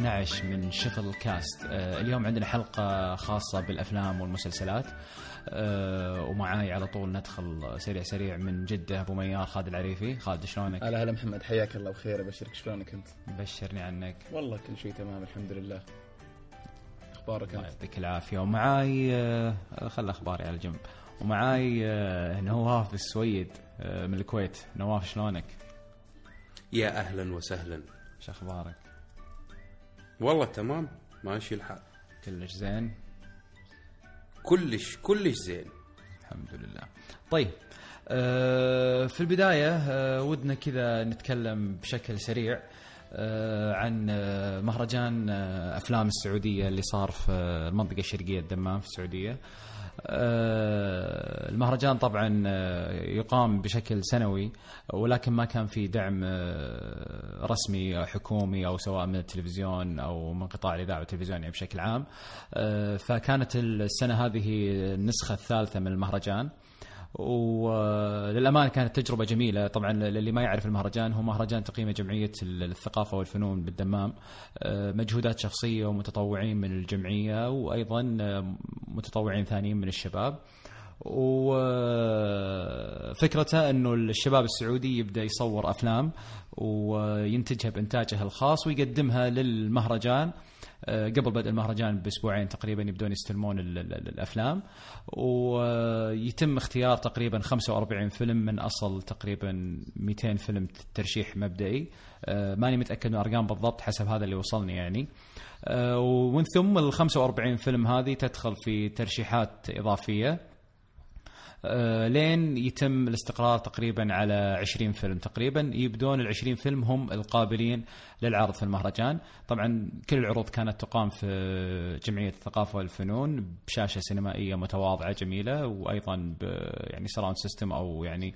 12 من شفل كاست. آه، اليوم عندنا حلقة خاصة بالأفلام والمسلسلات. آه، ومعاي على طول ندخل سريع سريع من جدة أبو ميار خالد العريفي. خالد شلونك؟ هلا هلا محمد حياك الله بخير. أبشرك شلونك أنت؟ بشرني عنك. والله كل شيء تمام الحمد لله. أخبارك الله أنت؟ يعطيك العافية. ومعاي آه، خل أخباري على جنب. ومعاي نواف السويد من الكويت. نواف شلونك؟ يا أهلا وسهلا. شو أخبارك؟ والله تمام. ماشي الحال. كلش زين. كلش كلش زين. الحمد لله. طيب آه، في البداية آه، ودنا كذا نتكلم بشكل سريع آه، عن مهرجان أفلام السعودية اللي صار في المنطقة الشرقية الدمام في السعودية. آه، المهرجان طبعا آه، يقام بشكل سنوي ولكن ما كان في دعم آه، رسمي أو حكومي أو سواء من التلفزيون أو من قطاع الإذاعة والتلفزيون يعني بشكل عام. آه، فكانت السنة هذه النسخة الثالثة من المهرجان. وللأمانة كانت تجربة جميلة. طبعا للي ما يعرف المهرجان هو مهرجان تقييمه جمعية الثقافة والفنون بالدمام. آه، مجهودات شخصية ومتطوعين من الجمعية وأيضا آه، متطوعين ثانيين من الشباب. وفكرته إنه الشباب السعودي يبدأ يصور أفلام وينتجها بإنتاجه الخاص ويقدمها للمهرجان. قبل بدء المهرجان بأسبوعين تقريبا يبدون يستلمون ال- ال- ال- الأفلام. ويتم اختيار تقريبا 45 فيلم من أصل تقريبا 200 فيلم ترشيح مبدئي. آه، ماني متأكد من الأرقام بالضبط حسب هذا اللي وصلني يعني. آه، ومن ثم ال 45 فيلم هذه تدخل في ترشيحات إضافية. آه، لين يتم الاستقرار تقريبا على 20 فيلم تقريبا. يبدون ال 20 فيلم هم القابلين للعرض في المهرجان. طبعا كل العروض كانت تقام في جمعية الثقافة والفنون بشاشة سينمائية متواضعة جميلة وأيضا يعني surround system أو يعني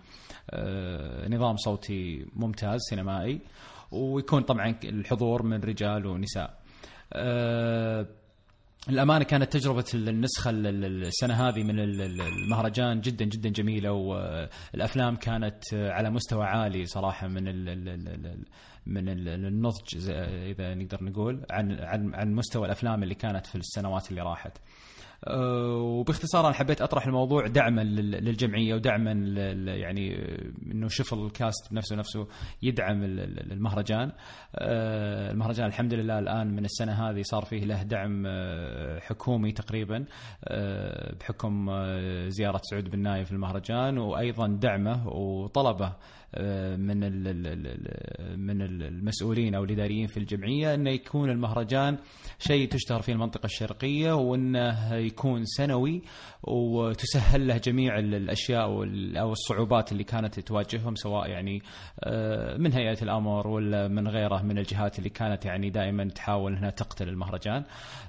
آه، نظام صوتي ممتاز سينمائي. ويكون طبعا الحضور من رجال ونساء. آه، الأمانة كانت تجربة النسخة ال- ال- السنة هذه من ال- ال- المهرجان جدا جدا جميلة والأفلام كانت على مستوى عالي صراحة من من ال- النضج إذا نقدر نقول عن عن عن مستوى الأفلام اللي كانت في السنوات اللي راحت. أه، وباختصار أنا حبيت أطرح الموضوع دعما لل- للجمعية ودعما يعني إنه شوف الكاست بنفسه نفسه يدعم ال- ال- المهرجان. أه، المهرجان الحمد لله الآن من السنة هذه صار فيه له دعم أه، حكومي تقريبا بحكم زيارة سعود بن نايف للمهرجان وأيضا دعمه وطلبه من ال- ال- ال- من المسؤولين أو الإداريين في الجمعية انه يكون المهرجان شيء تشتهر فيه المنطقة الشرقية وأنه يكون سنوي وتسهل له جميع ال- الأشياء أو الصعوبات اللي كانت تواجههم سواء يعني آه، من هيئة الأمر ولا من غيره من الجهات اللي كانت يعني دائما تحاول إنها تقتل المهرجان.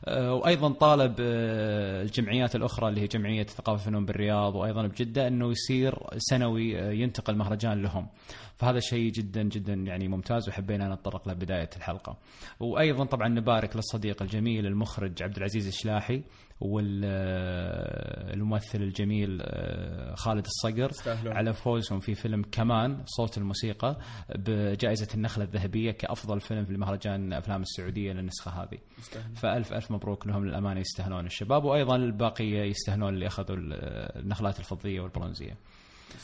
آه، وأيضا طالب آه، الجمعيات الأخرى اللي هي جمعية ثقافة الفنون بالرياض وأيضا بجدة أنه يصير سنوي آه، ينتقل مهرجان لهم. فهذا شيء جدا جدا يعني ممتاز وحبينا نتطرق له بداية الحلقة وأيضا طبعا نبارك للصديق الجميل المخرج عبد العزيز الشلاحي والممثل الجميل آه، خالد الصقر. على فوزهم في فيلم كمان صوت الموسيقى بجائزة النخلة الذهبية كأفضل فيلم في مهرجان أفلام السعودية للنسخة هذه يستاهلون. فألف ألف مبروك لهم للأمانة يستاهلون الشباب وأيضا الباقية يستاهلون اللي أخذوا النخلات الفضية والبرونزية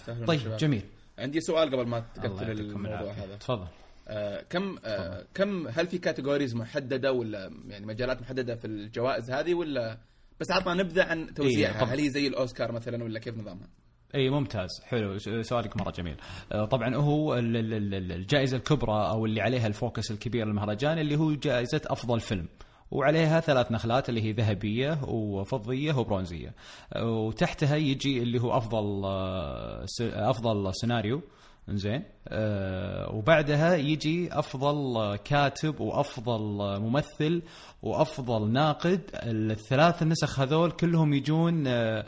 طيب الشباب. جميل عندي سؤال قبل ما تقفل الموضوع هذا. تفضل. آه كم آه كم هل في كاتيجوريز محددة ولا يعني مجالات محددة في الجوائز هذه ولا بس عطنا نبذة عن توزيعها؟ طبعاً. هل هي زي الأوسكار مثلا ولا كيف نظامها؟ اي ممتاز. حلو. سؤالك مرة جميل. آه، طبعا هو ال- ال- ال- الجائزة الكبرى أو اللي عليها ال focus الكبير للمهرجان اللي هو جائزة أفضل فيلم. وعليها ثلاث نخلات اللي هي ذهبية وفضية وبرونزية. وتحتها يجي اللي هو أفضل آه، أفضل سيناريو. زين آه وبعدها يجي أفضل كاتب وأفضل ممثل وأفضل ناقد. الثلاث النسخ هذول كلهم يجون آه،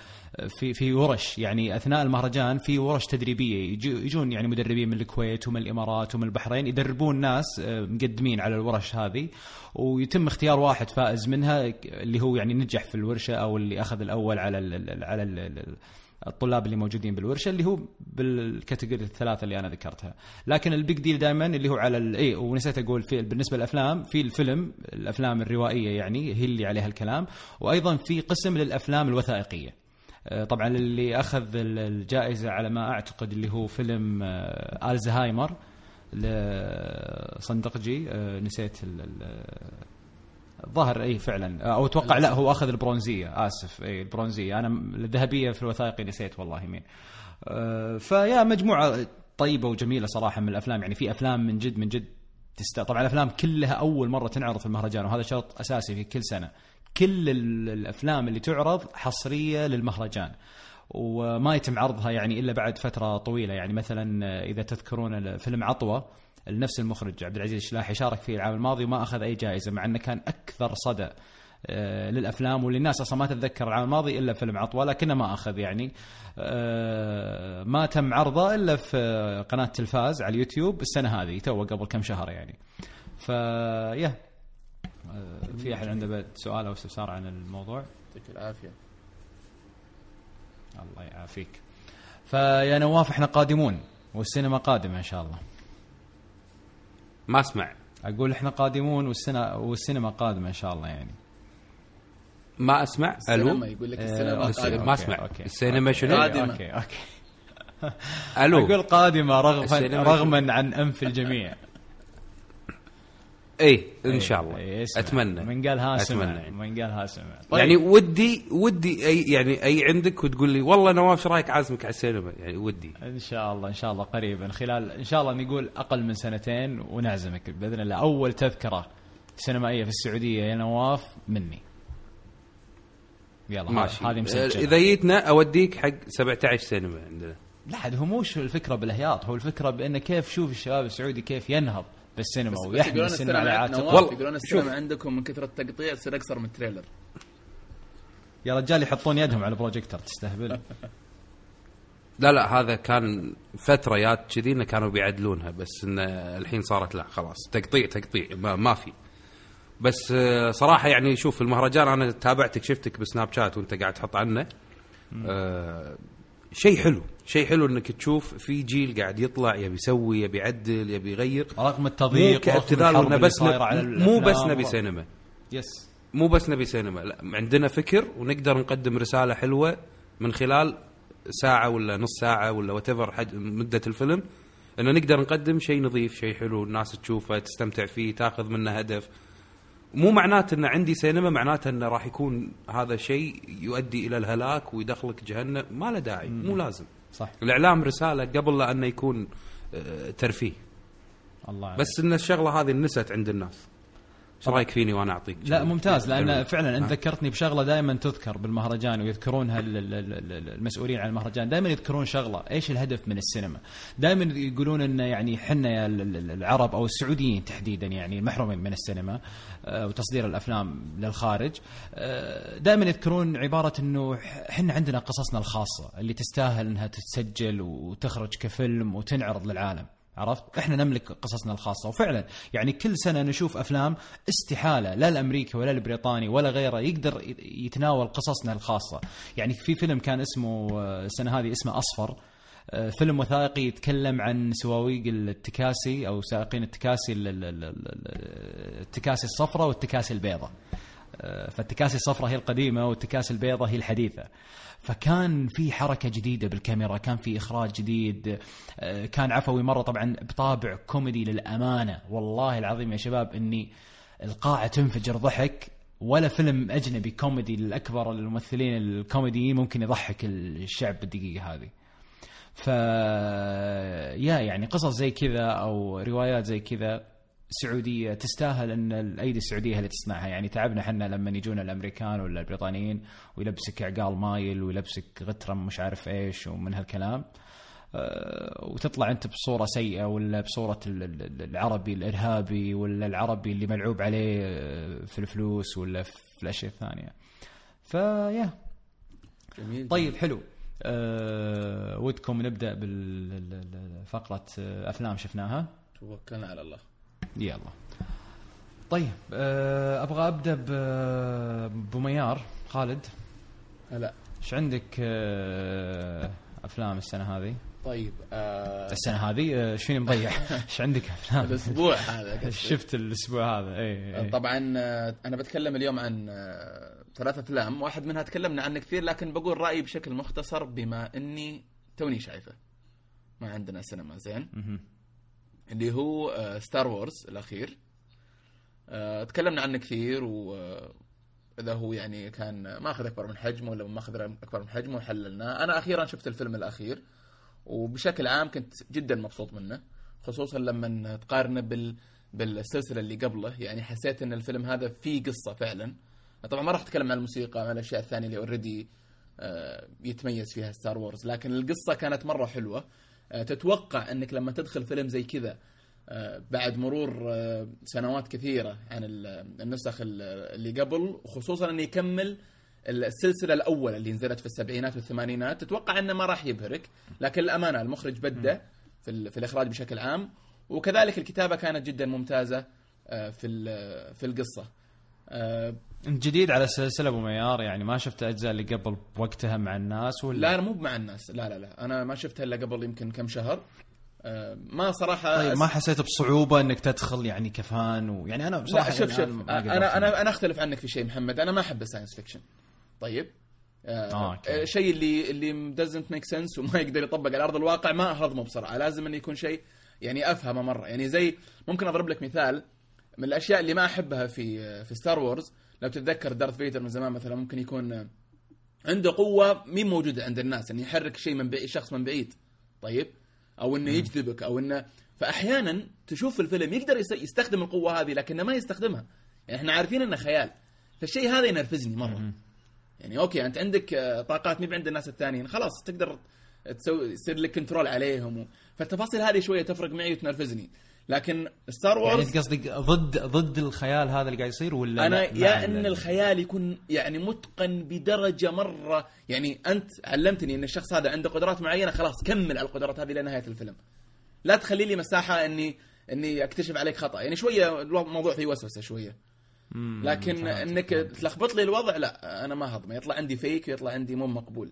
في في ورش. يعني أثناء المهرجان في ورش تدريبية. يجو- يجون يعني مدربين من الكويت ومن الإمارات ومن البحرين يدربون ناس آه، مقدمين على الورش هذه. ويتم اختيار واحد فائز منها اللي هو يعني نجح في الورشة أو اللي أخذ الأول على ال على ال الطلاب اللي موجودين بالورشة اللي هو بال category الثلاثة اللي أنا ذكرتها. لكن ال big deal دائما اللي هو على اي ونسيت أقول في بالنسبة للأفلام في الفيلم الأفلام الروائية يعني هي اللي عليها الكلام. وأيضا في قسم للأفلام الوثائقية. آه، طبعا اللي أخذ ال- الجائزة على ما أعتقد اللي هو فيلم آه، آلزهايمر لصندقجي آه، نسيت الظاهر اي فعلا. أو أتوقع لا هو أخذ البرونزية. آسف. اي البرونزية. أنا الذهبية في الوثائقي نسيت والله مين. آه، فيا مجموعة طيبة وجميلة صراحة من الأفلام. يعني في أفلام من جد من جد تست... طبعا الأفلام كلها أول مرة تنعرض في المهرجان وهذا شرط أساسي في كل سنة. كل ال- الأفلام اللي تعرض حصرية للمهرجان وما يتم عرضها يعني إلا بعد فترة طويلة. يعني مثلا إذا تذكرون فيلم عطوة نفس المخرج عبد العزيز الشلاحي شارك فيه العام الماضي وما أخذ أي جائزة مع أنه كان أكثر صدى آه، للأفلام واللي الناس أصلا ما تتذكر العام الماضي إلا فيلم عطوة لكنه ما أخذ يعني. آه، ما تم عرضه إلا في قناة تلفاز على اليوتيوب السنة هذه تو قبل كم شهر يعني. فيا آه، في أحد عنده سؤال أو استفسار عن الموضوع؟ يعطيك العافية. الله يعافيك. فيا نواف إحنا قادمون والسينما قادمة إن شاء الله. ما أسمع. أقول إحنا قادمون والسنة والسينما قادمة إن شاء الله يعني. ما أسمع. السينما ألو؟ يقول لك آه، السينما السينما. قادمة. ما أسمع. أوكي. السينما شنو؟ قادمة. okay. okay ألو؟ أقول قادمة رغما السينما رغما عن أنف الجميع. اي إن شاء الله. إيه،. أتمنى. من قال ها سمع أتمنى يعني. من قال ها سمع. يعني ودي ودي أي يعني أي عندك وتقول لي والله نواف إيش رأيك عازمك على السينما؟ يعني ودي. إن شاء الله إن شاء الله قريبا. خلال إن شاء الله نقول أقل من سنتين ونعزمك بإذن الله. أول تذكرة سينمائية في السعودية يا نواف مني. يلا ماشي. هذه مسجلة. إذا جيتنا أوديك حق 17 سينما عندنا. لا عاد هو مش الفكرة بالهياط هو الفكرة بانه كيف شوف الشباب السعودي كيف ينهض. بالسينما ويحمل السينما على عاتقه والله، يقولون السينما عندكم من كثره التقطيع تصير اقصر من ال trailer يا رجال يحطون يدهم على البروجيكتور تستهبل. لا لا هذا كان فتريات كذي إنه كانوا بيعدلونها بس انه الحين صارت لا خلاص. تقطيع تقطيع ما, ما في. بس آه، صراحة يعني شوف المهرجان أنا تابعتك شفتك بسناب شات وأنت قاعد تحط عنه. آه شيء حلو. شيء حلو إنك تشوف في جيل قاعد يطلع يبي يسوي يبي يعدل يبي يغير. رغم مو التضييق رغم الحرب بس اللي صايرة على نب... مو بس الأفلام. نبي سينما. يس مو بس نبي سينما لا عندنا فكر ونقدر نقدم رسالة حلوة من خلال ساعة ولا نص ساعة ولا وات مدة الفيلم إنه نقدر نقدم شيء نظيف شيء حلو الناس تشوفه تستمتع فيه تاخذ منه هدف. مو معناته إن عندي سينما معناته انه راح يكون هذا شيء يؤدي إلى الهلاك ويدخلك جهنم. ما له داعي مو لازم. صح. الإعلام رسالة قبل لا انه يكون آه، ترفيه. الله عليك. بس إن الشغلة هذه نست عند الناس. إيش رأيك فيني وأنا أعطيك لا ممتاز لأن. فعلا أنت ها. ذكرتني بشغلة دائما تذكر بالمهرجان ويذكرونها ال- ال- ال- ال- المسؤولين عن المهرجان. دائما يذكرون شغلة إيش الهدف من السينما؟ دائما يقولون إن يعني حنا العرب أو السعوديين تحديدا يعني المحرومين من السينما. آه، وتصدير الأفلام للخارج. آه، دائما يذكرون عبارة إنه حنا عندنا قصصنا الخاصة اللي تستاهل إنها تتسجل وتخرج كفيلم وتنعرض للعالم عرفت؟ إحنا نملك قصصنا الخاصة. وفعلا يعني كل سنة نشوف أفلام استحالة لا الأمريكي ولا البريطاني ولا غيره يقدر يتناول قصصنا الخاصة، يعني في فيلم كان اسمه آه، السنة هذه اسمه أصفر. آه، فيلم وثائقي يتكلم عن سواويق التكاسي أو سائقين التكاسي ال- ال- ال- ال- التكاسي الصفراء والتكاسي البيضاء. آه، فالتكاسي الصفراء هي القديمة والتكاسي البيضاء هي الحديثة. فكان في حركة جديدة بالكاميرا، كان في إخراج جديد، آه، كان عفوي مرة طبعا بطابع كوميدي للأمانة، والله العظيم يا شباب إني القاعة تنفجر ضحك ولا فيلم أجنبي كوميدي لأكبر الممثلين الكوميديين ممكن يضحك الشعب بالدقيقة هذه. ف يا يعني قصص زي كذا أو روايات زي كذا سعودية تستاهل أن الأيدي السعودية هي اللي تصنعها. يعني تعبنا إحنا لما يجونا الأمريكان ولا البريطانيين ويلبسك عقال مايل ويلبسك غترم مش عارف إيش ومن هالكلام أه، وتطلع أنت بصورة سيئة ولا بصورة ال- ال- ال- العربي الإرهابي ولا العربي اللي ملعوب عليه أه، في الفلوس ولا في الأشياء الثانية. فيا. جميل. طيب حلو. أه ودكم نبدأ بالفقره أفلام شفناها توكلنا على الله يلا طيب أه أبغى أبدأ بميار خالد هلا إيش عندك آه، أفلام السنة هذه؟ طيب آه السنة هذه آه، إيش فيني مضيع؟ إيش عندك أفلام؟ الأسبوع هذا. شفت الأسبوع هذا اي اي طبعا آه، أنا بتكلم اليوم عن آه، ثلاث افلام واحد منها تكلمنا عنه كثير لكن بقول رأيي بشكل مختصر بما إني توني شايفه. ما عندنا سينما زين. اللي هو آه، Star Wars الأخير. آه، تكلمنا عنه كثير و آه، هو يعني كان ماخذ أكبر من حجمه ولا ما أخذ أكبر من حجمه وحللناه. أنا أخيرا شفت الفيلم الأخير وبشكل عام كنت جدا مبسوط منه خصوصا لما تقارنه بال بالسلسلة اللي قبله. يعني حسيت إن الفيلم هذا فيه قصة فعلا. طبعا ما راح أتكلم عن الموسيقى عن الأشياء الثانية اللي already يتميز فيها ستار وورز لكن القصة كانت مرة حلوة. آه، تتوقع إنك لما تدخل فيلم زي كذا آه، بعد مرور آه، سنوات كثيرة عن ال- النسخ ال- اللي قبل وخصوصا إنه يكمل السلسلة الأولى اللي نزلت في السبعينات والثمانينات تتوقع إنه ما راح يبهرك لكن الأمانة المخرج بدأ في, في الإخراج بشكل عام وكذلك الكتابة كانت جدا ممتازة آه، في في القصة. آه، جديد على السلسله أبو ميار يعني ما شفت الاجزاء اللي قبل بوقتها مع الناس ولا؟ لا أنا مو مع الناس. لا لا لا. أنا ما شفتها إلا قبل يمكن كم شهر. آه، ما صراحة طيب ما حسيت بصعوبة إنك تدخل يعني ك fan ويعني أنا بصراحة لا شوف يعني شوف. أنا أفهم. أنا أنا أختلف عنك في شيء محمد. أنا ما أحب ال science fiction طيب؟ آه، آه. الشيء اللي اللي doesn't make sense وما يقدر يطبق على أرض الواقع ما أهضمه بسرعة. لازم إنه يكون شيء يعني أفهمه مرة. يعني زي ممكن أضرب لك مثال من الأشياء اللي ما أحبها في في Star Wars لو تتذكر Darth Vader من زمان مثلا ممكن يكون عنده قوة مي موجودة عند الناس إنه يحرك شيء من بعيد شخص من بعيد. طيب؟ أو إنه يجذبك أو إنه فاحيانا تشوف في الفيلم يقدر يس- يستخدم القوة هذه لكنه ما يستخدمها. يعني إحنا عارفين إنه خيال. فالشيء هذا ينرفزني مرة. يعني okay أنت عندك طاقات مي عند الناس الثانيين خلاص تقدر تسوي يصير لك control عليهم و... فالتفاصيل هذه شوية تفرق معي وتنرفزني. لكن Star يعني Wars أنت قصدك ضد ضد الخيال هذا اللي قاعد يصير ولا أنا لا- يا إن ال- الخيال يكون يعني متقن بدرجة مرة. يعني أنت علمتني إن الشخص هذا عنده قدرات معينة خلاص كمل على القدرات هذه لنهاية الفيلم. لا تخلي لي مساحة اني إني أكتشف عليك خطأ. يعني شوية الموضوع فيه وسوسة شوية. لكن إنك. تلخبط لي الوضع لا أنا ما هضمه. يطلع عندي فيك ويطلع عندي مو مقبول.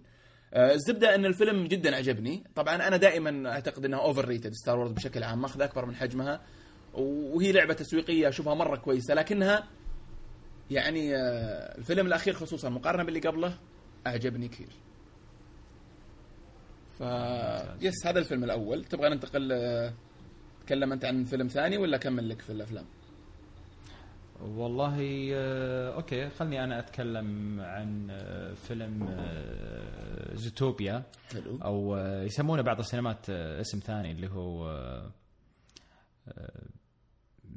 الزبدة إن الفيلم جدا عجبني. طبعا أنا دائما أعتقد إنها overrated Star Wars بشكل عام ماخذ أكبر من حجمها وهي لعبة تسويقية أشوفها مرة كويسة. لكنها يعني آه، الفيلم الأخير خصوصا مقارنة باللي قبله أعجبني كثير. ف yes هذا الفيلم الأول. تبغى ننتقل آه، تكلم انت عن فيلم ثاني ولا أكمل لك في الأفلام؟ والله آه، okay خلني أنا أتكلم عن آه، فيلم آه، Zootopia. حلو. أو يسمونه بعض السينمات اسم ثاني اللي هو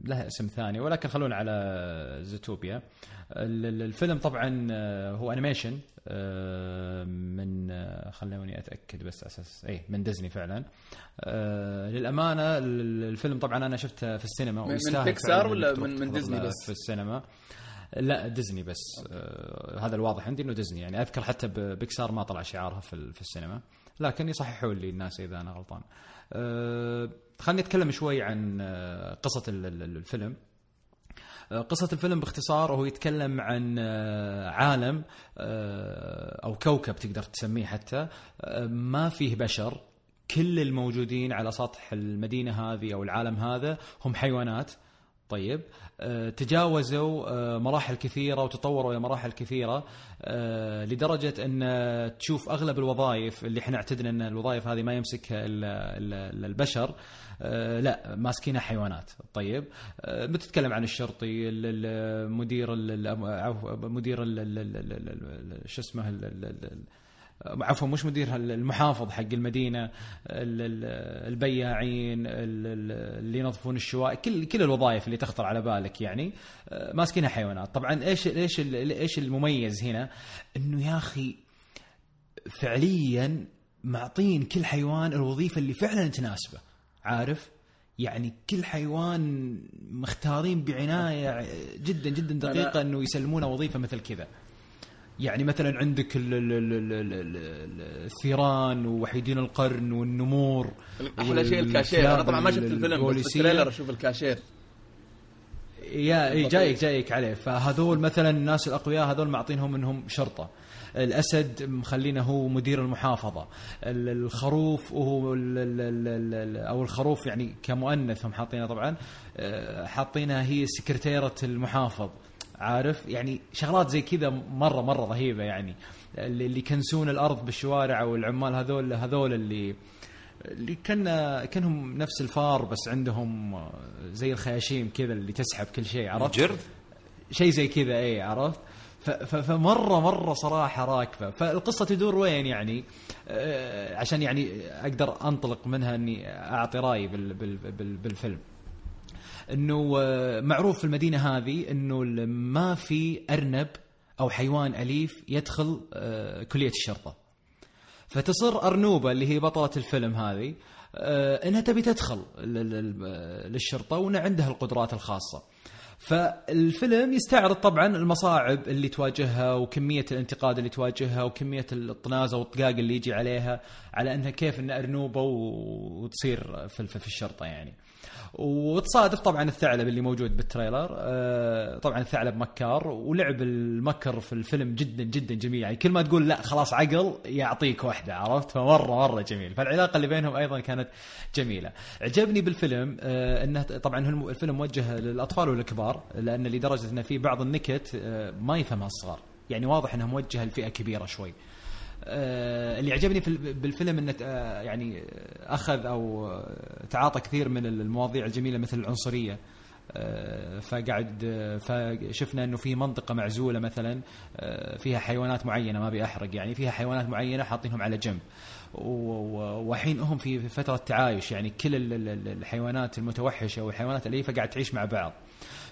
له اسم ثاني ولكن خلونا على Zootopia. ال- ال- الفيلم طبعا هو animation من آه، خلوني أتأكد بس أساس اي من ديزني فعلا. آه، للأمانة ال- الفيلم طبعا أنا شفته في السينما من- بيكسار ولا من- من ديزني بس؟ في السينما. لا ديزني بس. آه هذا الواضح عندي إنه ديزني. يعني أذكر حتى بيكسار ما طلع شعارها في, في السينما. لكن يصححوا لي الناس إذا أنا غلطان. آه خليني أتكلم شوي عن آه قصة ال- ال- الفيلم. آه، قصة الفيلم باختصار هو يتكلم عن آه، عالم آه، أو كوكب تقدر تسميه حتى ما فيه بشر كل الموجودين على سطح المدينة هذه أو العالم هذا هم حيوانات. طيب تجاوزوا آه، مراحل كثيرة وتطوروا إلى مراحل كثيرة آه، لدرجة أن آه، تشوف أغلب الوظائف اللي إحنا اعتدنا أن الوظائف هذه ما يمسكها إلا البشر آه، لا ماسكينها حيوانات. طيب آه، بتتكلم عن الشرطي ال- ال- مدير مدير شو اسمه عفوا مش مدير المحافظ حق المدينة ال- ال- البياعين ال- ال- اللي ينظفون الشوارع كل كل الوظائف اللي تخطر على بالك يعني آه، ماسكينها حيوانات. طبعا إيش إيش إيش المميز هنا؟ إنه يا أخي فعليا معطين كل حيوان الوظيفة اللي فعلا تناسبه عارف؟ يعني كل حيوان مختارين بعناية جدا جدا دقيقة إنه يسلمونه وظيفة مثل كذا. يعني مثلا عندك ال- ال- ال- ال- ال- ال- الثيران ووحيدين القرن والنمور أحلى شيء الكاشير. أنا طبعا ما شفت الفيلم بس. بال trailer أشوف الكاشير. يا جايك جايك عليه. فهذول مثلا الناس الأقوياء هذول معطينهم انهم شرطة. الأسد مخلينه هو مدير المحافظة. ال- الخروف وهو أو الخروف يعني كمؤنث هم حاطينه طبعا آه، حاطينها هي سكرتيرة المحافظ. عارف؟ يعني شغلات زي كذا مرة مرة رهيبة يعني. اللي يكنسون الأرض بالشوارع والعمال هذول هذول اللي اللي كان كأنهم نفس الفار بس عندهم زي الخياشيم كذا اللي تسحب كل شيء عرفت؟ جرذ شيء زي كذا اي عرفت؟ فمره مرة صراحة راكبة. فالقصة تدور وين يعني؟ آه، عشان يعني أقدر أنطلق منها إني أعطي رأيي بال بال بال بالفيلم. إنه آه، معروف في المدينة هذه إنه ما في أرنب أو حيوان أليف يدخل آه، كلية الشرطة فتصر أرنوبة اللي هي بطلة الفيلم هذه آه، إنها تبي تدخل لل- لل- للشرطة وان عندها القدرات الخاصة فالفيلم يستعرض طبعا المصاعب اللي تواجهها وكمية الانتقاد اللي تواجهها وكمية الطنازة والطقاق اللي يجي عليها على إنها كيف انها أرنوبة وتصير في الشرطة يعني. وتصادف طبعا الثعلب اللي موجود بالتريلر. آه، طبعا الثعلب مكار ولعب المكر في الفيلم جدا جدا جميل. يعني كل ما تقول لا خلاص عقل يعطيك واحدة عرفت؟ فمرة مرة جميل. فالعلاقة اللي بينهم أيضا كانت جميلة. عجبني بالفيلم آه، إنه طبعا الفيلم موجه للأطفال والكبار لأن لدرجة إنه في بعض النكت آه، ما يفهمها الصغار يعني واضح انها موجهه لفئة كبيرة شوي. اللي عجبني في ال- بالفيلم إنه آه، يعني أخذ أو آه، تعاطى كثير من المواضيع الجميلة مثل العنصرية. آه، فقعد آه، فشفنا إنه في منطقة معزولة مثلا آه، فيها حيوانات معينة ما أبي أحرق يعني فيها حيوانات معينة حاطينهم على جنب. وحين هم في فترة تعايش يعني كل ال- ال- الحيوانات المتوحشة والحيوانات الأليفة قاعد تعيش مع بعض.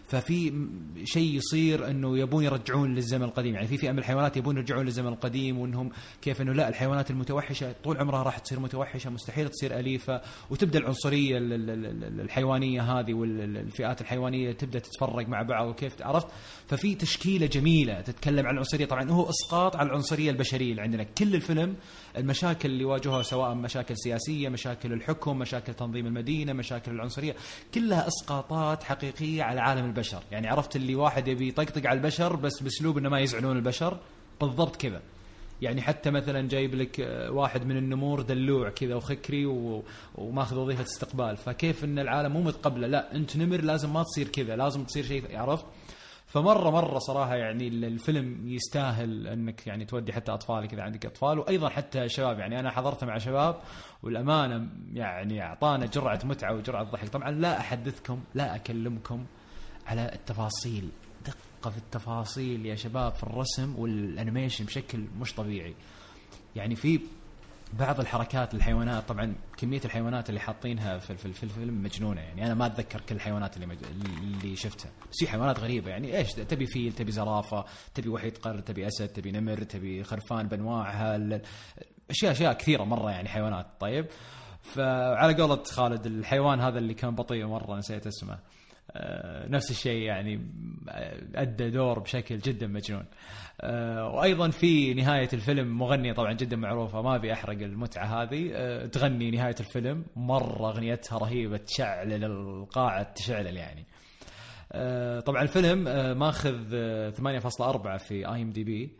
ففي شيء يصير أنه يبون يرجعون للزمن القديم. يعني في فئة من الحيوانات يبون يرجعون للزمن القديم وإنهم كيف أنه لا الحيوانات المتوحشة طول عمرها راح تصير متوحشة مستحيل تصير أليفة وتبدأ العنصرية ال- ال- ال- ال- الحيوانية هذه والفئات الحيوانية تبدأ تتفرق مع بعض وكيف عرفت؟ ففي تشكيلة جميلة تتكلم عن العنصرية. طبعا هو إسقاط على العنصرية البشرية اللي عندنا. كل الفيلم المشاكل اللي واجهوها سواء مشاكل سياسية مشاكل الحكم مشاكل تنظيم المدينة مشاكل العنصرية كلها أسقاطات حقيقية على عالم البشر. يعني عرفت اللي واحد يبي يطقطق على البشر بس بأسلوب إنه ما يزعلون البشر؟ بالضبط كذا. يعني حتى مثلا جايب لك آه، واحد من النمور دلوع كذا وخكري. وماخذ وظيفة استقبال. فكيف إن العالم مو متقبلة؟ لا أنت نمر لازم ما تصير كذا لازم تصير شيء عرفت؟ فمرة مرة صراحة يعني ال- الفيلم يستاهل أنك يعني تودي حتى أطفالك إذا عندك أطفال وأيضا حتى شباب. يعني أنا حضرته مع شباب والأمانة يعني أعطانا جرعة متعة وجرعة ضحك. طبعا لا أحدثكم لا أكلمكم على التفاصيل. دقة في التفاصيل يا شباب في الرسم وال animation بشكل مش طبيعي. يعني في بعض الحركات الحيوانات طبعا كمية الحيوانات اللي حاطينها في, في, في الفيلم مجنونة يعني. أنا ما أتذكر كل الحيوانات اللي مج... اللي شفتها. بس في حيوانات غريبة يعني. إيش؟ تبي فيل تبي زرافة تبي وحيد قرن تبي أسد تبي نمر تبي خرفان بانواعها اشياء أشياء كثيرة مرة يعني حيوانات. طيب؟ فعلى قولة خالد الحيوان هذا اللي كان بطيء مرة نسيت اسمه. آه، نفس الشيء يعني آه، أدى دور بشكل جدا مجنون. وأيضا في نهاية الفيلم مغنية طبعا جدا معروفة ما أبي أحرق المتعة هذه آه، تغني نهاية الفيلم مرة أغنيتها رهيبة تشعل القاعة تشعل يعني. آه، طبعا الفيلم آه، ماخذ آه، 8.4 في آي إم دي بي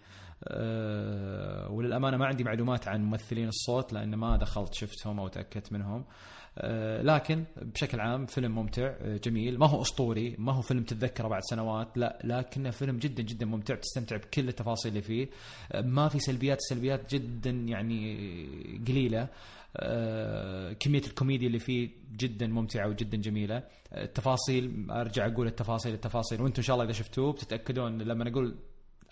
وللأمانة ما عندي معلومات عن ممثلين الصوت لأن ما دخلت شفتهم أو تأكدت منهم. آه، لكن بشكل عام فيلم ممتع آه، جميل. ما هو أسطوري ما هو فيلم تتذكره بعد سنوات لا لكنه فيلم جدا جدا ممتع تستمتع بكل التفاصيل اللي فيه. آه، ما في سلبيات السلبيات جدا يعني قليلة. آه، كمية الكوميديا اللي فيه جدا ممتعة وجدا جميلة. آه، التفاصيل أرجع أقول التفاصيل التفاصيل. وإنتم إن شاء الله إذا شفتوه بتتأكدون لما نقول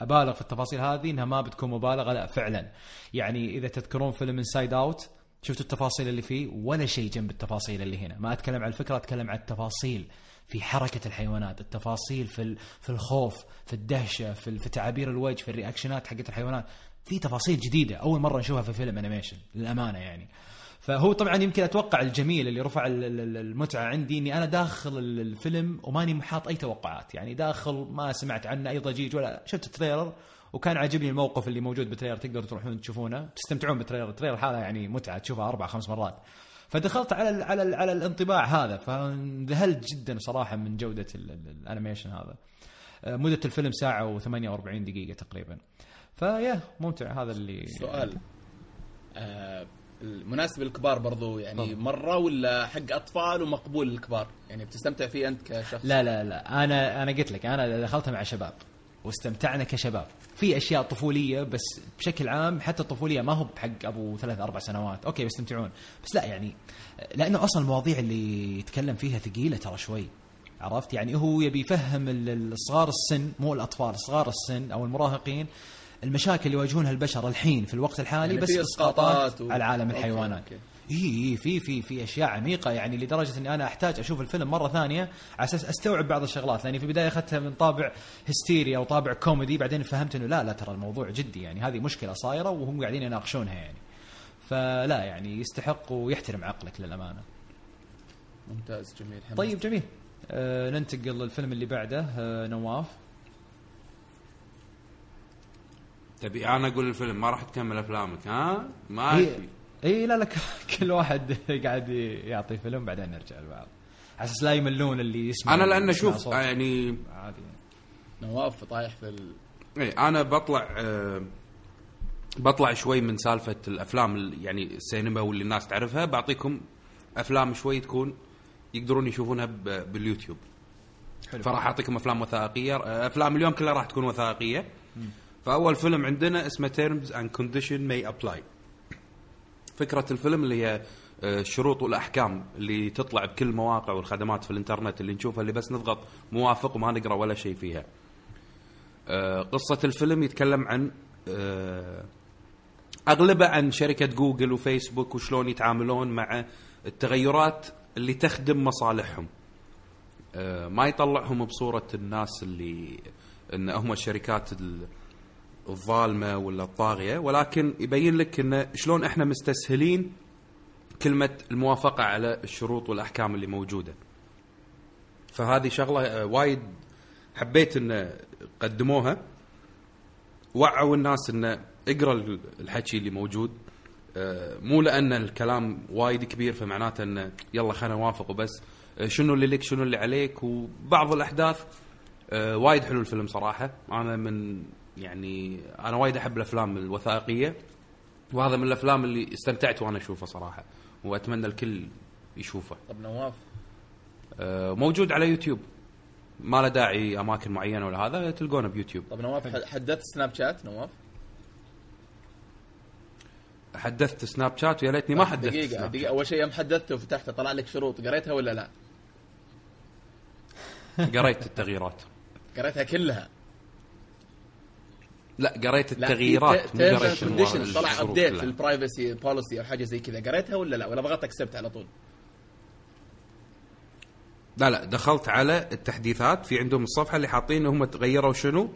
أبالغ في التفاصيل هذه إنها ما بتكون مبالغة لا فعلا. يعني إذا تذكرون فيلم Inside Out شفتوا التفاصيل اللي فيه؟ ولا شيء جنب التفاصيل اللي هنا. ما أتكلم عن الفكرة أتكلم عن التفاصيل في حركة الحيوانات التفاصيل في في الخوف في الدهشة في, في تعابير الوجه في الرياكشنات حقت الحيوانات. في تفاصيل جديدة أول مرة نشوفها في فيلم animation للأمانة يعني. فهو طبعا يمكن أتوقع الجميل اللي رفع ال- ال- ال- المتعة عندي إني أنا داخل ال- الفيلم وماني محاط أي توقعات. يعني داخل ما سمعت عنه أي ضجيج ولا شفت ال trailer وكان عاجبني الموقف اللي موجود بال trailer تقدروا تروحون تشوفونه تستمتعون بال trailer. ال trailer حاله يعني متعة تشوفها أربع خمس مرات. فدخلت على ال على ال على الانطباع هذا فانذهلت جدا صراحة من جودة ال- ال- ال animation هذا. آه، مدة الفيلم ساعة و48 دقيقة تقريبا. فيا ممتع هذا اللي سؤال. آه المناسب للكبار برضو يعني تفضل. مرة ولا حق أطفال ومقبول للكبار؟ يعني بتستمتع فيه أنت كشخص؟ لا لا لا. أنا أنا قلت لك أنا دخلتها مع شباب واستمتعنا كشباب. في أشياء طفولية بس بشكل عام حتى الطفولية ما هو بحق أبو ثلاث أربع سنوات. okay بيستمتعون. بس لا يعني لأنه أصلا المواضيع اللي يتكلم فيها ثقيلة ترى شوي عرفت؟ يعني هو يبي يفهم ال- الصغار السن مو الأطفال صغار السن أو المراهقين المشاكل اللي يواجهونها البشر الحين في الوقت الحالي يعني بس إسقاطات و- على عالم okay، الحيوانات. okay. اي إي في في في أشياء عميقة يعني لدرجة إني أنا أحتاج أشوف الفيلم مرة ثانية على أساس أستوعب بعض الشغلات لأني في البداية أخذتها من طابع هستيريا وطابع كوميدي بعدين فهمت إنه لا لا ترى الموضوع جدي يعني هذه مشكلة صايرة وهم قاعدين يناقشونها يعني. فلا يعني يستحق ويحترم عقلك للأمانة. ممتاز جميل حمد. طيب جميل. آه ننتقل للفيلم اللي بعده آه نواف. تبي أنا أقول الفيلم؟ ما راح تكمل أفلامك ها؟ ماشي إي لا لا كل واحد قاعد يعطي فيلم بعدين نرجع لبعض. على أساس لا يملون اللي يسمع أنا لأن أشوف. يعني عادي. نواف طايح في ال... إيه أنا بطلع آه، بطلع شوي من سالفة الأفلام ال- يعني السينما واللي الناس تعرفها. بعطيكم أفلام شوي تكون يقدرون يشوفونها ب- باليوتيوب. حلو. فراح أعطيكم أفلام وثائقية. آه، أفلام اليوم كلها راح تكون وثائقية. فأول فيلم عندنا اسمه Terms and Condition May Apply فكرة الفيلم اللي هي آه، الشروط والأحكام اللي تطلع بكل المواقع والخدمات في الإنترنت اللي نشوفها اللي بس نضغط موافق وما نقرأ ولا شيء فيها. آه، قصة الفيلم يتكلم عن آه، أغلبه عن شركة جوجل وفيسبوك وشلون يتعاملون مع التغيرات اللي تخدم مصالحهم. آه، ما يطلعهم بصورة الناس اللي إن هم الشركات ال- الظالمة ولا الطاغية ولكن يبين لك إن شلون إحنا مستسهلين كلمة الموافقة على الشروط والأحكام اللي موجودة. فهذه شغلة آه، وايد حبيت إن قدموها. وعوا الناس إن اقرأ الحكي اللي موجود. آه، مو لأن الكلام وايد كبير فمعناته انه يلا خلينا نوافق وبس. آه، شنو اللي لك شنو اللي عليك؟ وبعض الأحداث وايد حلو الفيلم صراحة. أنا من يعني أنا وايد أحب الأفلام الوثائقية وهذا من الأفلام اللي استمتعت وأنا أشوفه صراحة وأتمنى الكل يشوفه. طب نواف؟ آه، موجود على يوتيوب. ما له داعي أماكن معينة ولا هذا تلقونه بيوتيوب. طب نواف حدثت سناب شات نواف؟ حدثت سناب شات؟ ويا ليتني ما حدثت دقيقة سناب دقيقة. أول شيء يوم حدثته وفتحته طلع لك شروط قريتها ولا لا؟ قريت التغييرات. قريتها كلها. لا قريت التغييرات مو قريت condition طلع update كلها. لل privacy policy أو حاجة زي كذا. قريتها ولا لا؟ ولا ضغطت accept على طول؟ لا لا دخلت على التحديثات. في عندهم الصفحة اللي حاطين هم تغيروا شنو.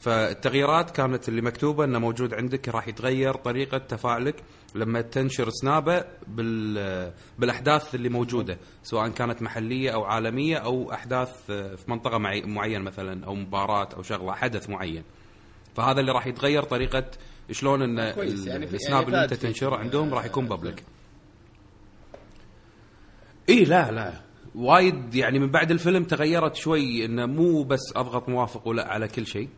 فالتغييرات كانت اللي مكتوبة إنه موجود عندك راح يتغير طريقة تفاعلك لما تنشر سنابة بال بالأحداث اللي موجودة سواء كانت محلية أو عالمية أو أحداث في منطقة معي معينه مثلا أو مباراة أو شغلة حدث معين. فهذا اللي راح يتغير طريقة شلون إن كويس، يعني السناب يعني اللي أنت. تنشره عندهم راح يكون بابليك إي لا لا. وايد يعني من بعد الفيلم تغيرت شوي انه مو بس اضغط موافق ولا على كل شيء.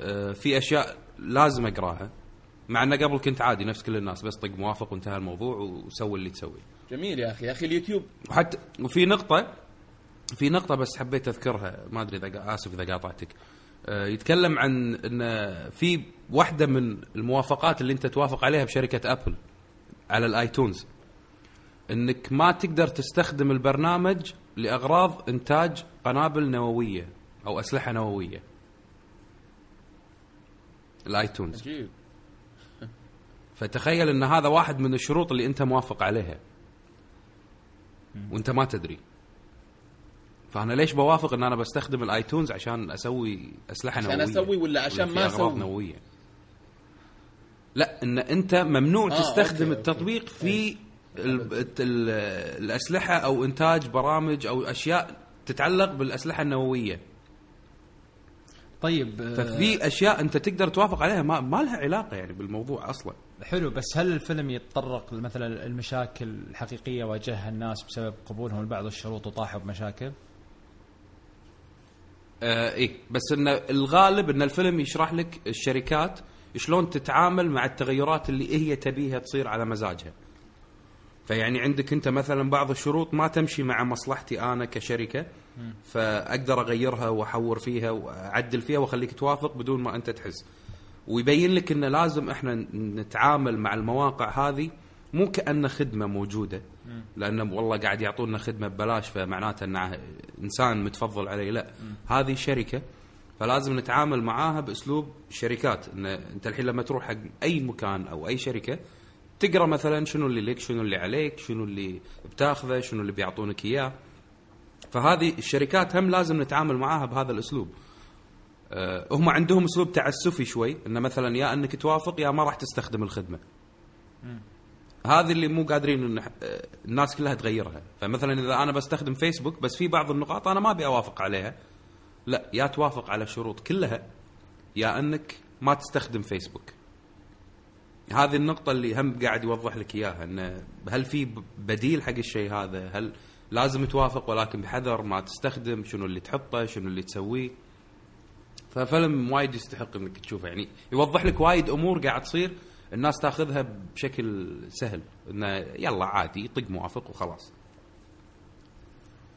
آه، في أشياء لازم أقراها. مع إنه قبل كنت عادي نفس كل الناس بس طق موافق وانتهى الموضوع وسوي اللي تسويه جميل يا أخي. يا أخي اليوتيوب. وحتى وفي نقطة في نقطة بس حبيت أذكرها ما أدري إذا آسف إذا قاطعتك. آه، يتكلم عن إن في واحدة من الموافقات اللي أنت توافق عليها بشركة أبل على الآيتونز. إنك ما تقدر تستخدم البرنامج لأغراض إنتاج قنابل نووية أو أسلحة نووية. ال iTunes. عجيب. فتخيل إن هذا واحد من الشروط اللي أنت موافق عليها. وأنت ما تدري. فأنا ليش بوافق إن أنا بستخدم ال iTunes عشان أسوي أسلحة عشان نووية أسوي ولا عشان في ما أسوي؟ نووية لا إن أنت ممنوع آه، تستخدم okay، okay. التطبيق في ال الت- ال الأسلحة أو إنتاج برامج أو أشياء تتعلق بالأسلحة النووية طيب آه، ففي أشياء أنت تقدر توافق عليها ما, ما لها علاقة يعني بالموضوع أصلا حلو بس هل الفيلم يتطرق مثلا المشاكل الحقيقية واجهها الناس بسبب قبولهم لبعض الشروط وطاحوا بمشاكل؟ آه إيه. بس إن الغالب إن الفيلم يشرح لك الشركات شلون تتعامل مع التغيرات اللي هي تبيها تصير على مزاجها. فيعني عندك أنت مثلا بعض الشروط ما تمشي مع مصلحتي أنا كشركة فأقدر أغيرها وأحور فيها وأعدل فيها وأخليك توافق بدون ما أنت تحس. ويبين لك انه لازم إحنا نتعامل مع المواقع هذه مو كأنه خدمة موجودة. لأنه والله قاعد يعطونا خدمة ببلاش فمعناته انه إنسان متفضل عليه. لا هذه شركة فلازم نتعامل معاها بأسلوب شركات. إن أنت الحين لما تروح حق أي مكان أو أي شركة تقرأ مثلا شنو اللي لك شنو اللي عليك شنو اللي بتاخذه شنو اللي بيعطونك إياه. فهذه الشركات هم لازم نتعامل معاها بهذا الأسلوب. أه هم عندهم أسلوب تعسفي شوي. انه مثلا يا إنك توافق يا ما راح تستخدم الخدمة. هذه اللي مو قادرين آه، الناس كلها تغيرها. فمثلا إذا أنا بستخدم فيسبوك بس في بعض النقاط أنا ما أبي أوافق عليها. لا يا توافق على الشروط كلها يا إنك ما تستخدم فيسبوك. هذه النقطة اللي هم قاعد يوضح لك إياها انه هل في بديل حق الشيء هذا؟ هل لازم توافق ولكن بحذر ما تستخدم؟ شنو اللي تحطه؟ شنو اللي تسويه؟ ففيلم وايد يستحق إنك تشوفه. يعني يوضح لك وايد أمور قاعد تصير. الناس تاخذها بشكل سهل إنه يلا عادي طق موافق وخلاص.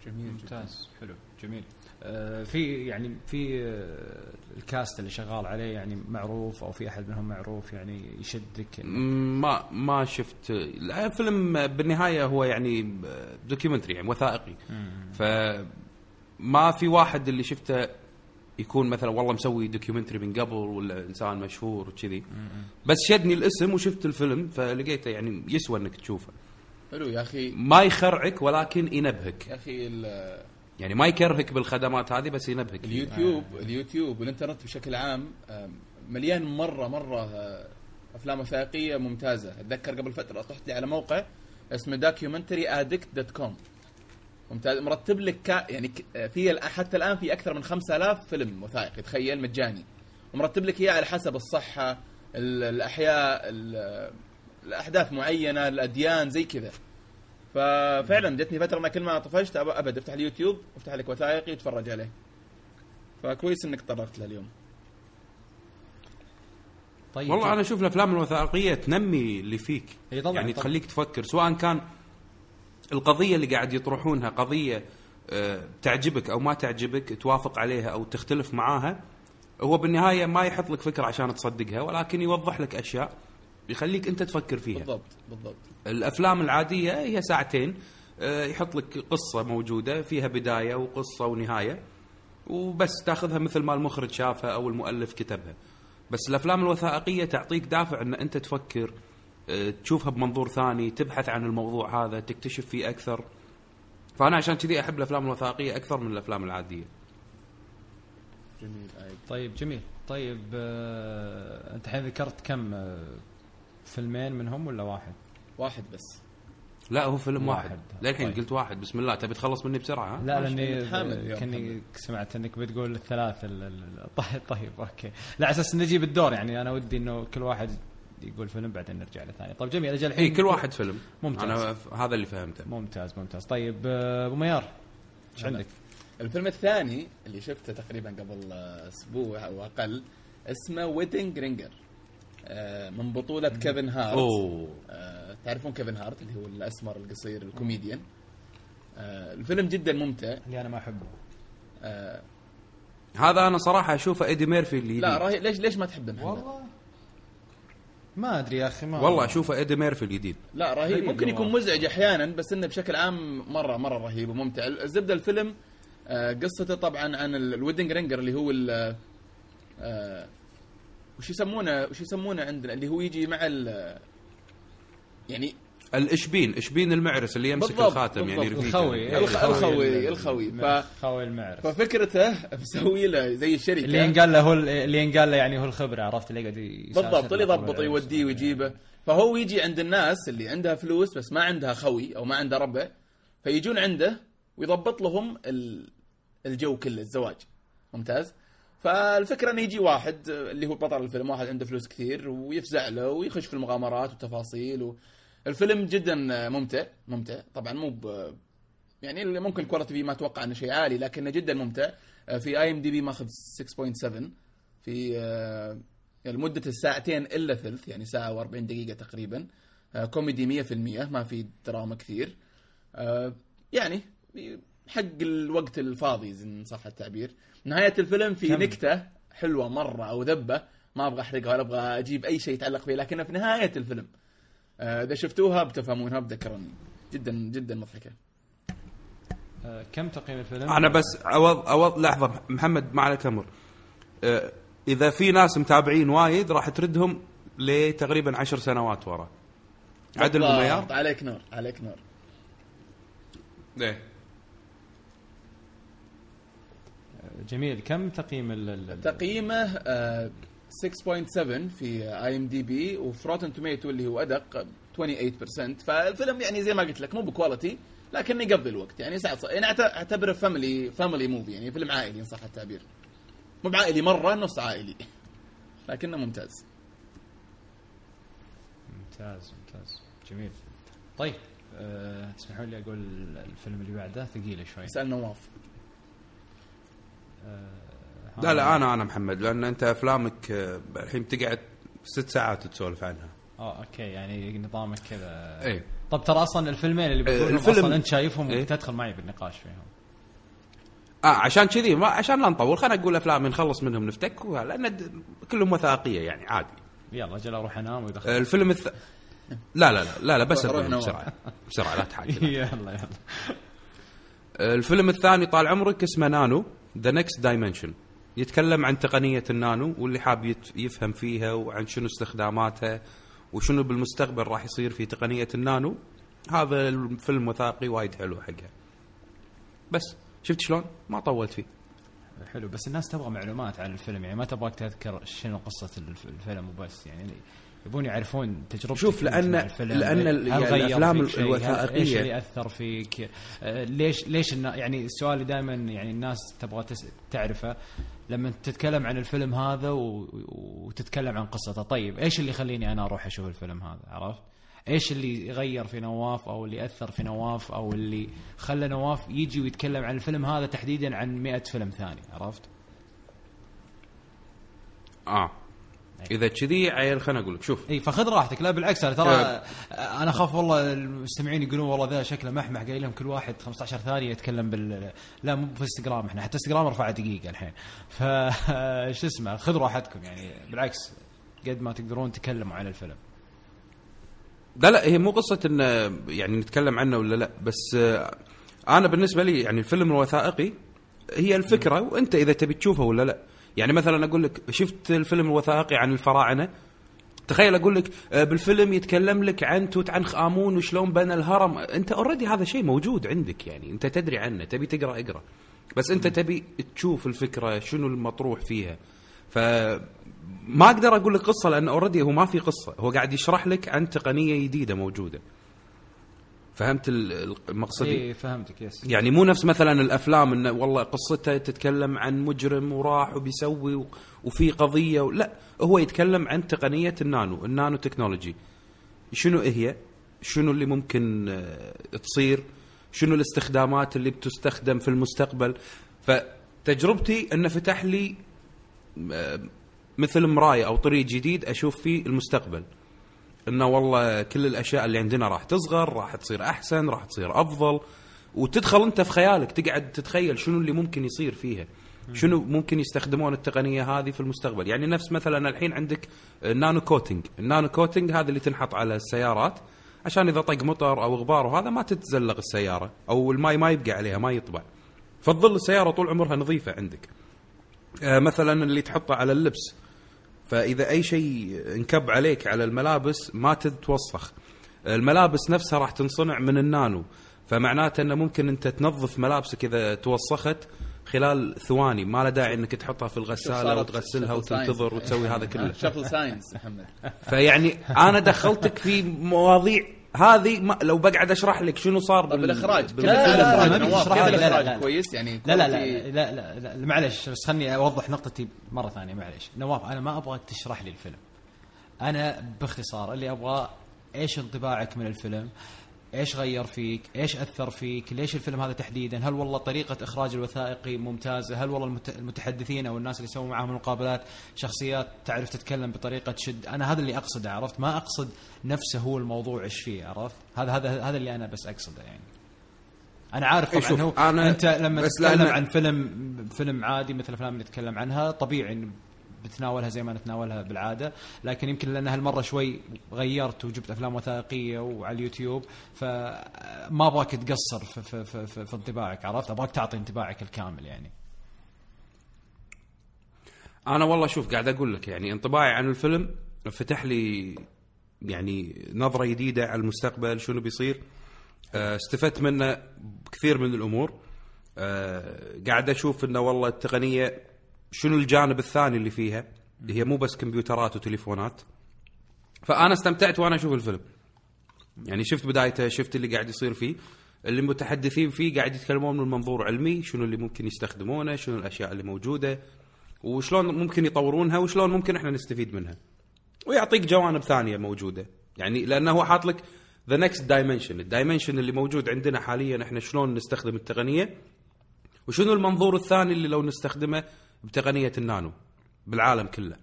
جميل ممتاز حلو جميل. آه في يعني في آه الكاست اللي شغال عليه يعني معروف أو في أحد منهم معروف يعني يشدك؟ ما ما شفت. الفيلم بالنهاية هو يعني documentary يعني وثائقي. فما في واحد اللي شفته يكون مثلا والله مسوي documentary من قبل ولا إنسان مشهور وكذي. بس شدني الاسم وشفت الفيلم فلقيته يعني يسوى إنك تشوفه. حلو يا أخي. ما يخرعك ولكن ينبهك. يا أخي ال- يعني ما يكرهك بالخدمات هذه بس ينبهك. اليوتيوب اليوتيوب والإنترنت بشكل عام مليان مرة مرة آه، أفلام وثائقية ممتازة. أتذكر قبل فترة طحت لي على موقع اسمه Documentary Addict dot com ممتاز. مرتب لك كا يعني في حتى الآن في أكثر من 5000 فيلم وثائقي تخيل مجاني. ومرتب لك إياه على حسب الصحة ال- الأحياء ال- الأحداث معينة الأديان زي كذا. ففعلا جتني فترة أنا كل ما طفشت أبد. افتح اليوتيوب وافتح لك وثائقي وتفرج عليه. فكويس إنك تطرقت له اليوم. طيب. والله أنا أشوف الأفلام الوثائقية تنمي اللي فيك. طبعاً، يعني طبعاً. تخليك تفكر سواء كان القضية اللي قاعد يطرحونها قضية آه، تعجبك أو ما تعجبك توافق عليها أو تختلف معاها هو بالنهاية ما يحط لك فكرة عشان تصدقها ولكن يوضح لك أشياء يخليك أنت تفكر فيها. بالضبط بالضبط. الأفلام العادية هي ساعتين آه، يحط لك قصة موجودة فيها بداية وقصة ونهاية وبس تاخذها مثل ما المخرج شافها أو المؤلف كتبها. بس الأفلام الوثائقية تعطيك دافع إن أنت تفكر تشوفها بمنظور ثاني تبحث عن الموضوع هذا تكتشف فيه أكثر فأنا عشان كذي أحب الأفلام الوثائقية أكثر من الأفلام العادية جميل. طيب جميل طيب آه أنت الحين ذكرت كم آه فيلمين منهم ولا واحد؟ واحد بس لا هو فيلم واحد, واحد. للحين طيب. قلت واحد بسم الله تبي تخلص مني بسرعة ها؟ لا لأني كاني سمعت إنك بتقول الثلاث ال- ال- طيب طيب okay لا على أساس نجيب الدور يعني أنا ودي إنه كل واحد يقول فيلم بعدين نرجع لثاني طيب جميل. أجل الحين اي كل واحد فيلم. ممتاز. أنا ف- هذا اللي فهمته. ممتاز ممتاز. طيب آه، أبو ميار إيش. عندك؟ الفيلم الثاني اللي شفته تقريبا قبل آه، أسبوع أو أقل اسمه Wedding Ringer من بطولة كيفن هارت أوه. آه، تعرفون كيفن هارت اللي هو الأسمر القصير الكوميديان. آه، الفيلم جدا ممتع. اللي أنا ما أحبه. آه، هذا أنا صراحة أشوفه ايدي ميرفي اللي لا ليش ليش ما تحبه محمد؟ والله. ما أدري يا أخي ما والله اشوفه إيدي ميرفي الجديد. لا رهيب ممكن يكون. مزعج أحيانا بس إنه بشكل عام مرة مرة رهيب وممتع. الزبده الفيلم آه، قصته طبعا عن ال- ال Wedding Ringer اللي هو ال آه، وش يسمونه وش يسمونه عندنا؟ اللي هو يجي مع ال يعني الإشبين إشبين المعرس اللي يمسك بالضبط، الخاتم يعني بالضبط. رفيقه. الخوي يعني. الخ- الخوي- الخوي. ف- خوي المعرس ففكرته مسوي له زي الشركة اللي ينقال له هو اللي ينقال له يعني هو الخبرة عرفت اللي يقعد بالضبط اللي يضبط يوديه ويجيبه فهو يجي عند الناس اللي عندها فلوس بس ما عندها خوي أو ما عندها ربع فيجون عنده ويضبط لهم ال- الجو كله الزواج ممتاز فالفكرة إنه يجي واحد اللي هو بطل الفيلم واحد عنده فلوس كثير ويفزع له ويخش في المغامرات والتفاصيل و... الفيلم جدا ممتع ممتع. طبعا مو ب... يعني اللي ممكن ال quality فيه ما أتوقع إنه شيء عالي لكنه جدا ممتع. آه، في IMDb ماخذ 6.7 في آه، يعني مدة الساعتين إلا ثلث يعني ساعة و40 دقيقة تقريبا. آه، كوميدي 100% ما في دراما كثير. يعني حق الوقت الفاضي إن صح التعبير. نهاية الفيلم في كم؟ نكتة حلوة مرة أو ذبة ما أبغى أحرقها ولا أبغى أجيب أي شيء يتعلق فيه لكنها في نهاية الفيلم. إذا شفتوها بتفهمونها بتذكروني. جدا جدا مضحكة. آه، كم تقييم الفيلم؟ أنا بس عوض عوض لحظة محمد ما عليك أمر. آه، إذا في ناس متابعين وايد راح تردهم لتقريبا عشر سنوات ورا. عدل بالضبط، مميار عليك نور عليك نور. إيه جميل. كم تقييم ال- ال- ال- تقييمه آه، 6.7 في IMDb وفي Rotten Tomatoes اللي هو أدق 28% فالفيلم يعني زي ما قلت لك مو ب quality لكنه يقضي الوقت. يعني ساعة يعني أعتبره family family movie يعني فيلم عائلي إن صح التعبير. مو بعائلي مرة نص عائلي. لكنه ممتاز. ممتاز ممتاز. جميل. طيب أه تسمحوا لي أقول الفيلم اللي بعده؟ ثقيله شوي. اسال نواف. أه لا لا أنا أنا محمد لأن أنت أفلامك آه، الحين تقعد ست ساعات تسولف عنها. آه أوكي يعني نظامك كذا. إيه طب ترى أصلا الفيلمين اللي بقولهم الفيلم- أصلا أنت شايفهم إيه؟ تدخل معي بالنقاش فيهم. آه عشان كذي ما عشان لا نطول خلينا نقول أفلام نخلص منهم نفتك لأن كلهم وثائقية يعني عادي. يلا أجل أروح أنام ويدخل الفيلم الث... لا لا لا لا, لا بس. بسرعة بسرعة لا تحاجل يلا يلا. الفيلم الثاني طال عمرك اسمه Nano the Next Dimension يتكلم عن تقنية النانو واللي حاب يفهم فيها وعن شنو استخداماتها وشنو بالمستقبل راح يصير في تقنية النانو. هذا الفيلم وثائقي وايد حلو حقها بس شفت شلون؟ ما طولت فيه. حلو بس الناس تبغى معلومات عن الفيلم يعني ما تبغاك تذكر شنو قصة الف- الفيلم وبس يعني يبون يعرفون تجربتك شوف، ال- هل يعني؟ هل- الوثائقية- إيش اللي اثر فيك؟ آه، ليش ليش يعني السؤال دائما يعني الناس تبغى تعرفه. لما تتكلم عن الفيلم هذا و... وتتكلم عن قصته. طيب إيش اللي يخليني أنا أروح أشوف الفيلم هذا؟ عرفت؟ إيش اللي غير في نواف أو اللي اثر في نواف أو اللي خلى نواف يجي ويتكلم عن الفيلم هذا تحديدا عن مئة فيلم ثاني؟ عرفت؟ آه. إذا كذي عيل خليني أقول لك شوف. اي فخذ راحتك. لا بالعكس أنا ترى أنا أخاف والله المستمعين يقولون والله ذا شكله محمح. قايل لهم كل واحد 15 ثانية يتكلم بال لا مو في إنستغرام إحنا حتى إنستغرام رفع دقيقة الحين. ف شو اسمه خذ راحتكم يعني. بالعكس قد ما تقدرون تكلموا عن الفيلم. لا لا هي مو قصة إن يعني نتكلم عنه ولا لا بس أنا بالنسبة لي يعني الفيلم الوثائقي هي الفكرة وأنت إذا تبي تشوفه ولا لا. يعني مثلا أقول لك شفت الفيلم الوثائقي عن الفراعنة؟ تخيل أقول لك آه، بالفيلم يتكلم لك عن توت عنخ آمون وشلون بنى الهرم. أنت already هذا شيء موجود عندك يعني أنت تدري عنه تبي تقرأ اقرأ. بس أنت تبي تشوف الفكرة شنو المطروح فيها. ف ما أقدر أقول لك قصة لأن already هو ما في قصة. هو قاعد يشرح لك عن تقنية جديدة موجودة. فهمت ال- المقصد اي فهمتك yes. يعني مو نفس مثلا الأفلام إنه والله قصته تتكلم عن مجرم وراح وبيسوي وفي قضية و... لا هو يتكلم عن تقنية النانو النانو تكنولوجي. شنو هي؟ شنو اللي ممكن آه، تصير؟ شنو الاستخدامات اللي بتستخدم في المستقبل؟ فتجربتي إنه فتح لي آه، مثل مراية أو طريق جديد أشوف فيه المستقبل. إنه والله كل الأشياء اللي عندنا راح تصغر راح تصير أحسن راح تصير أفضل. وتدخل أنت في خيالك تقعد تتخيل شنو اللي ممكن يصير فيها. شنو ممكن يستخدمون التقنية هذه في المستقبل. يعني نفس مثلا الحين عندك ال nano coating ال nano coating هذا اللي تنحط على السيارات عشان إذا طق مطر أو غبار وهذا ما تتزلق السيارة أو الماي ما يبقى عليها ما يطبع. فتظل السيارة طول عمرها نظيفة عندك. آه، مثلا اللي تحطه على اللبس. فإذا أي شيء انكب عليك على الملابس ما تتوسخ. الملابس نفسها راح تنصنع من النانو فمعناته إنه ممكن أنت تنظف ملابسك إذا توسخت خلال ثواني. ما له داعي إنك تحطها في الغسالة وتغسلها. وتنتظر وتسوي هذا كله. شفل ساينس محمد. فيعني أنا دخلتك في مواضيع هذه ما لو بقعد أشرح لك شنو صار طب بال- بالاخراج لا، لا، لا، الاخراج كيف الاخراج. كويس يعني لا لا لا, لا, لا, لا, لا معلش بس خلني أوضح نقطتي مرة ثانية معلش. نواف أنا ما أبغاك تشرح لي الفيلم. أنا باختصار اللي أبغاه إيش انطباعك من الفيلم؟ إيش غير فيك؟ إيش أثر فيك؟ ليش الفيلم هذا تحديدا؟ هل والله طريقة إخراج الوثائقي ممتازة؟ هل والله المت- المتحدثين أو الناس اللي يسوون معاهم المقابلات شخصيات تعرف تتكلم بطريقة تشد؟ أنا هذا اللي أقصده عرفت؟ ما أقصد نفسه هو الموضوع إيش فيه عرفت؟ هذا هذا هذا اللي أنا بس أقصده يعني. أنا عارف إيه، طبعا هو أنا- أنت لما تتكلم عن فيلم فيلم عادي مثل الافلام اللي نتكلم عنها طبيعي بتناولها زي ما نتناولها بالعادة. لكن يمكن لأن هالمرة شوي غيرت وجبت أفلام وثائقية وعلى اليوتيوب فما أبغاك تقصر في, في, في, في, في انطباعك عرفت؟ أبغاك تعطي انطباعك الكامل يعني. أنا والله شوف قاعد أقول لك يعني انطباعي عن الفيلم فتح لي يعني نظرة جديدة على المستقبل شنو بيصير. آه، استفدت منه كثير من الأمور. آه، قاعد أشوف إنه والله التقنية شنو الجانب الثاني اللي فيها؟ هي مو بس كمبيوترات وتليفونات. فأنا استمتعت وأنا أشوف الفيلم. يعني شفت بدايته شفت اللي قاعد يصير فيه. اللي متحدثين فيه قاعد يتكلمون من منظور علمي شنو اللي ممكن يستخدمونه شنو الأشياء اللي موجودة وشلون ممكن يطورونها وشلون ممكن إحنا نستفيد منها. ويعطيك جوانب ثانية موجودة. يعني لأنه هو حاط لك the next dimension ال dimension اللي موجود عندنا حاليا إحنا شلون نستخدم التقنية وشنو المنظور الثاني اللي لو نستخدمه بتقنية النانو بالعالم كله.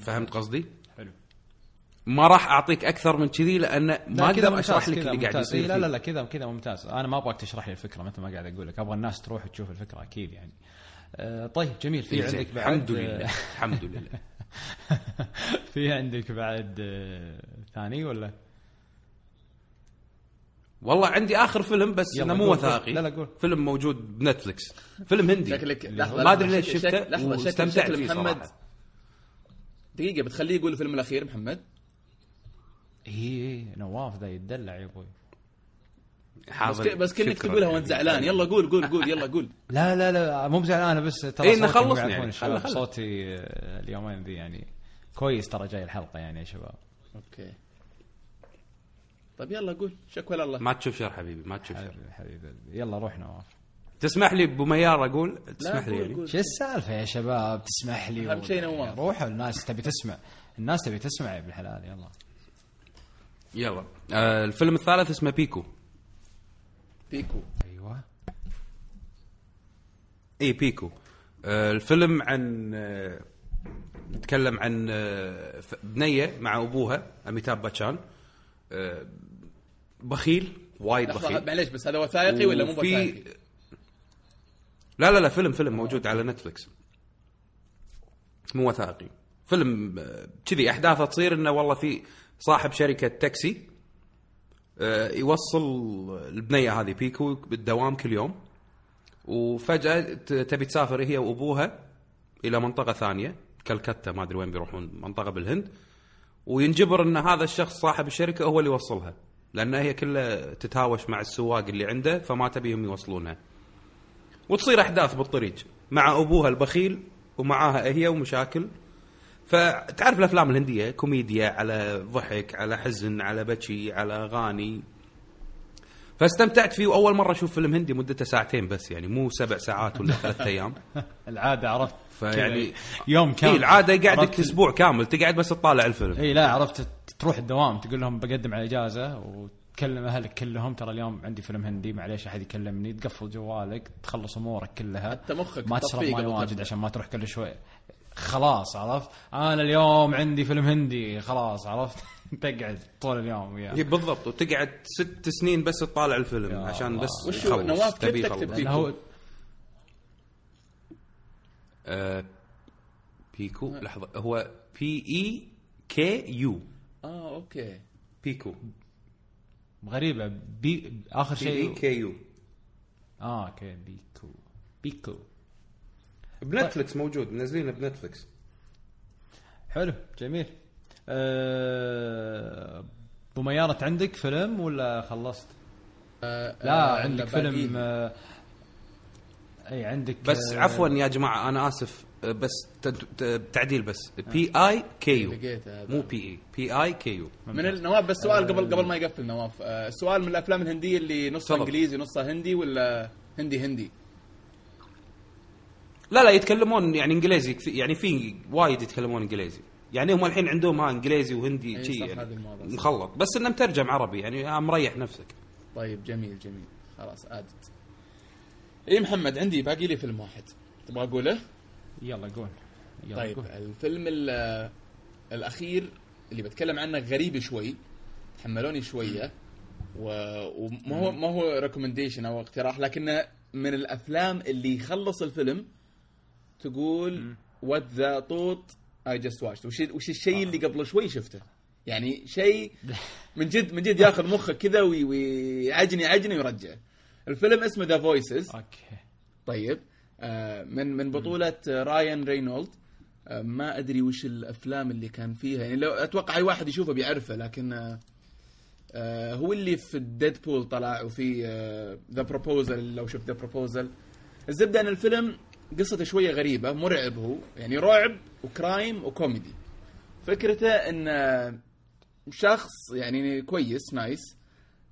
فهمت قصدي؟ حلو. ما راح أعطيك أكثر من كذي لأن ما أقدر أشرح لك اللي قاعد. يصير إيه، لا. لا لا كذا كذا ممتاز. أنا ما أبغاك تشرح لي الفكرة مثل ما قاعد أقول لك. أبغى الناس تروح وتشوف الفكرة أكيد يعني. آه، طيب جميل. في إيه،. عندك بعد الحمد لله. الحمد لله. في عندك بعد آه، ثاني ولا؟ والله عندي آخر فيلم بس إنه مو وثائقي. لا، لا، قول. فيلم موجود بنتفلكس فيلم هندي. شكلك لحظه ما أدري ليش شفته لحظة واستمتعت شكل فيه محمد دقيقة بتخليه يقول الفيلم الأخير محمد؟ اي اي نواف ذا يتدلع يا أبوي. بس, حاضر بس كأنك شكراً. تقولها. وأنت زعلان. يلا قول قول قول يلا قول. لا لا لا مو بزعلان أنا بس ترى إيه، يعرفون يعني. صوتي آه، اليومين ذي يعني كويس ترى جاي الحلقة يعني يا شباب. okay. طيب يلا قول. شكوى لله. ما تشوف شر حبيبي ما تشوف شر. حبيبي حبيبي. يلا روح نواف. تسمح لي أبو ميار أقول؟ تسمح لي يعني. شو السالفة يا شباب؟ تسمح لي أهم شيء نواف. روحوا الناس تبي تسمع. الناس تبي تسمع يا ابن الحلال يلا. يلا. آه الفيلم الثالث اسمه بيكو. بيكو. أيوه. اي بيكو. آه الفيلم عن آه نتكلم عن آه بنية مع أبوها أميتاب باتشان. آه بخيل وايد بخيل. معليش بس هذا وثائقي ولا مو وثائقي؟ لا لا لا فيلم فيلم موجود على نتفلكس مو وثائقي. فيلم آه، كذي أحداثه تصير إنه والله في صاحب شركة تاكسي آه، يوصل البنية هذه بيكو بالدوام كل يوم وفجأة تبي تسافر هي وأبوها إلى منطقة ثانية كلكتا ما أدري وين بيروحون منطقة بالهند وينجبر إن هذا الشخص صاحب الشركة هو اللي يوصلها. لأن هي كلها تتهاوش مع السواق اللي عنده فما تبيهم يوصلونها. وتصير أحداث بالطريق مع أبوها البخيل ومعاها هي ومشاكل. فتعرف الأفلام الهندية كوميديا على ضحك على حزن على بكي على أغاني. فاستمتعت فيه. وأول مرة أشوف فيلم هندي مدته ساعتين بس يعني مو سبع ساعات ولا ثلاثة أيام. العادة عرفت فيعني يوم كامل. اي العادة يقعدك؟ أسبوع كامل تقعد بس تطالع الفيلم. اي لا عرفت. تروح الدوام تقول لهم بقدم على إجازة وتكلم أهلك كلهم. ترى اليوم عندي فيلم هندي معليش أحد يكلمني. تقفل جوالك تخلص أمورك كلها. حتى مخك ما تشرب ماي واجد. عشان ما تروح كل شوي. خلاص عرفت. أنا اليوم عندي فيلم هندي خلاص عرفت. تقعد طول اليوم وياه هي بالضبط. وتقعد ست سنين بس تطالع الفيلم يا عشان الله. بس وشو يخلص. نواف كيف تبي تكتب يخلص. بيكو؟ هو آه، بيكو لحظة. هو بي اي كي يو آه أوكي. بيكو. غريبة. P آخر P I شيء K U آه okay. بيكو. بيكو. بنتفلكس موجود. منزلينه بنتفلكس حلو. جميل. أبو ميارة عندك فيلم ولا خلصت؟ آه لا آه، عندك. فيلم آه... إي عندك بس آه، عفوا يا جماعة أنا آسف آه، بس تعديل بس P I K U. مو P I P I K U من نواف بس سؤال قبل قبل ما يقفل نواف آه، السؤال من الأفلام الهندية اللي نصها. إنجليزي ونصها هندي ولا هندي هندي لا لا يتكلمون يعني إنجليزي كثير يعني في وايد يتكلمون إنجليزي يعني هم الحين عندهم ها إنجليزي وهندي أي شي صح، يعني. مخلط. بس إنه مترجم عربي يعني آه، مريح نفسك. طيب جميل جميل. خلاص عادت. إي محمد عندي باقي لي فيلم واحد. تبغى أقوله؟ يلا قول. يلا طيب قول. الفيلم ال- الأخير اللي بتكلم عنه غريب شوي تحملوني شوية. و... وما هو ما هو recommendation أو اقتراح لكنه من الأفلام اللي يخلص الفيلم تقول what the طوط I just watch وش وش الشيء اللي قبل شوي شفته. يعني شيء من جد من جد ياخذ مخك كذا وي- ويعجني عجني ويرجع. الفيلم اسمه The Voices okay. طيب. آه من من بطولة آه، رايان رينولد آه ما أدري وش الأفلام اللي كان فيها. يعني لو أتوقع أي واحد يشوفه بيعرفه لكن آه آه هو اللي في Deadpool طلع وفي The Proposal لو شفت The Proposal الزبده ان الفيلم قصته شوية غريبة مرعب هو. يعني رعب و crime وكوميدي فكرته إن آه، شخص يعني كويس nice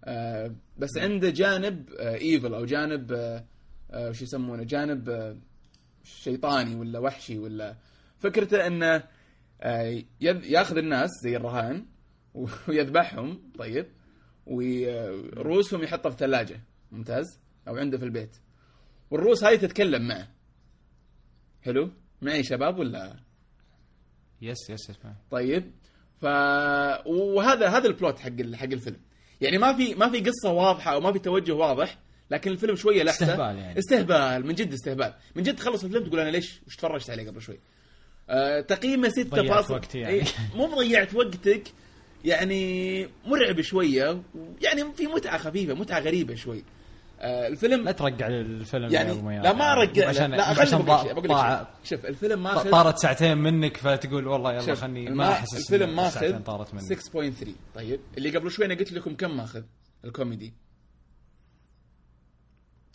آه، بس عنده جانب evil أو جانب آه، آه، وش يسمونه جانب آه، شيطاني ولا وحشي ولا. فكرته انه آه، ياخذ الناس زي الرهائن ويذبحهم طيب ورؤوسهم يحطها في ثلاجه ممتاز أو عنده في البيت. والروس هاي تتكلم معه. حلو؟ معي شباب ولا؟ يس يس يس. طيب ف وهذا هذا ال plot حق ال- حق الفيلم. يعني ما في ما في قصة واضحة أو ما في توجه واضح لكن الفيلم شوية لحسة. استهبال يعني. استهبال من جد استهبال. من جد تخلص الفيلم تقول أنا ليش؟ وش تفرجت عليه قبل شوي؟ آه تقييمه 6 ضيعت فاصل وقتي يعني. إيه، مو ضيعت وقتك يعني مرعب شوية يعني في متعة خفيفة متعة غريبة شوي. آه الفيلم لا ترقع الفيلم يعني يا. لا ما ارجع عشان لا عشان بقول لك. شوف الفيلم ماخذ طارت ساعتين منك فتقول والله يلا خلني ما أحس الفيلم ماخذ الساعتين طارت مني. 6.3 طيب اللي قبل شوي أنا قلت لكم كم ماخذ الكوميدي؟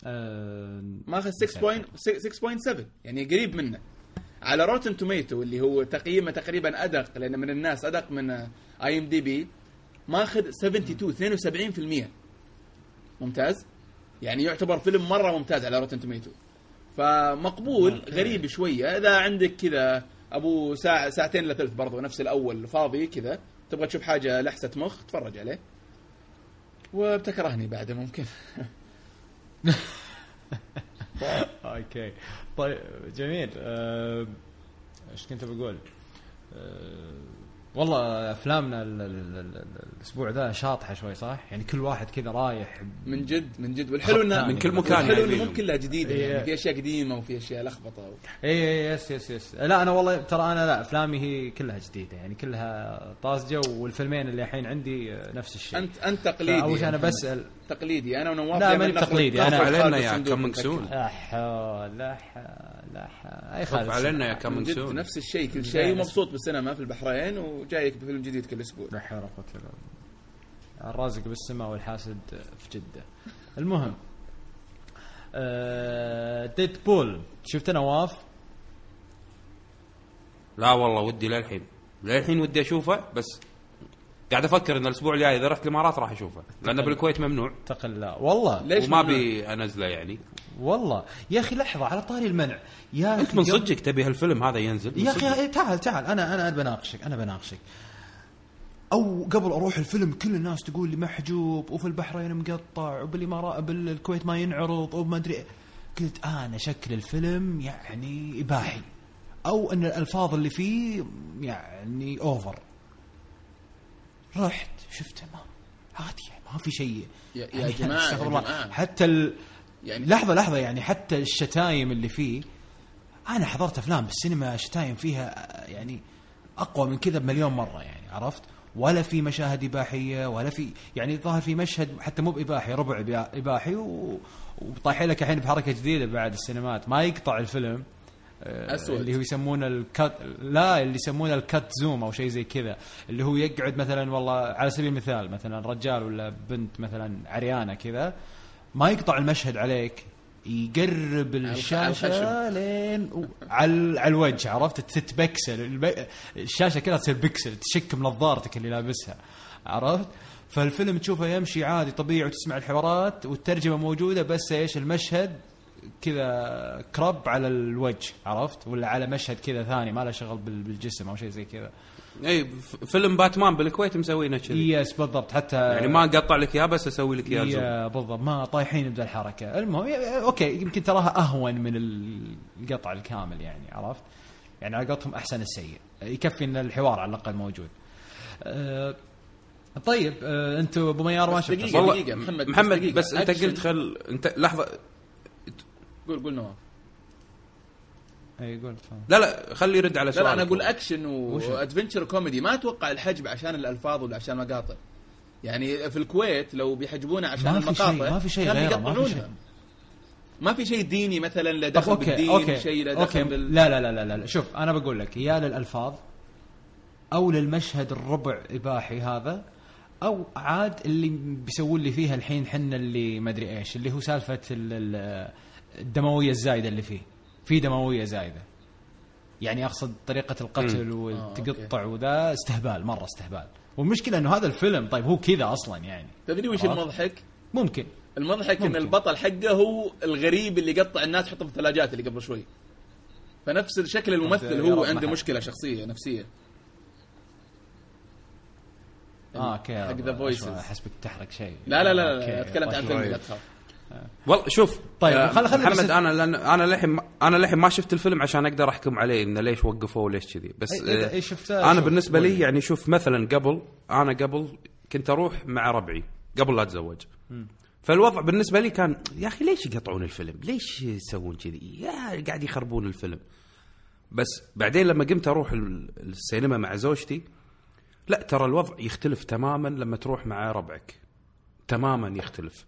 آه، ماخذ 6.6 6.7 يعني قريب منه. على Rotten Tomato اللي هو تقييمه تقريبا أدق لأن من الناس أدق من IMDb ماخذ 72 72% ممتاز؟ يعني يعتبر فيلم مرة ممتاز على Rotten Tomato. فمقبول غريب شوية. إذا عندك كذا أبو ساعه ساعتين الا ثلث برضو نفس الأول فاضي كذا تبغى تشوف حاجة لحسة مخ تفرج عليه. وبتكرهني بعده ممكن. okay. طيب جميل. آه، إيش كنت بقول؟ والله أفلامنا ال- ال- ال- ال- الأسبوع ذا شاطحة شوي صح؟ يعني كل واحد كذا رايح من جد من جد والحلو إنه من كل مكان الحلو إنه جايبينهم. مو كلها جديدة يعني إيه. في أشياء قديمة وفي أشياء لخبطة و... اي اي yes yes yes لا أنا والله ترى أنا لا أفلامي هي كلها جديدة يعني كلها طازجة والفيلمين اللي الحين عندي نفس الشيء انت أنت تقليدي اول شيء أنا محمد. بسال تقليدي. أنا ونواف لا، ماني تقليدي، خف علينا يا ونفكر. soon. لا حول لا حول لا حول. خف علينا يا جد سون نفس الشيء كل. شيء ومبسوط بالسينما في البحرين وجايك بفيلم جديد كل أسبوع. لا حول ولا قوة إلا بالله. الرازق بالسماء والحاسد في جدة. المهم آه ديد بول شفت نواف؟ لا والله ودي للحين. للحين ودي أشوفه بس قاعد أفكر إن الأسبوع الجاي إذا رحت الإمارات راح أشوفه لأنه بالكويت ممنوع. تقل لا. والله. ليش وما ممنوع؟ أبي أنزله يعني. والله. يا أخي لحظة على طاري المنع. يا أنت من صدقك تبي هالفيلم هذا ينزل؟ يا. أخي تعال تعال. أنا أنا بناقشك أنا بناقشك. أو قبل أروح الفيلم كل الناس تقول لي محجوب وفي البحرين مقطع وبالإمارات بالكويت ما ينعرض وما أدري. إيه. قلت أنا شكل الفيلم يعني إباحي. أو إن الألفاظ اللي فيه يعني over رحت شفته ما عادي ما في شيء. يا- يعني جماعة، يا استغفر الله. جماعة. حتى ال... يعني لحظة لحظة يعني حتى الشتايم اللي فيه أنا حضرت أفلام بالسينما شتايم فيها يعني أقوى من كذا بمليون مرة يعني عرفت؟ ولا في مشاهد إباحية ولا في يعني ظاهر في مشهد حتى مو بإباحي ربع إباحي و... وطايحين لك الحين بحركة جديدة بعد السينمات. ما يقطع الفيلم. آه، أسود. اللي هو يسمونه ال cut لا اللي يسمونه ال cut zoom أو شيء زي كذا. اللي هو يقعد مثلا والله على سبيل المثال مثلا رجال ولا بنت مثلا عريانة كذا ما يقطع المشهد عليك يقرب الشاشة. لين على الوجه عرفت؟ تتبكسل الشاشة كلها تصير بكسل تشك بنظارتك اللي لابسها. عرفت؟ فالفيلم تشوفه يمشي عادي طبيعي وتسمع الحوارات والترجمة موجودة بس إيش؟ المشهد كذا crop على الوجه عرفت؟ ولا على مشهد كذا ثاني ما له شغل بال- بالجسم أو شيء زي كذا. أي فيلم باتمان بالكويت مسوينه كذي yes بالضبط. حتى يعني ما نقطع لك إياه بس أسوي لك إياه بالضبط. ما طايحين بذا الحركة. المهم okay يمكن تراها أهون من القطع الكامل يعني عرفت؟ يعني على قولتهم أحسن السيء. يكفي إن الحوار على الأقل موجود. أه طيب أه أنتم أبو ميار ما بس شفتوا دقيقة. صح؟ والله محمد، بس محمد دقيقة. بس أنت. قلت خل أنت لحظة. قول قول نواف أي قول. لا لا خلي يرد على لا سؤالك لا أنا أقول action؟ و adventure comedy ما أتوقع الحجب عشان الألفاظ ولا عشان المقاطع يعني في الكويت لو بيحجبونه عشان ما في شيء- المقاطع ما في شيء غيره، ما في. شيء. ما في شيء ديني مثلا لا دخل okay بالدين okay شيء لا دخل بال... لا لا لا لا لا شوف أنا بقول لك يا للألفاظ أو للمشهد الربع إباحي هذا أو عاد اللي بيسوون لي فيها الحين حنا اللي ما أدري إيش اللي هو سالفة ال- ال- الدموية الزايدة اللي فيه. في دموية زايدة. يعني أقصد طريقة القتل والتقطع وذا استهبال مرة استهبال. والمشكلة إنه هذا الفيلم طيب هو كذا أصلا يعني. تدري وش؟ المضحك؟ ممكن. المضحك إن ممكن. البطل حقه هو الغريب اللي قطع الناس يحطهم في الثلاجات اللي قبل شوي. فنفس شكل الممثل هو عنده مشكلة شخصية نفسية. آه okay حق The Voices أحسبك تحرق شيء. لا لا لا, okay، لا تكلمت عن. فيلم لا تخاف والله شوف طيب، آه، خل- خل- محمد أنا لأن أنا للحين أنا للحين ما شفت الفيلم عشان أقدر أحكم عليه إنه ليش وقفوه وليش كذي بس أي- إذا- آه، شفته، أنا بالنسبة لي لي. يعني شوف مثلا قبل أنا قبل كنت أروح مع ربعي قبل لا أتزوج فالوضع بالنسبة لي كان يا أخي ليش يقطعون الفيلم؟ ليش يسوون كذي؟ يا قاعد يخربون الفيلم. بس بعدين لما قمت أروح ال- السينما مع زوجتي لا ترى الوضع يختلف تماما لما تروح مع ربعك. تماما يختلف.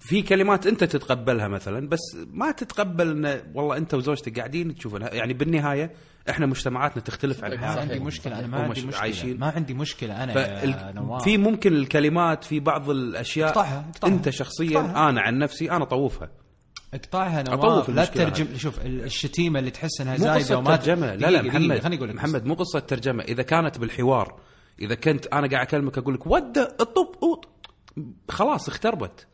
في كلمات انت تتقبلها مثلا بس ما تتقبل إن والله انت وزوجتك قاعدين تشوفونها. يعني بالنهاية إحنا مجتمعاتنا تختلف عن حياتهم. عندي مشكلة أنا ما عندي مشكلة. عايشين. ما عندي مشكلة أنا فال... في ممكن الكلمات في بعض الأشياء اقطعها، اقطعها. أنت شخصيا اقطعها. أنا عن نفسي أنا طوفها. اقطعها نواف لا تترجم شوف ال- الشتيمة اللي تحس إنها زايدة وما ترجمة. لا لا محمد خليني أقول لك محمد مو قصة ترجمة. إذا كانت بالحوار إذا كنت أنا قاعد أكلمك أقول لك ود الطب. خلاص اختربت.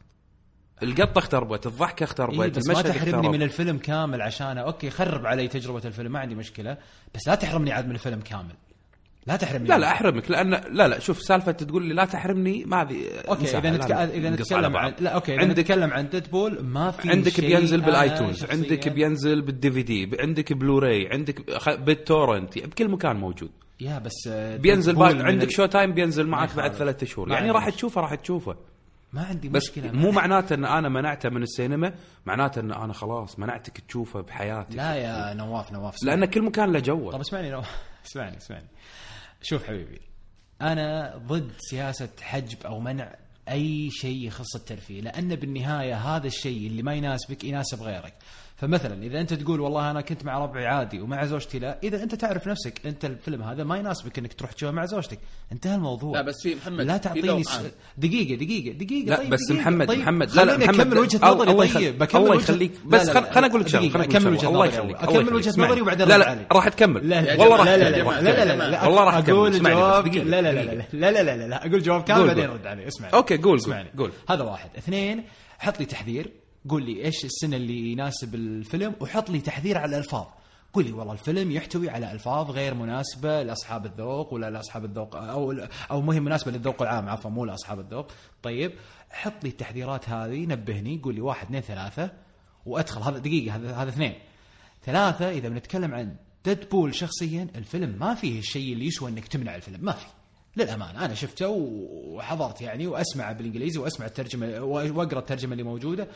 القطه اختربت الضحكه اختربت إيه بس ما تحرمني. من الفيلم كامل عشانه أوكي خرب علي تجربة الفيلم ما عندي مشكلة بس لا تحرمني عاد من الفيلم كامل لا تحرمني لا. لا أحرمك لأن لا لا شوف سالفة تقول لي لا تحرمني ما هذه okay. إذا نتك... إذا نتكلم. عن لا okay عندك نتكلم عن Deadpool ما في عندك بينزل بال iTunes شخصياً- عندك بينزل بال DVD عندك بلوراي عندك بال torrent بكل مكان موجود يا بس آه، بينزل بعد عندك ال- Showtime بينزل معك بعد. ثلاثة شهور يعني راح تشوفه راح تشوفه ما عندي بس مشكلة مو معناته إن أنا منعته من السينما معناته إن أنا خلاص منعتك تشوفه بحياتك. لا يا نواف نواف اسمعني. لأن كل مكان له جوه. طب اسمعني نواف اسمعني اسمعني. شوف حبيبي أنا ضد سياسة حجب أو منع أي شيء يخص الترفيه لأن بالنهاية هذا الشيء اللي ما يناسبك يناسب غيرك. فمثلا اذا انت تقول والله أنا كنت مع ربعي عادي ومع زوجتي لا اذا انت تعرف نفسك انت الفيلم هذا ما يناسبك انك تروح تشوفه مع زوجتك انتهى الموضوع لا بس في محمد لا تعطيني س... دقيقه دقيقه دقيقه لا طيب بس دقيقة محمد طيب محمد لا لا محمد اكمل وجهه نظري الله طيب الله يخليك بس خليني أقول لك شغله اكمل وجهه نظري اكمل وجهه نظري وبعدين لا لا راح تكمل والله راح لا لا لا والله راح أقول جواب لا لا لا لا لا لا لا أقول جواب كامل بعدين رد علي اسمعني okay قول قول هذا واحد اثنين حط لي تحذير قول لي إيش السنة اللي يناسب الفيلم وحط لي تحذير على الألفاظ. قول لي والله الفيلم يحتوي على ألفاظ غير مناسبة لأصحاب الذوق ولا لأصحاب الذوق أو أو مو هي مناسبة للذوق العام عفوا مو لأصحاب الذوق. طيب حط لي التحذيرات هذه نبهني قول لي واحد اثنين ثلاثة وأدخل. هذا دقيقة هذا هذا اثنين. ثلاثة إذا بنتكلم عن ديدبول شخصيا الفيلم ما فيه الشيء اللي يسوى إنك تمنع الفيلم ما في للأمانة أنا شفته وحضرت يعني واسمعه بالإنجليزي وأسمع الترجمة وأقرأ الترجمة اللي موجودة.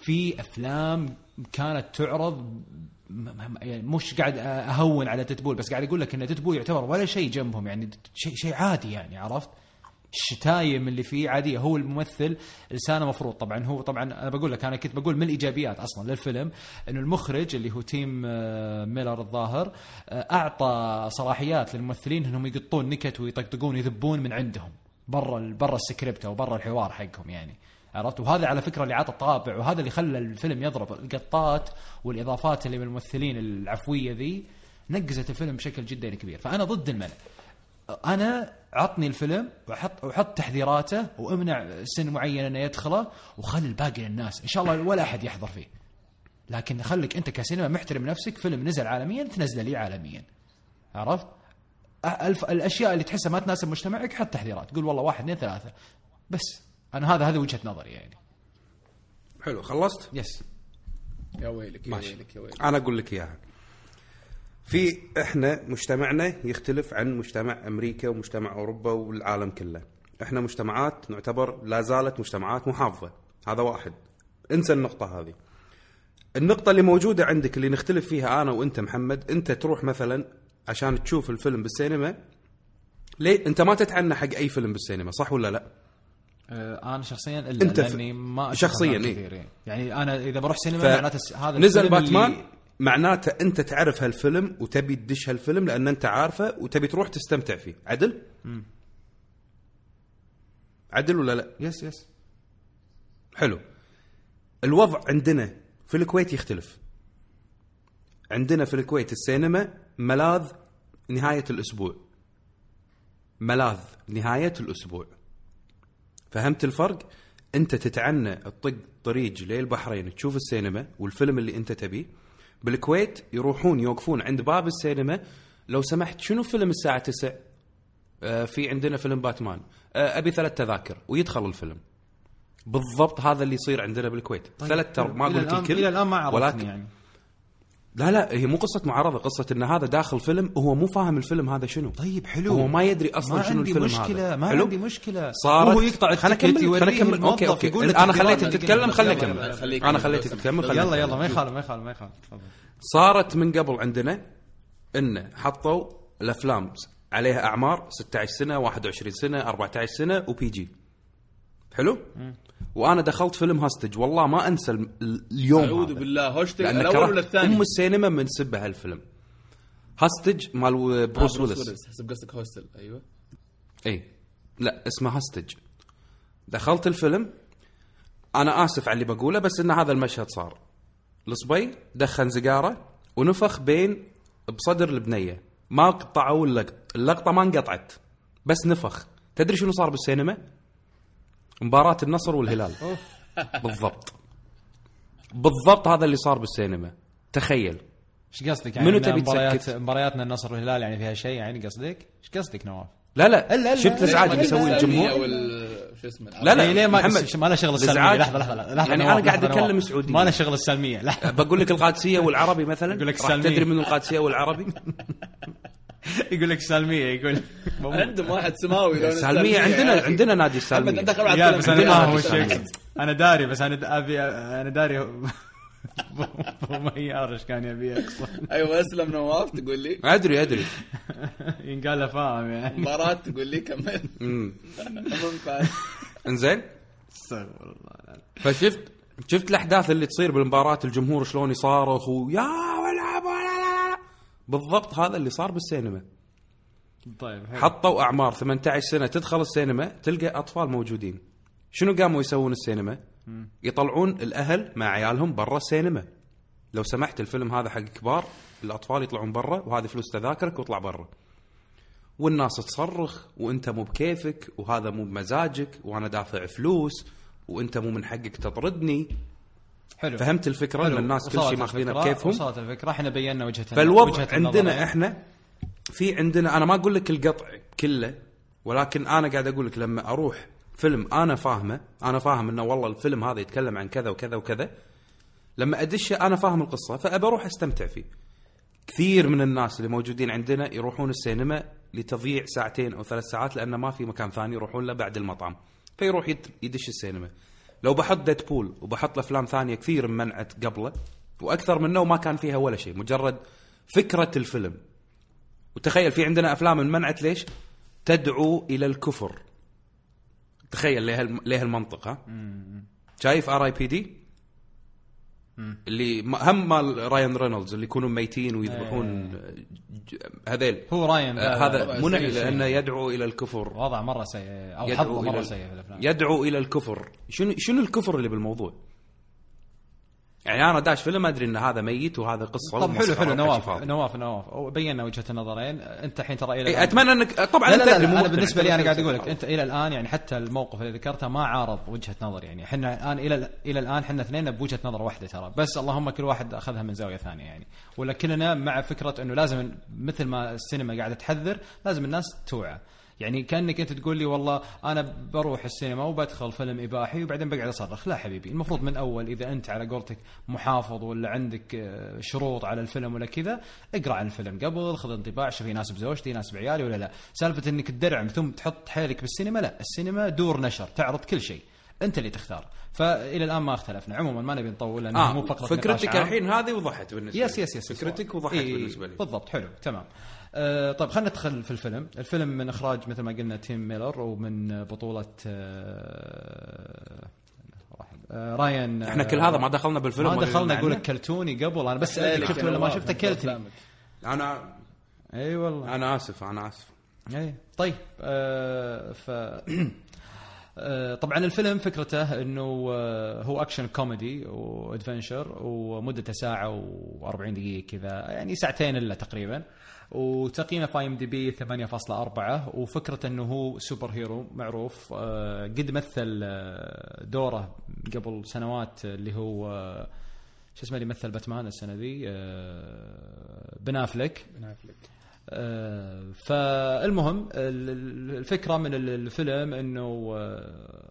في أفلام كانت تعرض يعني مش قاعد أهون على ديدبول بس قاعد أقول لك إن ديدبول يعتبر ولا شيء جنبهم يعني شيء شيء عادي يعني عرفت؟ الشتايم اللي فيه عادية هو الممثل لسانه مفروض طبعا هو طبعا أنا بقول لك أنا كنت بقول من الإيجابيات أصلا للفيلم إنه المخرج اللي هو تيم آه، ميلر الظاهر آه، أعطى صلاحيات للممثلين إنهم يقطون نكت ويطقطقون ويذبون من عندهم برا برا السكريبت أو برا الحوار حقهم يعني عرفت؟ وهذا على فكرة اللي عطى الطابع وهذا اللي خلى الفيلم يضرب القطات والإضافات اللي من الممثلين العفوية ذي نقزت الفيلم بشكل جدا كبير. فأنا ضد المنع أنا عطني الفيلم وحط وحط تحذيراته وأمنع سن معين إنه يدخله وخلي الباقي للناس. إن شاء الله ولا أحد يحضر فيه. لكن خليك أنت كسينما محترم نفسك فيلم نزل عالميا تنزله لي عالميا. عرفت؟ الأشياء اللي تحسها ما تناسب مجتمعك حط تحذيرات. قول والله واحد اثنين ثلاثة. بس. أنا هذا هذا وجهة نظري يعني. حلو خلصت؟ يس يا ويلك يا ماشي. ويلك يا ويلك. أنا أقول لك إياها. في إحنا مجتمعنا يختلف عن مجتمع أمريكا ومجتمع أوروبا والعالم كله. إحنا مجتمعات نعتبر لا زالت مجتمعات محافظة. هذا واحد. انسى النقطة هذه. النقطة اللي موجودة عندك اللي نختلف فيها أنا وأنت محمد أنت تروح مثلا عشان تشوف الفيلم بالسينما ليه؟ أنت ما تتعنى حق أي فيلم بالسينما صح ولا لا؟ آه أنا شخصيا إلا أنت ف- لأني ما شخصياً، إيه. كثير يعني. يعني أنا إذا بروح سينما ف- معناته هذا نزل الفيلم اللي- باتمان معناته أنت تعرف هالفيلم وتبي تدش هالفيلم لأن أنت عارفه وتبي تروح تستمتع فيه. عدل؟ عدل ولا لا؟ يس يس حلو. الوضع عندنا في الكويت يختلف. عندنا في الكويت السينما ملاذ نهاية الأسبوع. ملاذ نهاية الأسبوع. فهمت الفرق؟ أنت تتعنى تطق طريق للبحرين تشوف السينما والفيلم اللي أنت تبيه. بالكويت يروحون يوقفون عند باب السينما. لو سمحت شنو فيلم الساعة 9 آه في عندنا فيلم باتمان. آه أبي ثلاث تذاكر ويدخل الفيلم. بالضبط هذا اللي يصير عندنا بالكويت. طيب ثلاث. ما قلت الكل إلى الآن ما عرفني ولكن يعني. لا لا هي مو قصة معارضة قصة إن هذا داخل فيلم وهو مو فاهم الفيلم هذا شنو. طيب حلو. هو ما يدري أصلا ما شنو الفيلم مشكلة هذا ما حلو؟ عندي مشكلة. صارت وهو يقطع ال ticket نكمل خلنا نكمل okay okay. أنا خليتك تتكلم يلا، خليك أنا كمل خليتك بس. تكمل خليني يلا. يلا ما يخالف ما يخالف ما يخالف. صارت من قبل عندنا إن حطوا الأفلام عليها أعمار 16 سنة 21 سنة 14 سنة و PG حلو وأنا دخلت فيلم Hostage. والله ما أنسى اليوم أعوذ. بالله. لأن الأول ولا الثاني؟ أم السينما من سبه هالفيلم. Hostage مال بروس آه، ويلس حسب قصدك Hostel أيوه. اي لا اسمه Hostage. دخلت الفيلم. أنا آسف على اللي بقوله بس إن هذا المشهد صار. الصبي دخن سيجارة ونفخ بين بصدر البنية. ما قطعوا اللقط اللقطة ما انقطعت بس نفخ. تدري شنو صار بالسينما؟ مباراة النصر والهلال. بالضبط. بالضبط هذا اللي صار بالسينما. تخيل. إيش قصدك؟ يعني منو تبي مباريات تسكت؟ مبارياتنا النصر والهلال يعني فيها شيء يعني قصدك؟ إيش قصدك نواف؟ لا لا, إلا- إلا- شفت الازعاج اللي يسويه الجمهور؟ وال شو اسمه؟ لا لا. ليه ما محمد، ما له شغل السلمية. لحظة لحظة لحظة يعني أنا قاعد نواف. سعودي ما له شغل السلمية لحظه بقول لك القادسية والعربي مثلا. لك. تدري من القادسية والعربي؟ يقول لك سلميه يقول عندهم واحد سماوي لون سالمية عندنا. عندنا نادي السالميه يا بس أنا. يقصد. أنا داري بس أنا ابي أنا داري. ميار إيش كان يبي يقصد أيوه أسلم نواف تقول لي. أدري أدري. ينقال له فاهم يعني. مباراة تقول لي كمل. إنزين؟ استغفر الله فشفت شفت الأحداث اللي تصير بالمباراة الجمهور شلون يصارخ ويا والعب ولا لا لا بالضبط هذا اللي صار بالسينما. طيب حلو. حطوا أعمار 18 سنة تدخل السينما تلقى أطفال موجودين. شنو قاموا يسوون السينما؟ يطلعون الأهل مع عيالهم برا السينما. لو سمحت الفيلم هذا حق كبار الأطفال يطلعون برا وهذه فلوس تذاكرك واطلع برا. والناس تصرخ وأنت مو بكيفك وهذا مو بمزاجك وأنا دافع فلوس وأنت مو من حقك تطردني. حلو. فهمت الفكرة؟ إن حلو. الناس كل شيء ماخذينه بكيفهم. وصلت الفكرة. إحنا بينا وجهة فالوضع وجهة عندنا. إحنا في عندنا أنا ما أقول لك القطع كله ولكن أنا قاعد أقول لك لما أروح فيلم أنا فاهمه أنا فاهم إنه والله الفيلم هذا يتكلم عن كذا وكذا وكذا لما ادشه أنا فاهم القصة فأبى أروح أستمتع فيه. كثير من الناس اللي موجودين عندنا يروحون السينما لتضييع ساعتين أو ثلاث ساعات لأنه ما في مكان ثاني يروحون له بعد المطعم. فيروح يدش السينما. لو بحط ديدبول وبحط أفلام ثانية كثير منعت قبله وأكثر منه وما كان فيها ولا شيء مجرد فكرة الفيلم وتخيل في عندنا أفلام منعت ليش؟ تدعو إلى الكفر تخيل ليه ليه المنطق ها؟ شايف R.I.P.D؟ اللي هم مال رايان رينولدز اللي يكونوا ميتين ويذبحون ج- هذيل. هو رايان آه، ذا هذا منى سيء لأنه يدعو إلى الكفر. وضع مرة سيء أو حظه مرة إلى- سيء في الأفلام. يدعو إلى الكفر. شنو شنو الكفر اللي بالموضوع؟ يعني أنا داش فيلم أدري إن هذا ميت وهذا قصة طب حلو حلو نواف. نواف نواف. بينا وجهة النظرين أنت الحين ترى إلى إيه، أتمنى انك طبعا لا أنت لا, لا, اللي مو لا أنا. بالنسبة لي أنا قاعد أقول لك أنت إلى الآن يعني حتى الموقف اللي ذكرته ما عارض وجهة نظر يعني. إحنا الآن إلى إلى الآن إحنا اثنين بوجهة نظر واحدة ترى. بس اللهم كل واحد أخذها من زاوية ثانية يعني. ولا كلنا مع فكرة إنه لازم مثل ما السينما قاعدة تحذر لازم الناس توعى. يعني كأنك أنت تقول لي والله أنا بروح السينما وبدخل فيلم إباحي وبعدين بقعد أصرخ. لا حبيبي المفروض من أول إذا أنت على قولتك محافظ ولا عندك آه، شروط على الفيلم ولا كذا اقرأ عن الفيلم قبل خذ انطباع شوف يناسب زوجتي يناسب عيالي ولا لا. سالفة إنك تدرعم ثم تحط حيلك بالسينما لا السينما دور نشر تعرض كل شيء. أنت اللي تختار. فإلى الآن ما اختلفنا. عموما ما نبي نطول لأنه آه مو فقرة فكرتك. الحين هذه وضحت بالنسبة yes لي. yes yes فكرتك وضحت إيه بالنسبة لي. بالضبط حلو تمام. آه طيب خلينا ندخل في الفيلم. الفيلم من إخراج مثل ما قلنا تيم ميلر ومن بطولة آه آه رايان إحنا كل هذا ما دخلنا بالفيلم ما دخلنا أقول؟ لك كرتوني قبل أنا بس سالتك شفت ولا ما شفته كلتني أنا أي والله. أنا آسف أنا آسف. إي طيب آه ف آه، طبعا الفيلم فكرته إنه آه، هو action comedy و adventure ومدته ساعة و40 دقيقة كذا يعني ساعتين إلا تقريبا. وتقييمه في IMDb 8.4 وفكرته إنه هو superhero معروف آه، قد مثل آه، دوره قبل سنوات اللي هو آه، شو اسمه اللي مثل باتمان السنة ذي آه، بن افلك آه، فالمهم ال- ال- الفكرة من ال- الفيلم إنه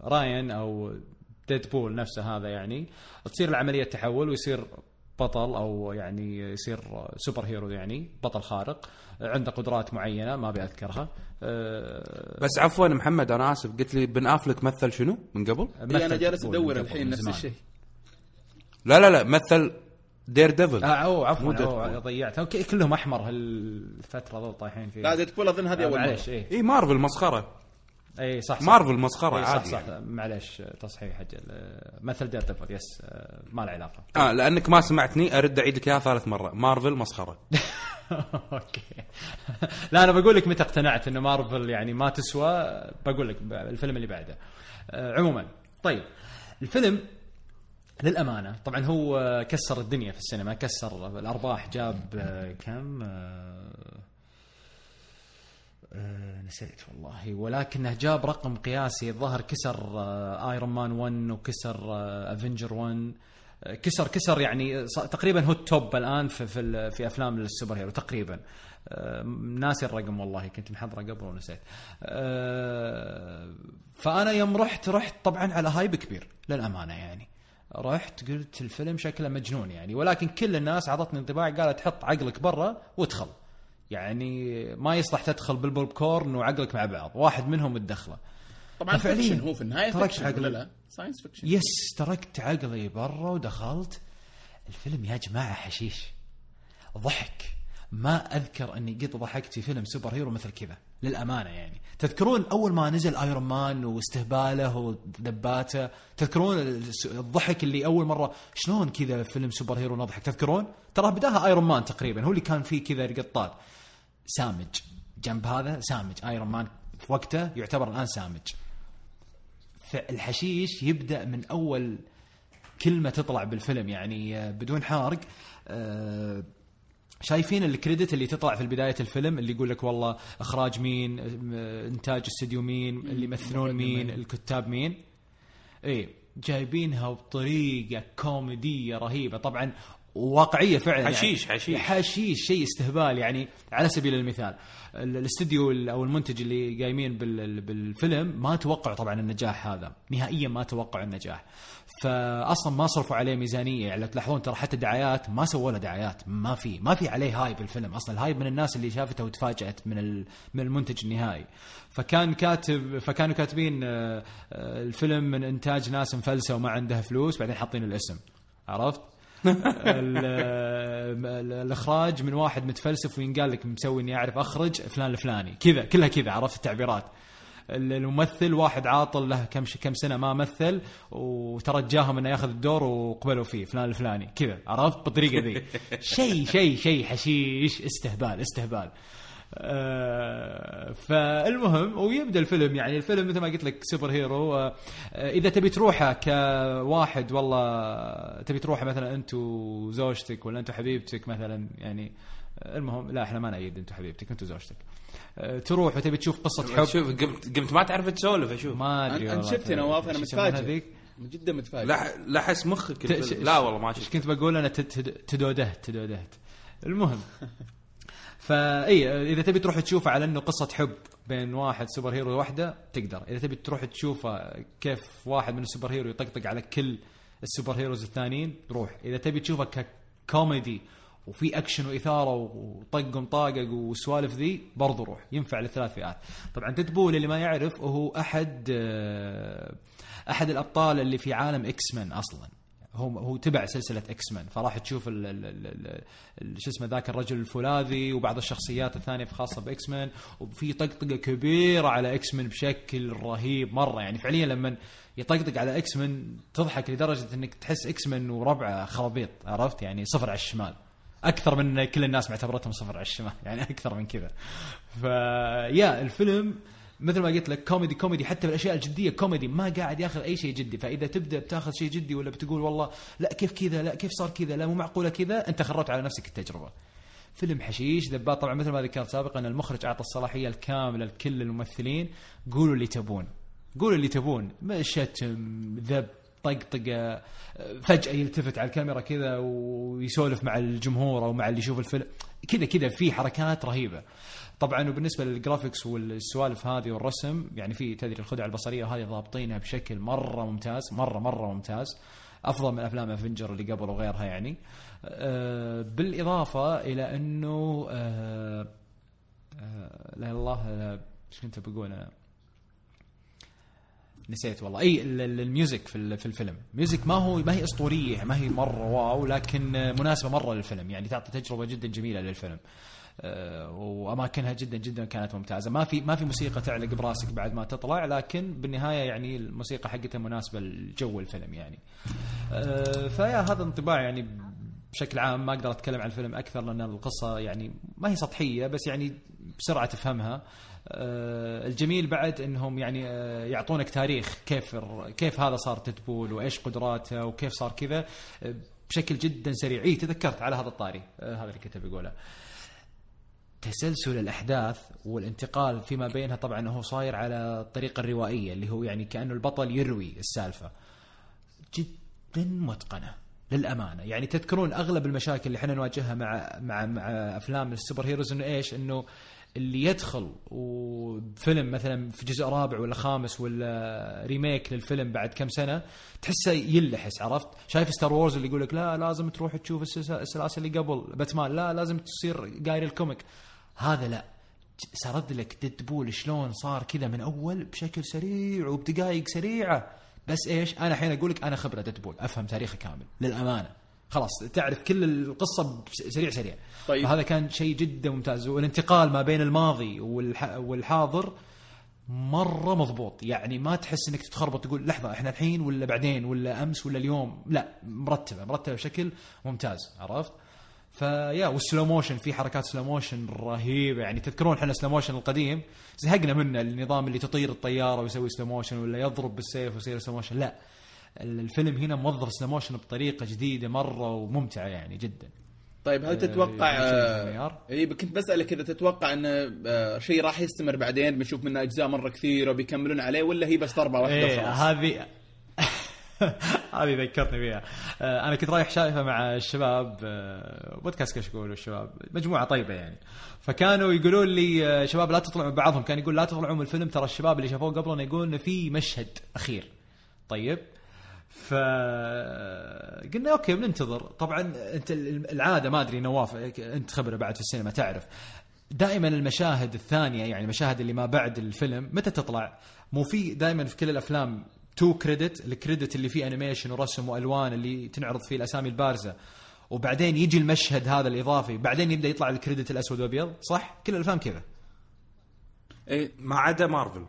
راين أو ديدبول نفسه هذا يعني تصير العملية تحول ويصير بطل أو يعني يصير superhero يعني بطل خارق عنده قدرات معينة ما أبي أذكرها. آه، بس عفوا محمد أنا آسف قلت لي بن آفلك مثل شنو من قبل؟ أنا مثل جالس ديدبول أدور من قبل، الحين نفس. الشيء. لا لا لا مثل دير ديفل آه مو عفوا okay كلهم أحمر هالفترة ذول طايحين فيه لا ديدبول أظن هذه آه، أول معليش مرة. اي اي مارفل مسخرة. أي صح صح. مارفل مسخرة إيه صح عادي صح. يعني. معليش تصحيح أجل مثل دير ديفل yes آه، ما له علاقة. آه لأنك ما سمعتني أرد اعيد لك إياها ثالث مرة. مارفل مسخرة. okay. لا أنا بقول لك متى اقتنعت إنه مارفل يعني ما تسوى بقول لك الفيلم اللي بعده. آه، عموما طيب الفيلم للأمانة طبعا هو كسر الدنيا في السينما كسر الأرباح جاب آه، كم؟ آه، آه، نسيت والله. ولكنه جاب رقم قياسي الظاهر كسر آه، Iron Man 1 وكسر آه، Avenger 1 آه، كسر كسر يعني ص- تقريبا هو ال top الآن في في, في أفلام ال superhero تقريبا. آه، ناسي الرقم والله كنت محضره قبل ونسيت. آه، فأنا يوم رحت رحت طبعا على hype كبير للأمانة يعني. رحت قلت الفيلم شكله مجنون يعني. ولكن كل الناس عطتني انطباع قالت حط عقلك برا وادخل. يعني ما يصلح تدخل بالبوب كورن وعقلك مع بعض. واحد منهم تدخله طبعا فعلياً هو في النهاية تركت عقلي. science fiction yes تركت عقلي برا ودخلت. الفيلم يا جماعة حشيش. ضحك. ما أذكر أني قد ضحكت في فيلم superhero مثل كذا للأمانة يعني. تذكرون أول ما نزل Iron Man واستهباله ودباته؟ تذكرون الضحك اللي أول مرة شلون كذا فيلم superhero نضحك؟ تذكرون؟ ترى بداها Iron Man تقريبا هو اللي كان فيه كذا قطات سامج. جنب هذا سامج. Iron Man في وقته يعتبر الآن سامج. فالحشيش يبدأ من أول كلمة تطلع بالفيلم. يعني آه، بدون حرق آه، شايفين ال credit اللي تطلع في بدايه الفيلم اللي يقول لك والله إخراج مين آه، إنتاج استوديو مين اللي يمثلون مين الكتاب مين. إيه جايبينها بطريقة كوميدية رهيبة. طبعا واقعية فعلا حشيش- يعني. حشيش. حشيش. شيء استهبال يعني. على سبيل المثال ال- الاستوديو ال- أو المنتج اللي قايمين بال- بالفيلم ما توقعوا طبعا النجاح هذا. نهائيا ما توقعوا النجاح. فأصلا ما صرفوا عليه ميزانية. يعني لو تلاحظون ترى حتى دعايات ما سووا له دعايات. ما في ما في عليه hype الفيلم أصلا. ال hype من الناس اللي شافته وتفاجأت من من المنتج النهائي. فكان كاتب فكانوا كاتبين آه، آه، الفيلم من إنتاج ناس مفلسة وما عنده فلوس بعدين حاطين الاسم. عرفت؟ ال- ال- الإخراج من واحد متفلسف وينقال لك مسوي إني أعرف أخرج فلان الفلاني. كذا كلها كذا عرفت التعبيرات. ال- الممثل واحد عاطل له كم كم سنة ما مثل وترجاهم إنه ياخذ الدور وقبلوا فيه فلان الفلاني. كذا عرفت؟ بالطريقة ذي. شيء شيء شيء حشيش استهبال استهبال. آه، فالمهم ويبدأ الفيلم. يعني الفيلم مثل ما قلت لك سوبر هيرو. آه، إذا تبي تروحه كواحد والله تبي تروحه مثلا أنت وزوجتك ولا أنت وحبيبتك مثلا يعني المهم لا إحنا ما نأيد أنت وحبيبتك أنت وزوجتك. آه، تروح وتبي تشوف قصة حب. شوف قمت قمت ما تعرف تسولف أشوف. ما أدري والله. شفت يا نواف، يسمونها متفاجئ. جدا متفاجئ. لا لحس مخك ت- الفيلم. ش- لا والله ما إيش شفت. كنت بقول؟ أنا تد- تد- تدودهت تدودهت. المهم فاي إذا تبي تروح تشوفه على أنه قصة حب بين واحد superhero وواحده تقدر. إذا تبي تروح تشوفه كيف واحد من ال superhero يطقطق على كل ال superheroes الثانيين روح. إذا تبي تشوفه ككوميدي وفي أكشن وإثارة وطق ومطاقق وسوالف ذي برضو روح. ينفع للثلاث فئات. طبعا ديدبول اللي ما يعرف هو أحد آه، أحد الأبطال اللي في عالم X-Men أصلا. هو هو تبع سلسلة X-Men فراح تشوف شو اسمه ذاك الرجل الفولاذي وبعض الشخصيات الثانية خاصة ب X-Men وفي طقطقة كبيرة على X-Men بشكل رهيب مرة. يعني فعليا لما يطقطق على X-Men تضحك لدرجة إنك تحس X-Men وربعه خرابيط عرفت؟ يعني صفر على الشمال. أكثر من كل الناس معتبرتهم صفر على الشمال. يعني أكثر من كذا. فيا الفيلم مثل ما قلت لك كوميدي كوميدي حتى بالاشياء الجدية كوميدي ما قاعد ياخذ أي شيء جدي. فإذا تبدأ بتاخذ شيء جدي ولا بتقول والله لا كيف كذا؟ لا كيف صار كذا؟ لا مو معقولة كذا؟ أنت خربت على نفسك التجربة. فيلم حشيش ذبات طبعا مثل ما ذكرت سابقا المخرج أعطى الصلاحية الكاملة لكل الممثلين قولوا اللي تبون. قولوا اللي تبون. شتم ذب طقطقة فجأة يلتفت على الكاميرا كذا ويسولف مع الجمهور أو مع اللي يشوف الفيلم. كذا كذا في حركات رهيبة. طبعا وبالنسبة للجرافيكس والسوالف هذه والرسم يعني في تدري الخدع البصرية وهذه ضابطينها بشكل مرة ممتاز مرة مرة ممتاز. أفضل من أفلام Avenger اللي قبل وغيرها يعني. آه بالإضافة إلى أنه آه آه لا الله إيش كنت بقول أنا نسيت والله. إي ال- ال- ال music في في الفيلم. music ما هو ما هي أسطورية ما هي مرة wow لكن مناسبة مرة للفيلم يعني تعطي تجربة جدا جميلة للفيلم. آه، وأماكنها جدا جدا كانت ممتازة. ما في ما في موسيقى تعلق براسك بعد ما تطلع لكن بالنهاية يعني الموسيقى حقتها مناسبة لجو الفيلم يعني. آه، فيا هذا انطباع يعني بشكل عام ما أقدر أتكلم عن الفيلم أكثر لأن القصة يعني ما هي سطحية بس يعني بسرعة تفهمها. آه، الجميل بعد إنهم يعني آه، يعطونك تاريخ كيف كيف هذا صار تدبول وإيش قدراته وكيف صار كذا آه، بشكل جدا سريع. اي تذكرت على هذا الطاري آه، هذا اللي كنت بقوله تسلسل الأحداث والانتقال فيما بينها طبعا هو صاير على الطريقة الروائية اللي هو يعني كأنه البطل يروي السالفة. جدا متقنة للأمانة. يعني تذكرون أغلب المشاكل اللي إحنا نواجهها مع مع مع أفلام ال superheroes إنه إيش؟ إنه اللي يدخل وفيلم مثلا في جزء رابع ولا خامس ولا remake للفيلم بعد كم سنة تحسه يلحس عرفت؟ شايف Star Wars اللي يقول لك لا لازم تروح تشوف السلاسل اللي قبل. باتمان لا لازم تصير قاري ال comic. هذا لا. سرد لك ديدبول شلون صار كذا من أول بشكل سريع وبدقائق سريعة. بس إيش؟ أنا الحين أقول لك أنا خبرة ديدبول أفهم تاريخه كامل. للأمانة. خلاص تعرف كل القصة سريع سريع. طيب. فهذا كان شيء جدا ممتاز. والانتقال ما بين الماضي والح... والحاضر مرة مضبوط. يعني ما تحس إنك تتخربط تقول لحظة إحنا الحين ولا بعدين ولا أمس ولا اليوم؟ لا مرتبة مرتبة بشكل ممتاز. عرفت؟ فيا وال slow motion في حركات slow motion رهيبة. يعني تذكرون إحنا slow motion القديم؟ زهقنا منه النظام اللي تطير الطيارة ويسوي slow motion ولا يضرب بالسيف ويصير slow motion لا الفيلم هنا موظف slow motion بطريقة جديدة مرة وممتعة يعني جدا. طيب هل آه، تتوقع آه،؟ اي كنت بسألك اذا تتوقع إن آه، شيء راح يستمر بعدين؟ بنشوف منه أجزاء مرة كثيرة وبيكملون عليه ولا هي بس ضربة واحدة إيه وخلاص؟ هذه هذه ذكرتني فيها. آه، أنا كنت رايح شايفه مع الشباب آه، بودكاست كشكول والشباب مجموعة طيبة يعني. فكانوا يقولون لي آه، شباب لا تطلعوا بعضهم. كان يقول لا تطلعوا من الفيلم. ترى الشباب اللي شافوه قبلنا يقولون في مشهد أخير. طيب. ف قلنا okay بننتظر. طبعا أنت العادة ما أدري نواف أنت خبرة بعد في السينما تعرف. دائما المشاهد الثانية يعني المشاهد اللي ما بعد الفيلم متى تطلع؟ مو في دائما في كل الأفلام two credit ال credit اللي فيه animation ورسم وألوان اللي تنعرض فيه الأسامي البارزة. وبعدين يجي المشهد هذا الإضافي بعدين يبدأ يطلع ال credit الأسود وابيض صح؟ كل الافلام كذا. إيه ما عدا مارفل.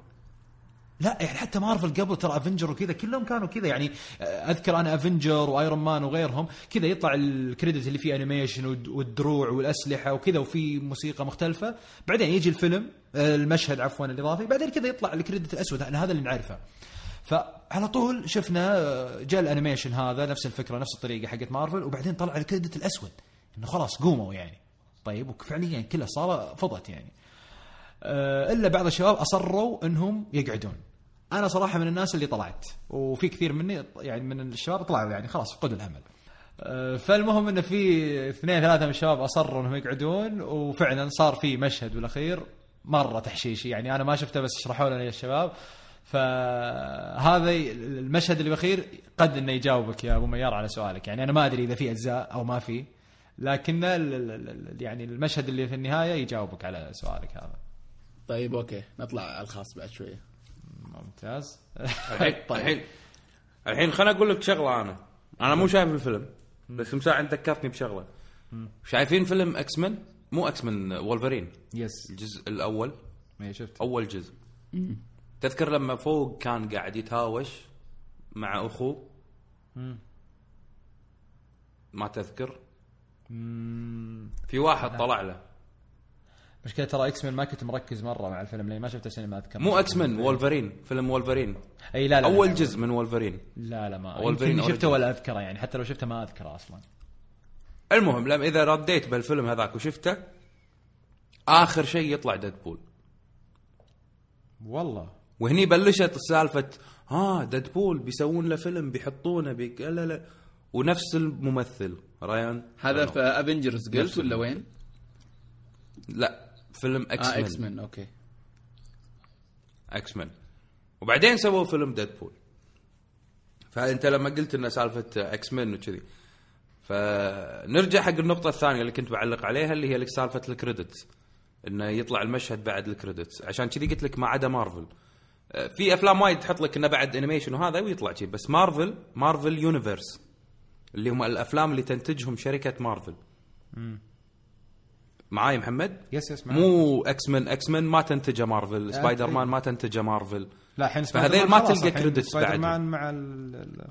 لا يعني حتى مارفل قبل ترى Avengers وكذا كلهم كانوا كذا. يعني آه، أذكر أنا Avengers و Iron Man وغيرهم كذا يطلع ال credit اللي فيه animation والد- والدروع والأسلحة وكذا وفي موسيقى مختلفة. بعدين يجي الفيلم آه، المشهد عفوا الإضافي بعدين كذا يطلع ال credit الأسود هذا اللي نعرفه. فعلى طول شفنا آه، جاء ال animation هذا نفس الفكرة نفس الطريقة حقت مارفل وبعدين طلع ال credit الأسود إنه خلاص قوموا يعني. طيب وفعليا كلها صار فضت يعني. آه، إلا بعض الشباب أصروا إنهم يقعدون. أنا صراحة من الناس اللي طلعت وفي كثير مني يعني من الشباب طلعوا يعني خلاص فقدوا الأمل. آه، فالمهم انه في اثنين ثلاثة من الشباب أصروا إنهم يقعدون وفعلا صار في مشهد بالأخير مرة تحشيشي. يعني أنا ما شفته بس شرحوا لنا يا الشباب فهذا المشهد اللي بالاخير قد إنه يجاوبك يا أبو ميار على سؤالك. يعني أنا ما أدري إذا في أجزاء أو ما في لكن ال- ال- ال- يعني المشهد اللي في النهاية يجاوبك على سؤالك هذا. طيب okay. نطلع على الخاص بعد شوية ممتاز. الحين الحين الحين خليني أقول لك شغلة أنا. أنا مو شايف الفيلم. بس مساعد أنت ذكرتني بشغلة. شايفين فيلم X-Men مو X-Men Wolverine yes الجزء الأول. ما شفت. أول جزء. تذكر لما فوق كان قاعد يتهاوش مع اخوه ما تذكر؟ في واحد طلع له. مشكلة ترى إكس مان ما كنت مركز مرة مع الفيلم لأني ما شفته سينما أذكر. مو X-Men Wolverine فيلم وولفرين أي لا لا اول لا. جزء من وولفرين لا لا ما. يمكن شفته. ولا أذكره يعني حتى لو شفته ما أذكره أصلا. المهم لما إذا رديت بالفيلم هذاك وشفته آخر شيء يطلع Deadpool والله. وهني بلشت سالفة ها Deadpool بيسوون له فيلم بيحطونه big لا لا ونفس الممثل ريان هذا في Avengers قلت ولا وين؟ لا فيلم X آه Men X-Men okay. X-Men وبعدين سووا فيلم Deadpool فأنت لما قلت انه سالفة X-Men وكذي فنرجع حق النقطة الثانية اللي كنت بعلق عليها اللي هي سالفة ال credits. إنه يطلع المشهد بعد ال credits. عشان كذي قلت لك ما عدا مارفل آه، في أفلام وايد تحط لك إنه بعد animation وهذا ويطلع شيء بس مارفل Marvel Universe اللي هم الأفلام اللي تنتجهم شركة مارفل معاي محمد؟ yes yes مو X-Men X-Men ما تنتجه مارفل سبايدر مان ما تنتجه مارفل لا الحين فهذيل ما تلقى الحين credits Spider. Man مع ال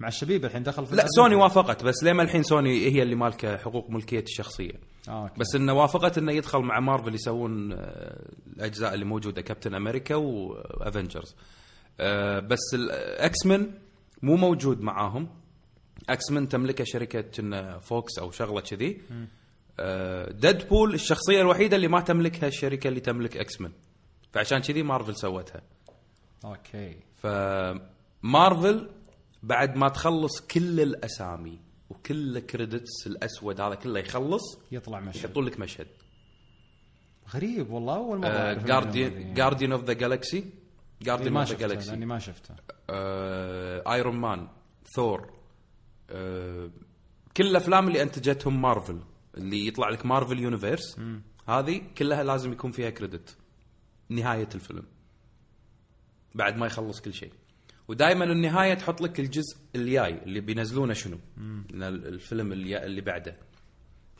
مع الشبيب الحين دخل في لا. سوني وافقت بس لما الحين سوني هي اللي مالكه حقوق ملكية الشخصية؟ آه okay. بس إنه وافقت إنه يدخل مع مارفل يسوون آه، الأجزاء اللي موجودة Captain America و Avengers آه، بس ال X-Men مو موجود معاهم. X-Men تملكه شركة Fox أو شغلة كذي. آه، Deadpool الشخصية الوحيدة اللي ما تملكها الشركة اللي تملك X-Men فعشان كذي مارفل سوتها. okay. فمارفل بعد ما تخلص كل الأسامي. وكل ال credits الأسود هذا كله يخلص يطلع مشهد. يحطون لك مشهد. غريب والله أول أعرف جارديان. جارديان اوف ذا Galaxy جارديان اوف ذا شفته جالكسي لأني ما شفته. Iron Man Thor آه، كل الأفلام اللي أنتجتهم مارفل اللي يطلع لك Marvel Universe هذه كلها لازم يكون فيها credit نهاية الفيلم. بعد ما يخلص كل شيء. ودائما النهاية تحط لك الجزء الجاي اللي بينزلونه شنو؟ الفيلم اللي, اللي بعده.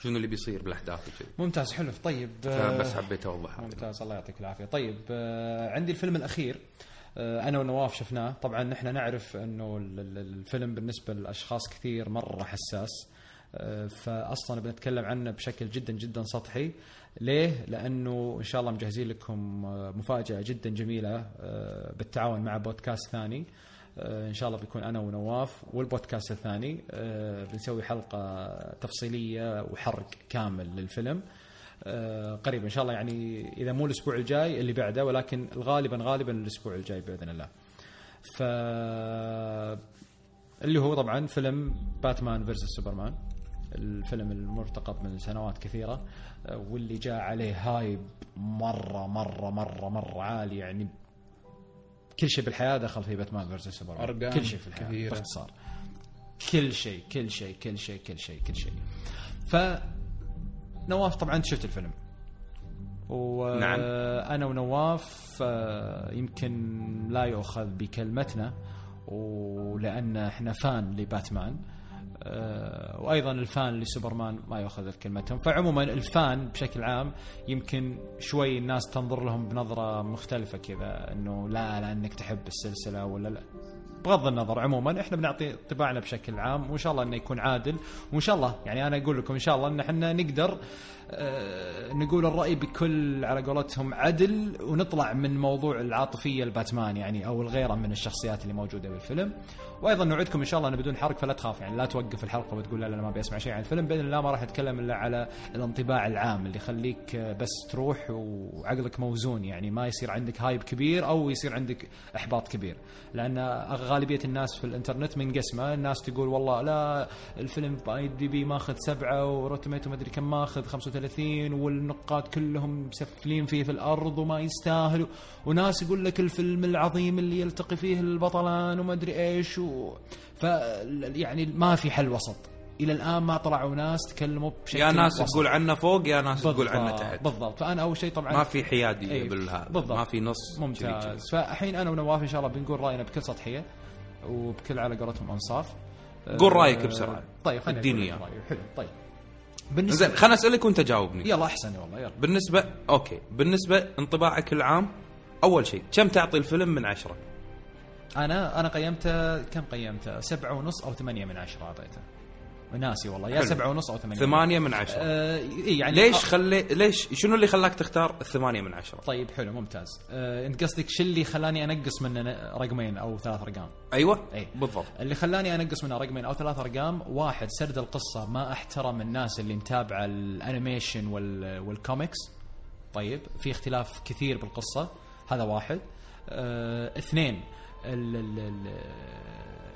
شنو اللي بيصير بالأحداث وكذي. ممتاز حلو. طيب آه، بس حبيت اوضحها ممتاز الله يعطيك العافية. طيب آه، عندي الفيلم الأخير آه، أنا ونواف شفناه. طبعا نحن نعرف إنه ال- ال- الفيلم بالنسبة لاشخاص كثير مرة حساس فاصلا بنتكلم عنه بشكل جدا جدا سطحي. ليه؟ لأنه إن شاء الله مجهزين لكم آه، مفاجأة جدا جميلة آه، بالتعاون مع بودكاست ثاني آه، إن شاء الله بيكون أنا ونواف والبودكاست الثاني بنسوي حلقة تفصيلية وحرق كامل للفيلم آه، قريب إن شاء الله يعني إذا مو الأسبوع الجاي اللي بعده ولكن غالبا غالبا الأسبوع الجاي بإذن الله. ف اللي هو طبعا فيلم Batman versus Superman الفيلم المرتقب من سنوات كثيرة آه، واللي جاء عليه hype مرة مرة مرة مرة عالي يعني كل شيء بالحياة دخل في Batman versus Superman أرقام كل شيء في الحياة كثيرة. باختصار. كل شيء كل شيء كل شيء كل شيء كل شيء. ف نواف طبعا شفت الفيلم. نعم. وأنا ونواف آه، يمكن لا يؤخذ بكلمتنا ولان إحنا فان لباتمان. آه، وأيضا الفان لسوبرمان ما ياخذ كلمتهم. فعموما الفان بشكل عام يمكن شوي الناس تنظر لهم بنظرة مختلفة كذا إنه لا لانك تحب السلسلة ولا لا. بغض النظر عموما إحنا بنعطي طباعنا بشكل عام وإن شاء الله إنه يكون عادل وإن شاء الله يعني أنا أقول لكم إن شاء الله إن إحنا نقدر آه، نقول الرأي بكل على قولتهم عدل ونطلع من موضوع العاطفية الباتمان يعني أو الغيرة من الشخصيات اللي موجودة بالفيلم. وأيضا نوعدكم إن شاء الله انه بدون حرق فلا تخاف يعني لا توقف الحلقة وتقول لا لا ما بيسمع شيء عن الفيلم. بإذن الله ما راح أتكلم إلا على الانطباع العام اللي يخليك آه، بس تروح وعقلك موزون يعني ما يصير عندك hype كبير أو يصير عندك إحباط كبير. لأن غالبية الناس في الإنترنت منقسمه الناس تقول والله لا الفيلم IMDb ماخذ سبعة و Rotten Tomatoes ما أدري كم ماخذ 35 والنقاد كلهم مسفلين فيه في الأرض وما يستاهل وناس يقول لك الفيلم العظيم اللي يلتقي فيه البطلان وما أدري إيش و... ف يعني ما في حل وسط إلى الآن ما طلعوا ناس تكلموا بشكل يا ناس وسط. تقول عنه فوق يا ناس تقول عنه تحت بالضبط فأنا أول شيء طبعا ما في حياديه إيه، بالهذا بالضبط. ما في نص. ممتاز فالحين أنا ونواف إن شاء الله بنقول رأينا بكل سطحية وبكل على قولتهم أنصاف قول أه، رأيك بسرعة. طيب إياه. رأيي. حلو طيب بالنسبة زين خلنا أسألك وأنت جاوبني. يلا احسن والله يلا. بالنسبة okay بالنسبة انطباعك العام أول شيء كم تعطي الفيلم من عشرة؟ أنا أنا قيمته كم قيمته؟ سبعة ونص أو ثمانية من عشرة أعطيته. ناسي والله. يا حلو. سبعة ونص أو ثمانية. ثمانية من عشرة. آه يعني ليش آه، خلي ليش شنو اللي خلاك تختار الثمانية من عشرة؟ طيب حلو ممتاز. آه أنت قصدك شو اللي خلاني أنقص منه رقمين أو ثلاث أرقام؟ أيوه إي. بالضبط. اللي خلاني أنقص منها رقمين أو ثلاث أرقام واحد سرد القصة ما أحترم الناس اللي متابعة ال animation وال والكوميكس. طيب في اختلاف كثير بالقصة هذا واحد. آه اثنين ال ال ال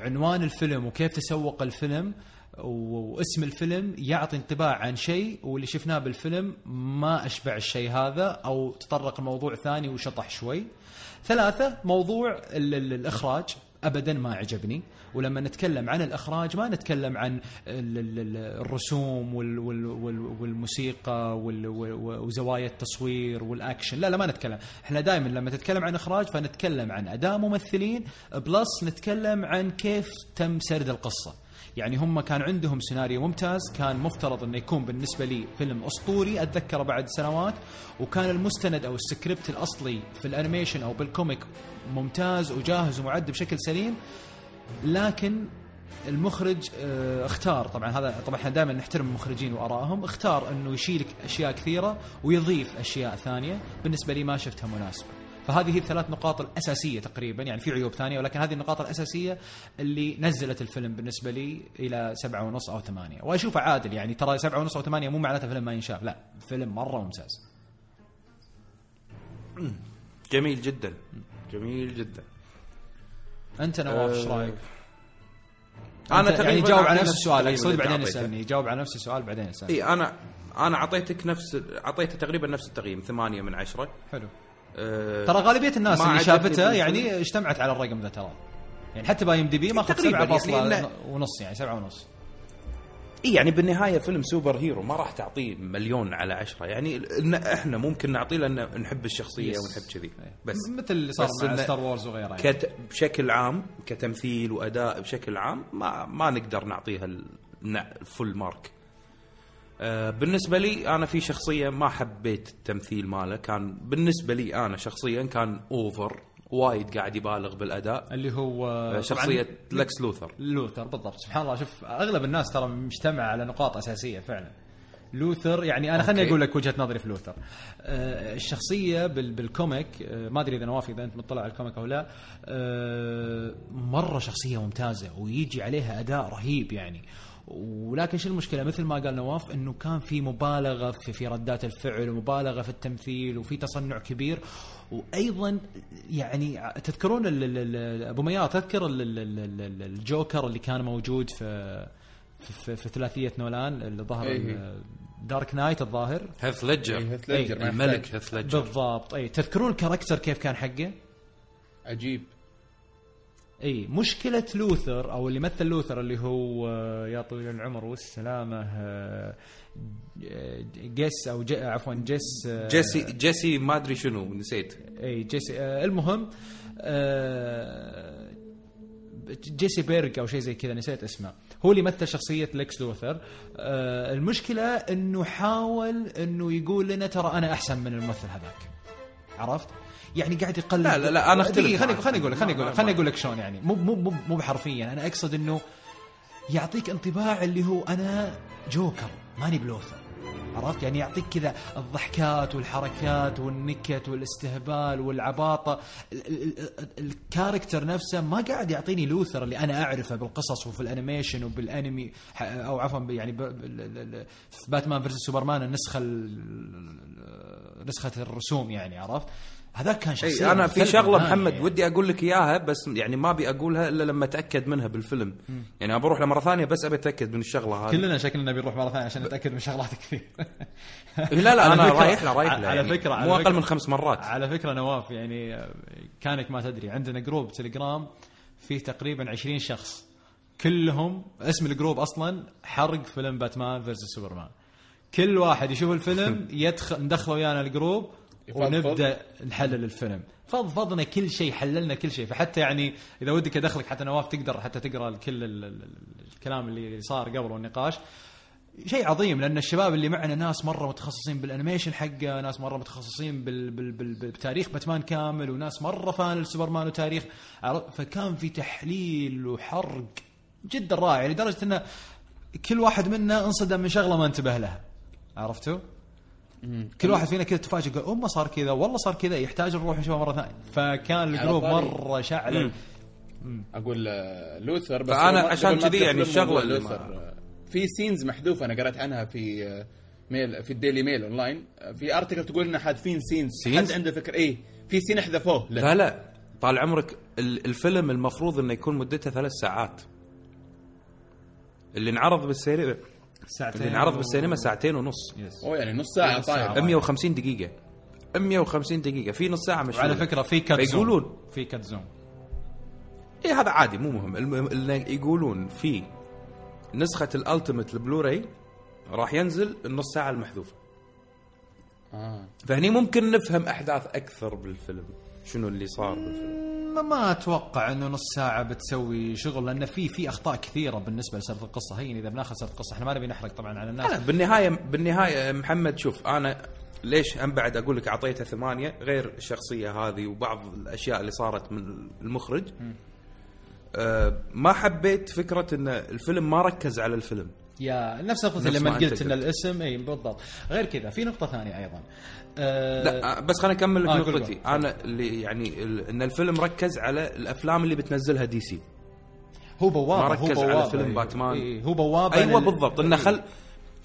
عنوان الفيلم وكيف تسوق الفيلم واسم الفيلم يعطي انطباع عن شيء واللي شفناه بالفيلم ما أشبع الشيء هذا أو تطرق الموضوع ثاني وشطح شوي. ثلاثة موضوع ال ال الإخراج ابدا ما عجبني. ولما نتكلم عن الإخراج ما نتكلم عن ال- ال- ال- الرسوم وال- وال- وال- والموسيقى وزوايا التصوير والأكشن. لا لا ما نتكلم. إحنا دائما لما تتكلم عن إخراج فنتكلم عن اداء ممثلين plus نتكلم عن كيف تم سرد القصة. يعني هم كان عندهم سيناريو ممتاز كان مفترض إنه يكون بالنسبة لي فيلم أسطوري أتذكره بعد سنوات وكان المستند أو السكريبت الأصلي في ال animation أو بال comic ممتاز وجاهز ومعد بشكل سليم لكن المخرج آه، اختار طبعا هذا طبعا إحنا دائما نحترم المخرجين وآرائهم اختار إنه يشيل أشياء كثيرة ويضيف أشياء ثانية. بالنسبة لي ما شفتها مناسبة. فهذه هي الثلاث نقاط الأساسية تقريبا يعني في عيوب ثانية ولكن هذه النقاط الأساسية اللي نزلت الفيلم بالنسبة لي إلى سبعة ونص أو ثمانية. واشوفه عادل يعني ترى سبعة ونص أو ثمانية مو معناته فيلم ما ينشاف لا فيلم مرة ممتاز. جميل جدا. جميل جدا. أنت نواف إيش أه، رأيك؟ أنا يعني جاوب على نفس السؤال اقصد بعدين. اسألني جاوب على نفس السؤال بعدين اسألني. إي أنا أنا أعطيتك نفس أعطيته تقريبا نفس التقييم ثمانية من عشرة. حلو. أه ترى غالبية الناس اللي شافته. يعني اجتمعت على الرقم ذا ترى يعني حتى بال IMDb ماخذ تقريباً، سبعة يعني فاصلة إنه- ونص يعني سبعة ونص إي يعني بالنهاية فيلم superhero ما راح تعطيه مليون على عشرة يعني إحنا ممكن نعطيه لأن نحب الشخصية yes. ونحب كذي بس مثل اللي صار مع Star Wars وغيرها يعني. كت... بشكل عام كتمثيل وأداء بشكل عام ما ما نقدر نعطيها ال full mark بالنسبة لي أنا في شخصية ما حبيت التمثيل ماله. كان بالنسبة لي أنا شخصيا كان over وايد قاعد يبالغ بالأداء. اللي هو آه شخصية لكس لوثر. لوثر بالضبط. سبحان الله. شوف أغلب الناس ترى مجتمع على نقاط أساسية فعلا. لوثر يعني أنا خليني. أقول لك وجهة نظري في لوثر. آه الشخصية بال بال comic آه ما أدري إذا نواف إذا أنت مطلع على ال comic أو لا آه مرة شخصية ممتازة ويجي عليها أداء رهيب يعني. ولكن شو المشكلة؟ مثل ما قال نواف إنه كان في مبالغة في, في ردات الفعل ومبالغة في التمثيل وفي تصنع كبير. وأيضا يعني تذكرون ال- ال- ال- أبو ميار تذكر ال- ال- ال- ال- الجوكر اللي كان موجود في في, في, في ثلاثية نولان اللي ظهر. Dark Knight الظاهر. هيث ليدجر هيث ليدجر الملك. هيث ليدجر بالضبط. اي تذكرون ال character كيف كان حقه؟ عجيب. إي مشكلة لوثر أو اللي مثل لوثر اللي هو آه، يا طويل العمر والسلامة آه، جيس أو ج- عفوا جيس آه، جيسي جيسي ما أدري شنو نسيت. إي جيسي المهم جيسي بيرج أو شيء زي كذا نسيت اسمه. هو اللي مثل شخصية ليكس لوثر. المشكلة إنه حاول إنه يقول لنا ترى أنا أحسن من الممثل هذاك. عرفت؟ يعني قاعد يقلد. لا، لا، لا، أختلف دقيقة، خليني. خليني أقول لك خليني أقول لك خليني أقول لك شلون يعني. مو مو مو مو بحرفيا. أنا أقصد إنه يعطيك انطباع اللي هو أنا جوكر ماني بلوثر. عرفت؟ يعني يعطيك كذا الضحكات والحركات والنكت والاستهبال والعباطة. ال- ال- ال- ال character نفسه ما قاعد يعطيني لوثر اللي أنا أعرفه بالقصص وفي ال animation وبالأنمي أو عفوا يعني في باتمان versus سوبرمان النسخه ال- نسخة الرسوم يعني عرفت؟ هذاك كان شخصية اي أنا في شغلة نهائي محمد يعني. ودي أقول لك إياها بس يعني ما أبي أقولها إلا لما أتأكد منها بالفيلم. يعني ابى أروح له مره ثانية بس أبي أتأكد من الشغلة هذه. كلنا شكلنا بنروح مرة ثانية عشان نتأكد من شغلات كثير. لا لا أنا رايح له رايح له على يعني فكرة مو أقل من خمس مرات. على فكرة نواف يعني آه، كانك ما تدري عندنا group تليجرام فيه تقريبا 20 شخص. كلهم اسم ال group أصلا حرق فيلم باتمان versus سوبرمان كل واحد يشوف الفيلم يدخل ندخله ويانا ال group. ونبدأ نحلل الفيلم. فضفضنا كل شيء حللنا كل شيء. فحتى يعني إذا ودك أدخلك حتى نواف تقدر حتى تقرأ كل ال- ال- الكلام اللي صار قبل والنقاش. شيء عظيم لأن الشباب اللي معنا ناس مرة متخصصين بال animation حقه، ناس مرة متخصصين بال بال بال بتاريخ باتمان كامل وناس مرة fan لسوبرمان وتاريخ. فكان في تحليل وحرق جدا رائع لدرجة انه كل واحد منا انصدم من شغلة ما انتبه لها. عرفتوا؟ كل واحد فينا كذا تفاجئ قال أما صار كذا والله صار كذا يحتاج نروح نشوفه مرة ثانية. فكان ال group. مرة شعل أقول آه، لوثر بس ما- عشان كذي يعني اللي لوثر آه، في scenes محذوفة أنا قرأت عنها في آه، mail في ال Daily Mail Online آه، في article تقول ان حاذفين scenes scenes؟ حد عنده فكرة؟ إيه في scene حذفوه. لا. لا طال عمرك ال- الفيلم المفروض إنه يكون مدته ثلاث ساعات. اللي انعرض بالسينما ساعتين اللي انعرض بالسينما ساعتين ونص. yes. أوه يعني نص ساعة. طاير 150 دقيقة. 150 دقيقة. في نص ساعة مش وعلى فكرة في cat zoom. فيقولون؟ في cat zoom إيه هذا عادي مو مهم. المهم يقولون في نسخة ال ultimate ال Blu-ray راح ينزل النص ساعة المحذوفة. آه. فهني ممكن نفهم أحداث أكثر بالفيلم. شنو اللي صار بالفيلم؟ ما, أتوقع إنه نص ساعة بتسوي شغل لأن في في أخطاء كثيرة بالنسبة لسرد القصة. هي إذا بناخذ سرد القصة إحنا ما نبي نحرق طبعا على الناس. لا بالنهاية بالنهاية محمد شوف أنا ليش هم بعد أقول لك أعطيته ثمانية؟ غير الشخصية هذه وبعض الأشياء اللي صارت من المخرج. أه ما حبيت فكرة إن الفيلم ما ركز على الفيلم. يا نفس نفس لما قلت إن. الاسم إي بالضبط غير كذا في نقطة ثانية أيضا آه لا آه، بس خليني أكمل لك آه، نقطتي. أنا اللي يعني ال- إن الفيلم ركز على الأفلام اللي بتنزلها DC هو بوابة ما هو ركز على بوابة فيلم إيه. باتمان. إيه هو بوابة أيوه بالضبط إنه. خل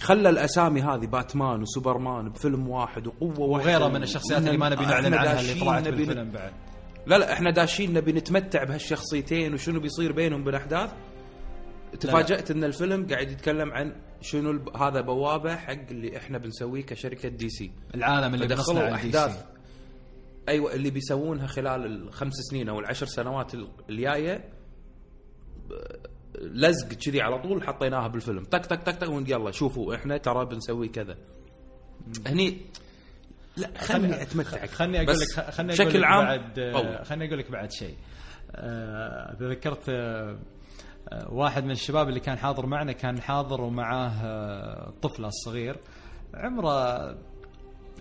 خلى الأسامي هذه باتمان وسوبرمان بفيلم واحد وقوة وغيره واحدة من الشخصيات اللي ما نبي نعلن عنها اللي طلعت بالفيلم بعد لا لا إحنا داشين نبي نتمتع بهالشخصيتين وشنو بيصير بينهم بالأحداث تفاجأت إن الفيلم قاعد يتكلم عن شنو الب... هذا بوابة حق اللي إحنا بنسويه كشركة دي سي. العالم اللي بنصنع أحداث. أيوه اللي بيسوونها خلال الخمس سنين أو العشر سنوات ال- الجاية لزق كذي على طول حطيناها بالفيلم. طق طق طق طق يلا شوفوا إحنا ترى بنسوي كذا. هني لا خلني أتمتع. خلني أقول لك خلني أقول لك بعد. خلني أقول لك بعد شيء. تذكرت آه، واحد من الشباب اللي كان حاضر معنا كان حاضر ومعاه آه، طفله الصغير. عمره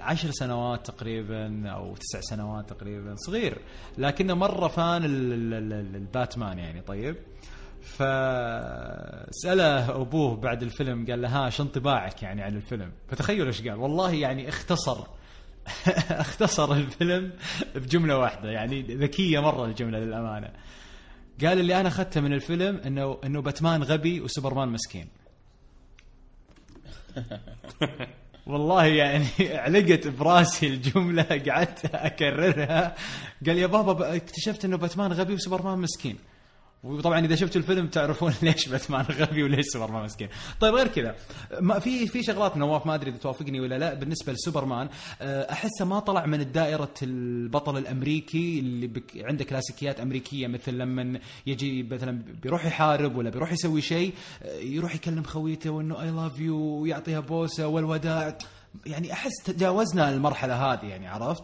عشر سنوات تقريبا أو تسع سنوات تقريبا صغير. لكنه مرة فان ال- ال- ال- الباتمان يعني طيب. فسأله أبوه بعد الفيلم قال له ها شو انطباعك يعني عن الفيلم؟ فتخيل إيش قال. والله يعني اختصر اختصر الفيلم بجملة واحدة يعني ذكية مرة الجملة للأمانة. قال اللي أنا أخذته من الفيلم إنه إنه باتمان غبي وسوبرمان مسكين. والله يعني علقت براسي الجملة قعدت أكررها. قال يا بابا اكتشفت إنه باتمان غبي وسوبرمان مسكين. وطبعا إذا شفتوا الفيلم تعرفون ليش باتمان غبي وليش سوبرمان مسكين. طيب غير كذا ما في في شغلات نواف ما أدري إذا توافقني ولا لا بالنسبة لسوبرمان أه، أحسه ما طلع من دائره البطل الأمريكي اللي بك عنده كلاسيكيات أمريكية مثل لما يجي مثلا بيروح يحارب ولا بيروح يسوي شيء أه، يروح يكلم خويته وإنه I love you ويعطيها بوسة والوداع يعني أحس تجاوزنا المرحلة هذه يعني عرفت؟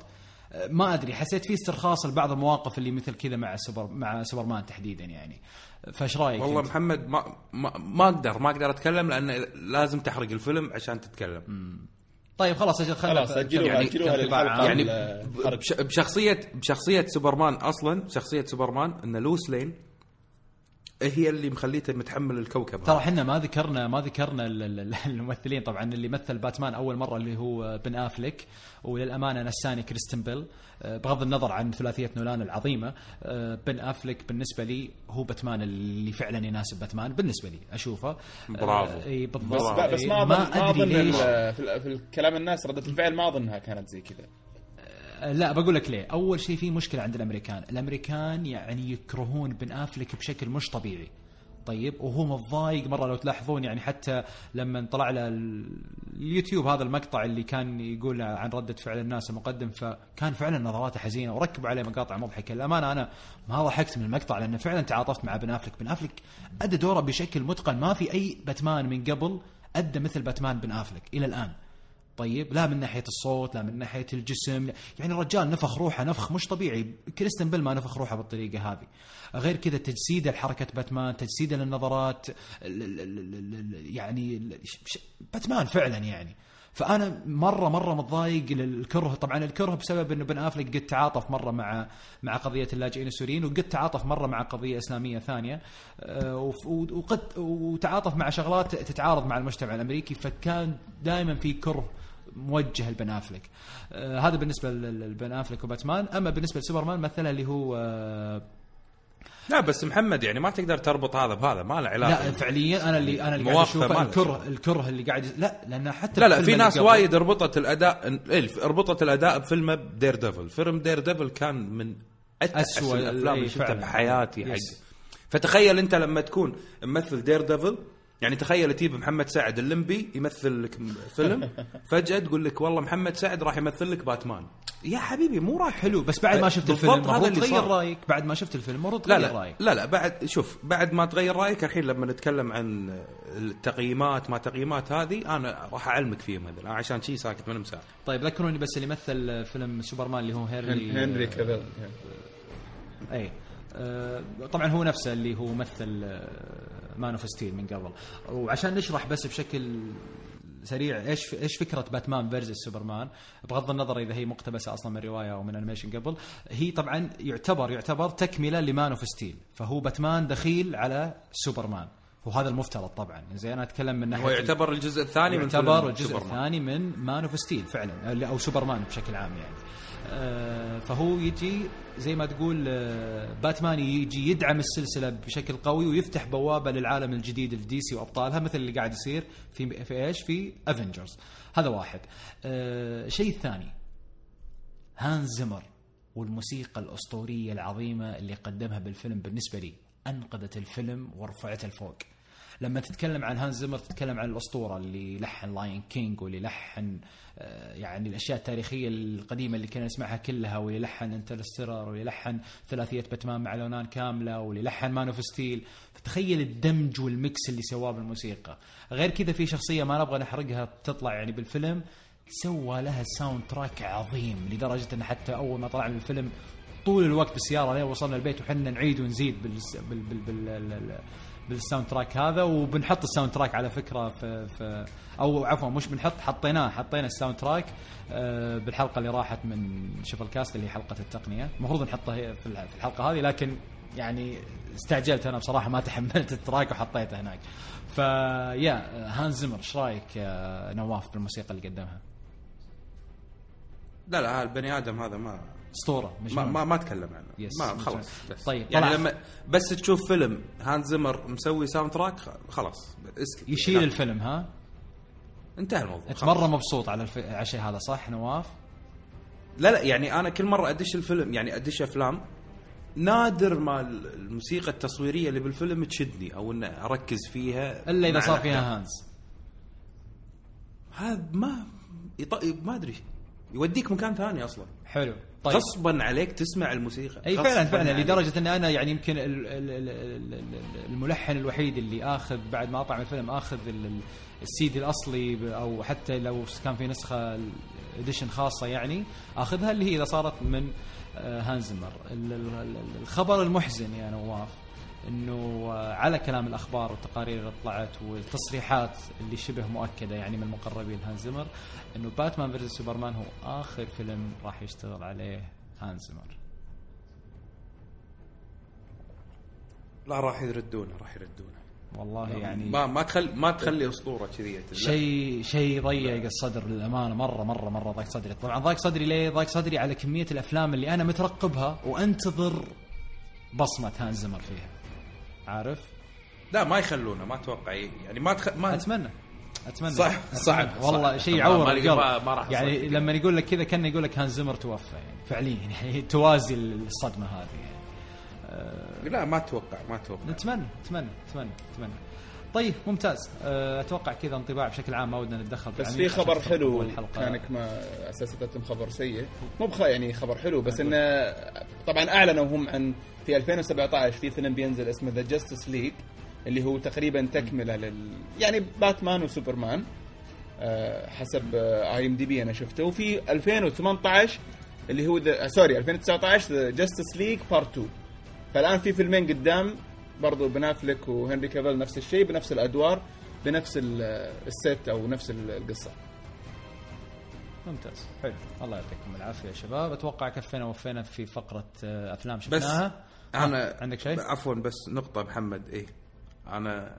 ما أدري حسيت في استرخاص لبعض المواقف اللي مثل كذا مع سوبر مع سوبرمان تحديدا يعني فايش رأيك والله؟ محمد ما ما, ما أقدر ما أقدر أتكلم لأن لازم تحرق الفيلم عشان تتكلم طيب خلاص أجل خلنا خلاص أجلوها يعني أجلوها للحلقة. يعني بشخصية بشخصية سوبرمان أصلا شخصية سوبرمان إن لوس لين هي اللي مخليته متحمل الكوكب. ترى. إحنا ما ذكرنا ما ذكرنا ال- ال- الممثلين. طبعا اللي مثل باتمان أول مرة اللي هو بن أفليك وللأمانة نساني كريستيان بيل. بغض النظر عن ثلاثية نولان العظيمة بن أفليك بالنسبة لي هو باتمان اللي فعلا يناسب باتمان بالنسبة لي أشوفه. برافو. آه، إي بس بالضبط بس إي، ما اظن ما أدري أظن ليش. في, ال- في الكلام الناس ردة الفعل ما أظنها كانت زي كذا. لا بقول لك ليه. أول شيء في مشكلة عند الأمريكان. الأمريكان يعني يكرهون بن أفلك بشكل مش طبيعي. طيب وهو متضايق مرة لو تلاحظون يعني حتى لما طلع له ال- اليوتيوب هذا المقطع اللي كان يقول عن ردة فعل الناس المقدم فكان فعلا نظراته حزينة وركبوا عليه مقاطع مضحكة. الامانه أنا ما ضحكت من المقطع لأنه فعلا تعاطفت مع بن أفلك. بن أفلك أدى دوره بشكل متقن. ما في أي باتمان من قبل أدى مثل باتمان بن أفلك إلى الآن. طيب لا من ناحية الصوت لا من ناحية الجسم. يعني الرجال نفخ روحه نفخ مش طبيعي. كريستن بيل ما نفخ روحه بالطريقة هذه. غير كذا تجسيده لحركه باتمان تجسيده للنظرات يعني باتمان فعلا يعني. فأنا مرة مرة متضايق للكره. طبعا الكره بسبب إنه بن افلك قد تعاطف مرة مع مع قضية اللاجئين السوريين وقد تعاطف مرة مع قضية إسلامية ثانية. آه، وقد وتعاطف مع شغلات تتعارض مع المجتمع الأمريكي. فكان دائما في كره موجه لبن افلك آه هذا بالنسبة لبن افلك وباتمان. أما بالنسبة لسوبرمان مثله اللي هو آه لا بس محمد يعني ما تقدر تربط هذا بهذا ما له علاقة. لا فعليا أنا اللي أنا اللي قاعد أشوفه الكره الكره اللي قاعد لا لأن حتى لا لا في ناس وايد ربطت الاداء إيه، ربطت الأداء بفيلم دير ديفل. فيلم دير ديفل كان من أسوأ الأفلام إيه، اللي شفتها فعلاً. بحياتي حق. فتخيل أنت لما تكون ممثل دير ديفل يعني تخيل تجيب محمد سعد اللمبي يمثل لك فيلم فجأة تقول لك والله محمد سعد راح يمثل لك باتمان. يا حبيبي مو راح حلو. بس بعد ما شفت الفيلم هذا اللي تغير صار. رأيك. بعد ما شفت الفيلم المفروض لا تغير لا. رأيك. لا لا بعد شوف بعد ما تغير رأيك الحين لما نتكلم عن التقييمات ما تقييمات هذه أنا راح أعلمك فيهم هذول. أنا عشان شي ساكت من مساء طيب ذكروني بس اللي مثل فيلم سوبرمان اللي هو هنري هنري كافيل. اي آه، طبعا هو نفسه اللي هو مثل Man of Steel من قبل. وعشان نشرح بس بشكل سريع إيش إيش فكرة باتمان versus سوبرمان بغض النظر إذا هي مقتبسة أصلا من رواية أو من animation قبل هي طبعا يعتبر يعتبر تكملة ل Man of Steel فهو باتمان دخيل على سوبرمان وهذا المفترض طبعا. زين أنا أتكلم من ناحية هو يعتبر الجزء الثاني من يعتبر الجزء سوبرمان. الثاني من Man of Steel فعلا أو سوبرمان بشكل عام يعني. فهو يجي زي ما تقول آه، باتمان يجي يدعم السلسلة بشكل قوي ويفتح بوابة للعالم الجديد ال DC وأبطالها مثل اللي قاعد يصير في في إيش؟ في Avengers هذا واحد. آه، الشيء الثاني هانز زمر والموسيقى الأسطورية العظيمة اللي قدمها بالفيلم بالنسبة لي أنقذت الفيلم ورفعته لفوق. لما تتكلم عن هانز زمر تتكلم عن الأسطورة اللي لحن Lion King واللي لحن آه، يعني الأشياء التاريخية القديمة اللي كنا نسمعها كلها واللي لحن Interstellar واللي لحن ثلاثية باتمان مع نولان كاملة واللي لحن Man of Steel فتخيل الدمج وال mix اللي سواه بالموسيقى. غير كذا في شخصية ما نبغى نحرقها بتطلع يعني بالفيلم سوى لها soundtrack عظيم لدرجة إن حتى أول ما طلع من الفيلم طول الوقت بالسيارة لين وصلنا البيت وحنا نعيد ونزيد بال بال بال بال بال soundtrack هذا وبنحط ال soundtrack على فكرة في, في أو عفوا مش بنحط حطيناه حطينا ال soundtrack آه، بالحلقة اللي راحت من شوف الكاست اللي هي حلقة التقنية المفروض نحطه في الح- في الحلقة هذه لكن يعني استعجلت أنا بصراحة ما تحملت ال track وحطيته هناك فيا هانز زمر إيش رأيك نواف بالموسيقى اللي قدمها؟ لا لا البني آدم هذا ما اسطورة مش ما ما, ما أتكلم عنه yes. ما خلاص بس. طيب، يعني طلع- لما بس تشوف فيلم هانز زمر مسوي soundtrack خلاص يشيل لا. الفيلم ها؟ انتهى الموضوع أنت. مرة مبسوط على الف... على الشيء هذا صح نواف؟ لا لا يعني أنا كل مرة أدش الفيلم يعني أدش أفلام نادر ما الموسيقى التصويرية اللي بالفيلم تشدني أو ان أركز فيها إلا إذا صار. فيها هانز هذا ما يط... ما أدري يوديك مكان ثاني أصلا حلو طيب. غصبا عليك تسمع الموسيقى. أي فعلا فعلا عليك. لدرجة أن أنا يعني يمكن ال- ال- ال- ال- ال- الملحن الوحيد اللي آخذ بعد ما اطلع من الفيلم آخذ ال- ال- السيدي الأصلي أو حتى لو كان في نسخة edition خاصة يعني آخذها اللي هي إذا صارت من آه، هانز زمر ال- ال- ال- الخبر المحزن يا نواف إنه آه، على كلام الأخبار والتقارير اللي طلعت والتصريحات اللي شبه مؤكدة يعني من مقربين هانز زمر إنه باتمان versus سوبرمان هو آخر فيلم راح يشتغل عليه هانز زمر لا راح يردونه راح يردونه. والله يعني ما ما تخلي ما تخلي أسطورة كذي. شيء شيء ضيق الصدر للأمانة مره مره مرة ضاق صدري. طبعا ضاق صدري ليه؟ ضاق صدري على كمية الأفلام اللي أنا مترقبها وأنتظر بصمة هانز زمر فيها. عارف؟ لا ما يخلونه ما أتوقع يعني ما تخ... ما أتمنى أتمنى. صح، صعب، والله. شيء يعور ما- القلب. ما- ما راح يعني. لما يقول لك كذا كأنه يقول لك هانز زمر توفى يعني فعليا يعني توازي الصدمة هذه. يعني لا ما أتوقع ما أتوقع. نتمنى نتمنى نتمنى نتمنى طيب ممتاز. أه، أتوقع كذا انطباع بشكل عام ما ودنا نتدخل بس بالعميق في خبر حلو. كانك ما أساس تتم خبر سيء. مو بخ يعني خبر حلو بس إنه طبعا أعلنوا هم عن في 2017 في فيلم بينزل اسمه The Justice League اللي هو تقريبا تكملة لل يعني باتمان وسوبرمان آه، حسب IMDb أنا شفته. وفي 2018 اللي هو ذا sorry 2019 The Justice League Part 2 فالآن في فيلمين قدام برضو بن أفليك وهنري كافيل نفس الشيء بنفس الأدوار بنفس ال- ال cast أو نفس القصة. ممتاز. حلو. الله يعطيكم العافية يا شباب. أتوقع كفينا ووفينا في فقرة آه، أفلام شفناها. أنا عندك شيء؟ عفوا بس نقطة محمد إيه أنا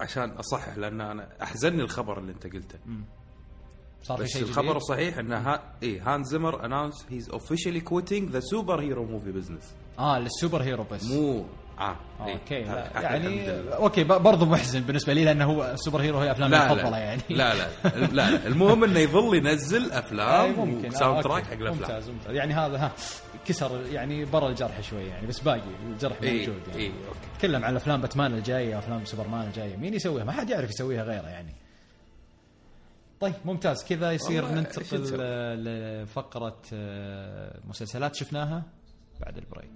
عشان أصحح لأن أنا أحزنني الخبر اللي أنت قلته. صار في بس شيء الخبر جديد؟ الصحيح إن ها إيه هانز زمر announced he's officially quitting the superhero movie business آه لل superhero بس. مو آه آه، إيه. okay لا يعني. أوكي ب- برضو محزن بالنسبة لي لأنه هو ال superhero هي أفلامي لا المفضلة يعني. لا لا لا المهم إنه يظل ينزل أفلام ممكن. آه، تراك okay. حق الأفلام. ممتاز ممتاز. يعني هذا ها كسر يعني برا الجرح شوي يعني بس باقي الجرح موجود يعني. إيه، okay. تكلم عن أفلام باتمان الجاية افلام سوبرمان الجاية. مين يسويها؟ ما حد يعرف يسويها غيره يعني. طيب ممتاز. كذا يصير ننتقل لفقرة آه، مسلسلات. شفناها؟ بعد ال break.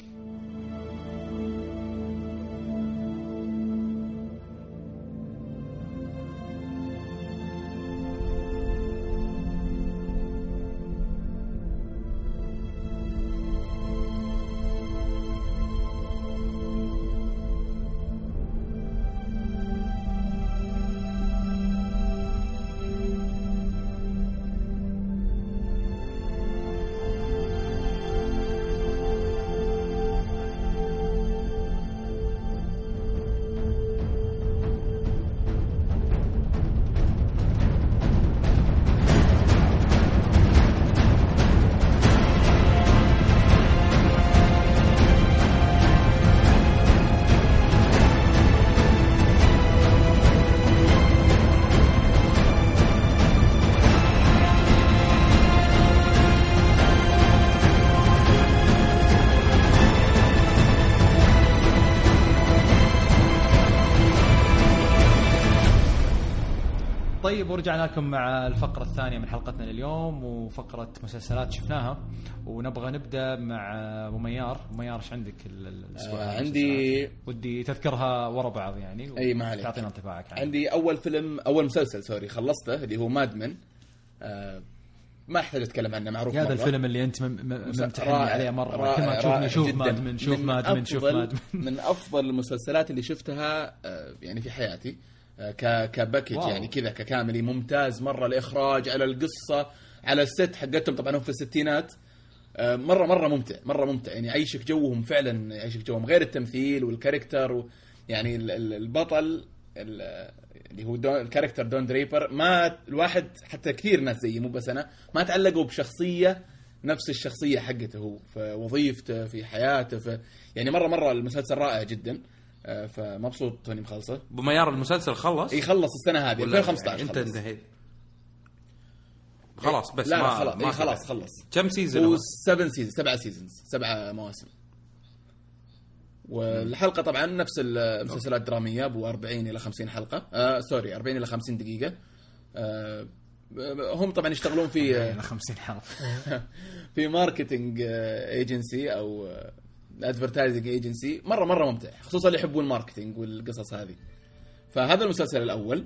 ورجعنا لكم مع الفقرة الثانية من حلقتنا لليوم وفقرة مسلسلات شفناها ونبغى نبدأ مع أبو ميار، ميار إيش عندك ال- ال- الأسبوع آه، عندي-؟ ودي تذكرها ورا بعض يعني أي، ما عليك. تعطينا انطباعك عنه. عندي أول فيلم أول مسلسل سوري خلصته اللي هو مادمن آه ما احتاج اتكلم عنه معروف هذا. الفيلم اللي أنت مم- مم- مس- ممتحني رائع- عليه مره رائع- كل ما تشوفني شوف. مادمن شوف من مادمن شوف مادمن من أفضل المسلسلات اللي شفتها آه، يعني في حياتي آه، ك package wow. يعني كذا ككامل. ممتاز. مرة الاخراج على القصة على ال set حقتهم. طبعا هم في الستينات. آه، مرة مرة ممتع مرة ممتع. يعني يعيشك جوهم فعلا يعيشك جوهم. غير التمثيل وال character و يعني ال- ال- البطل ال- اللي هو Don ال character Don Draper. ما الواحد حتى كثير ناس زيي مو بس أنا ما تعلقوا بشخصية نفس الشخصية حقته هو. في وظيفته في حياته في يعني مرة مرة المسلسل رائع جدا. آه، فمبسوط توني مخلصة. ابو ميار المسلسل خلص؟ يخلص السنة هذه ولا 2015 أنت خلص. انتهيت. خلاص بس لا ما لا خلاص ما إيه خلاص. خلص. كم season هو؟ هو؟ 7 season سبعة seasons سبعة مواسم. والحلقة طبعا نفس المسلسلات الدرامية أبو 40 إلى 50 حلقة. آه sorry 40 إلى 50 دقيقة. آه هم طبعا يشتغلون في إلى 50 حلقة. في marketing agency أو advertising agency مره مرة ممتع خصوصا اللي يحبون ال marketing والقصص هذه. فهذا المسلسل الأول.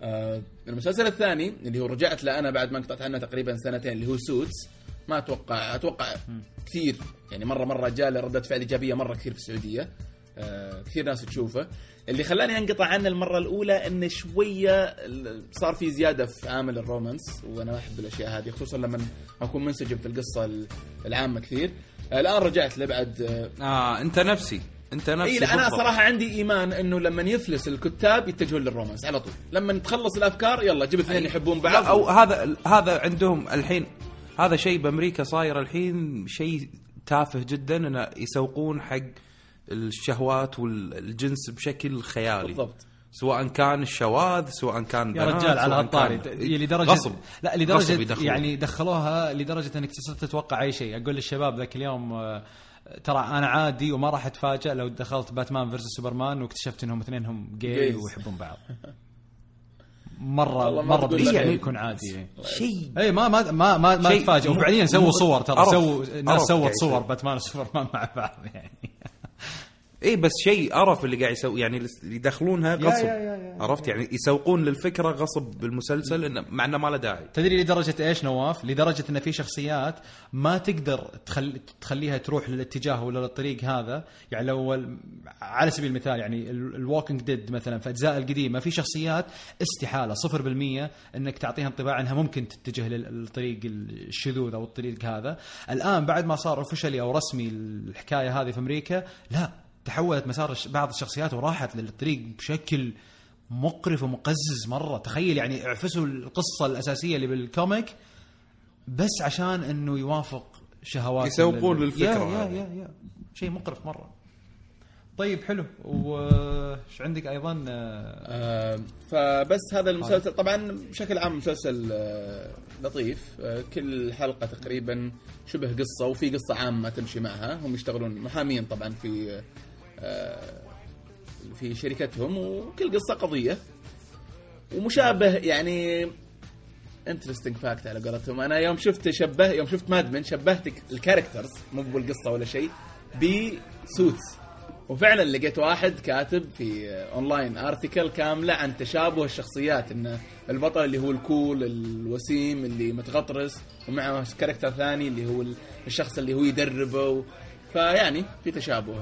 آه، المسلسل الثاني اللي هو رجعت له أنا بعد ما انقطعت عنه تقريبا سنتين اللي هو Suits ما أتوقع أتوقع كثير يعني مره مرة جاء رده فعل إيجابية مرة كثير في السعودية. كثير ناس تشوفه. اللي خلاني انقطع عنه المرة الأولى إنه شوية صار في زيادة في عامل ال romance وأنا أحب الأشياء هذه خصوصا لما أكون منسجم في القصة ال- العامة كثير. آه، الآن رجعت له بعد آه، آه أنت نفسي أنت نفسي لا أنا. صراحة عندي إيمان إنه لما يفلس الكتاب يتجهون للرومانس على طول. لما تخلص الأفكار يلا جيب اثنين يحبون بعض. أو هذا هذا عندهم الحين هذا شيء بأمريكا صاير الحين شيء تافه جدا إنه يسوقون حق الشهوات والجنس بشكل خيالي. بالضبط. سواء كان الشواذ سواء كان يا رجال على هالطاري لدرجه غصب. لا غصب لدرجه يدخلون. يعني دخلوها لدرجة إنك صرت تتوقع أي شيء. أقول للشباب ذاك اليوم آه، ترى أنا عادي وما راح اتفاجئ لو دخلت باتمان versus سوبرمان واكتشفت إنهم اثنينهم جاي. ويحبون بعض. مره مرة بالنسبة إيه. يكون عادي. إيه. شيء. اي ما ما ما ما, ما مو- وفعليا سووا صور ترى سووا عرف سوت صور. باتمان وسوبرمان مع بعض يعني. اي إيه، بس شيء قرف اللي قاعد يسوي يعني اللي يدخلونها غصب. يا- يا- يا. عرفت؟ يعني يسوقون للفكرة غصب بالمسلسل إنه مع إنه ما له داعي. تدري لدرجة إيش نواف؟ لدرجة إن في شخصيات ما تقدر تخل... تخليها تروح للاتجاه ولا للطريق هذا، يعني لو على سبيل المثال يعني ال Walking Dead مثلا في الاجزاء القديمة في شخصيات استحالة 0% إنك تعطيها انطباع إنها ممكن تتجه للطريق الشذوذ أو الطريق هذا، الآن بعد ما صار officially أو رسمي الحكاية هذه في أمريكا، لا. تحولت مسار بعض الشخصيات وراحت للطريق بشكل مقرف ومقزز مرة. تخيل يعني اعفسوا القصة الأساسية اللي بالكوميك بس عشان إنه يوافق شهوات يسوقون للفكرة يا يا. يا, يا. شيء مقرف مرة. طيب حلو. وش عندك أيضا؟ آه، آه، فبس هذا. المسلسل. طبعا بشكل عام مسلسل آه، لطيف. آه، كل حلقة تقريبا شبه قصة وفي قصة عامة تمشي معها. هم يشتغلون محامين طبعا في في شركتهم وكل قصة قضية. ومشابه يعني interesting fact على قولتهم. أنا يوم شفت شبه يوم شفت Mad Men شبهت ال characters مو بالقصة ولا شيء ب Suits وفعلا لقيت واحد كاتب في online article كاملة عن تشابه الشخصيات إن البطل اللي هو ال cool الوسيم اللي متغطرس ومعه character ثاني اللي هو الشخص اللي هو يدربه. فيعني في تشابه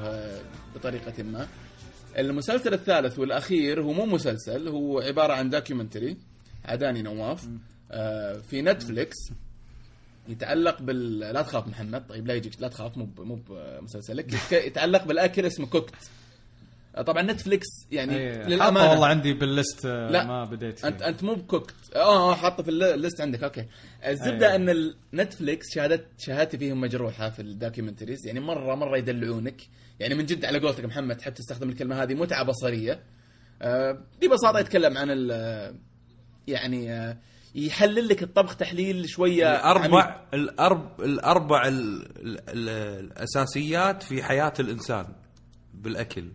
بطريقة ما. المسلسل الثالث والأخير هو مو مسلسل هو عبارة عن documentary عداني نواف. آه، في نتفليكس يتعلق بال لا تخاف محمد طيب لا يجيك لا تخاف مو مو بمسلسلك. يتعلق بالأكل اسمه Cooked آه، طبعا نتفليكس يعني حاطه للأمانة. والله عندي بال list آه، لا ما بديت فيه. أنت انت مو ب Cooked آه حاطه في ال- ال list عندك okay. الزبدة أيوة. إن النتفليكس شهادت شهادتي فيهم مجروحة في ال documentaries يعني مرة مرة يدلعونك. يعني من جد على قولتك محمد تحب تستخدم الكلمة هذه متعة بصرية. آه ببساطة يتكلم عن ال يعني آه يحلل لك الطبخ تحليل شوية عميق. الاربع الارب الأربع ال... ال... ال... الأساسيات في حياة الإنسان بالأكل.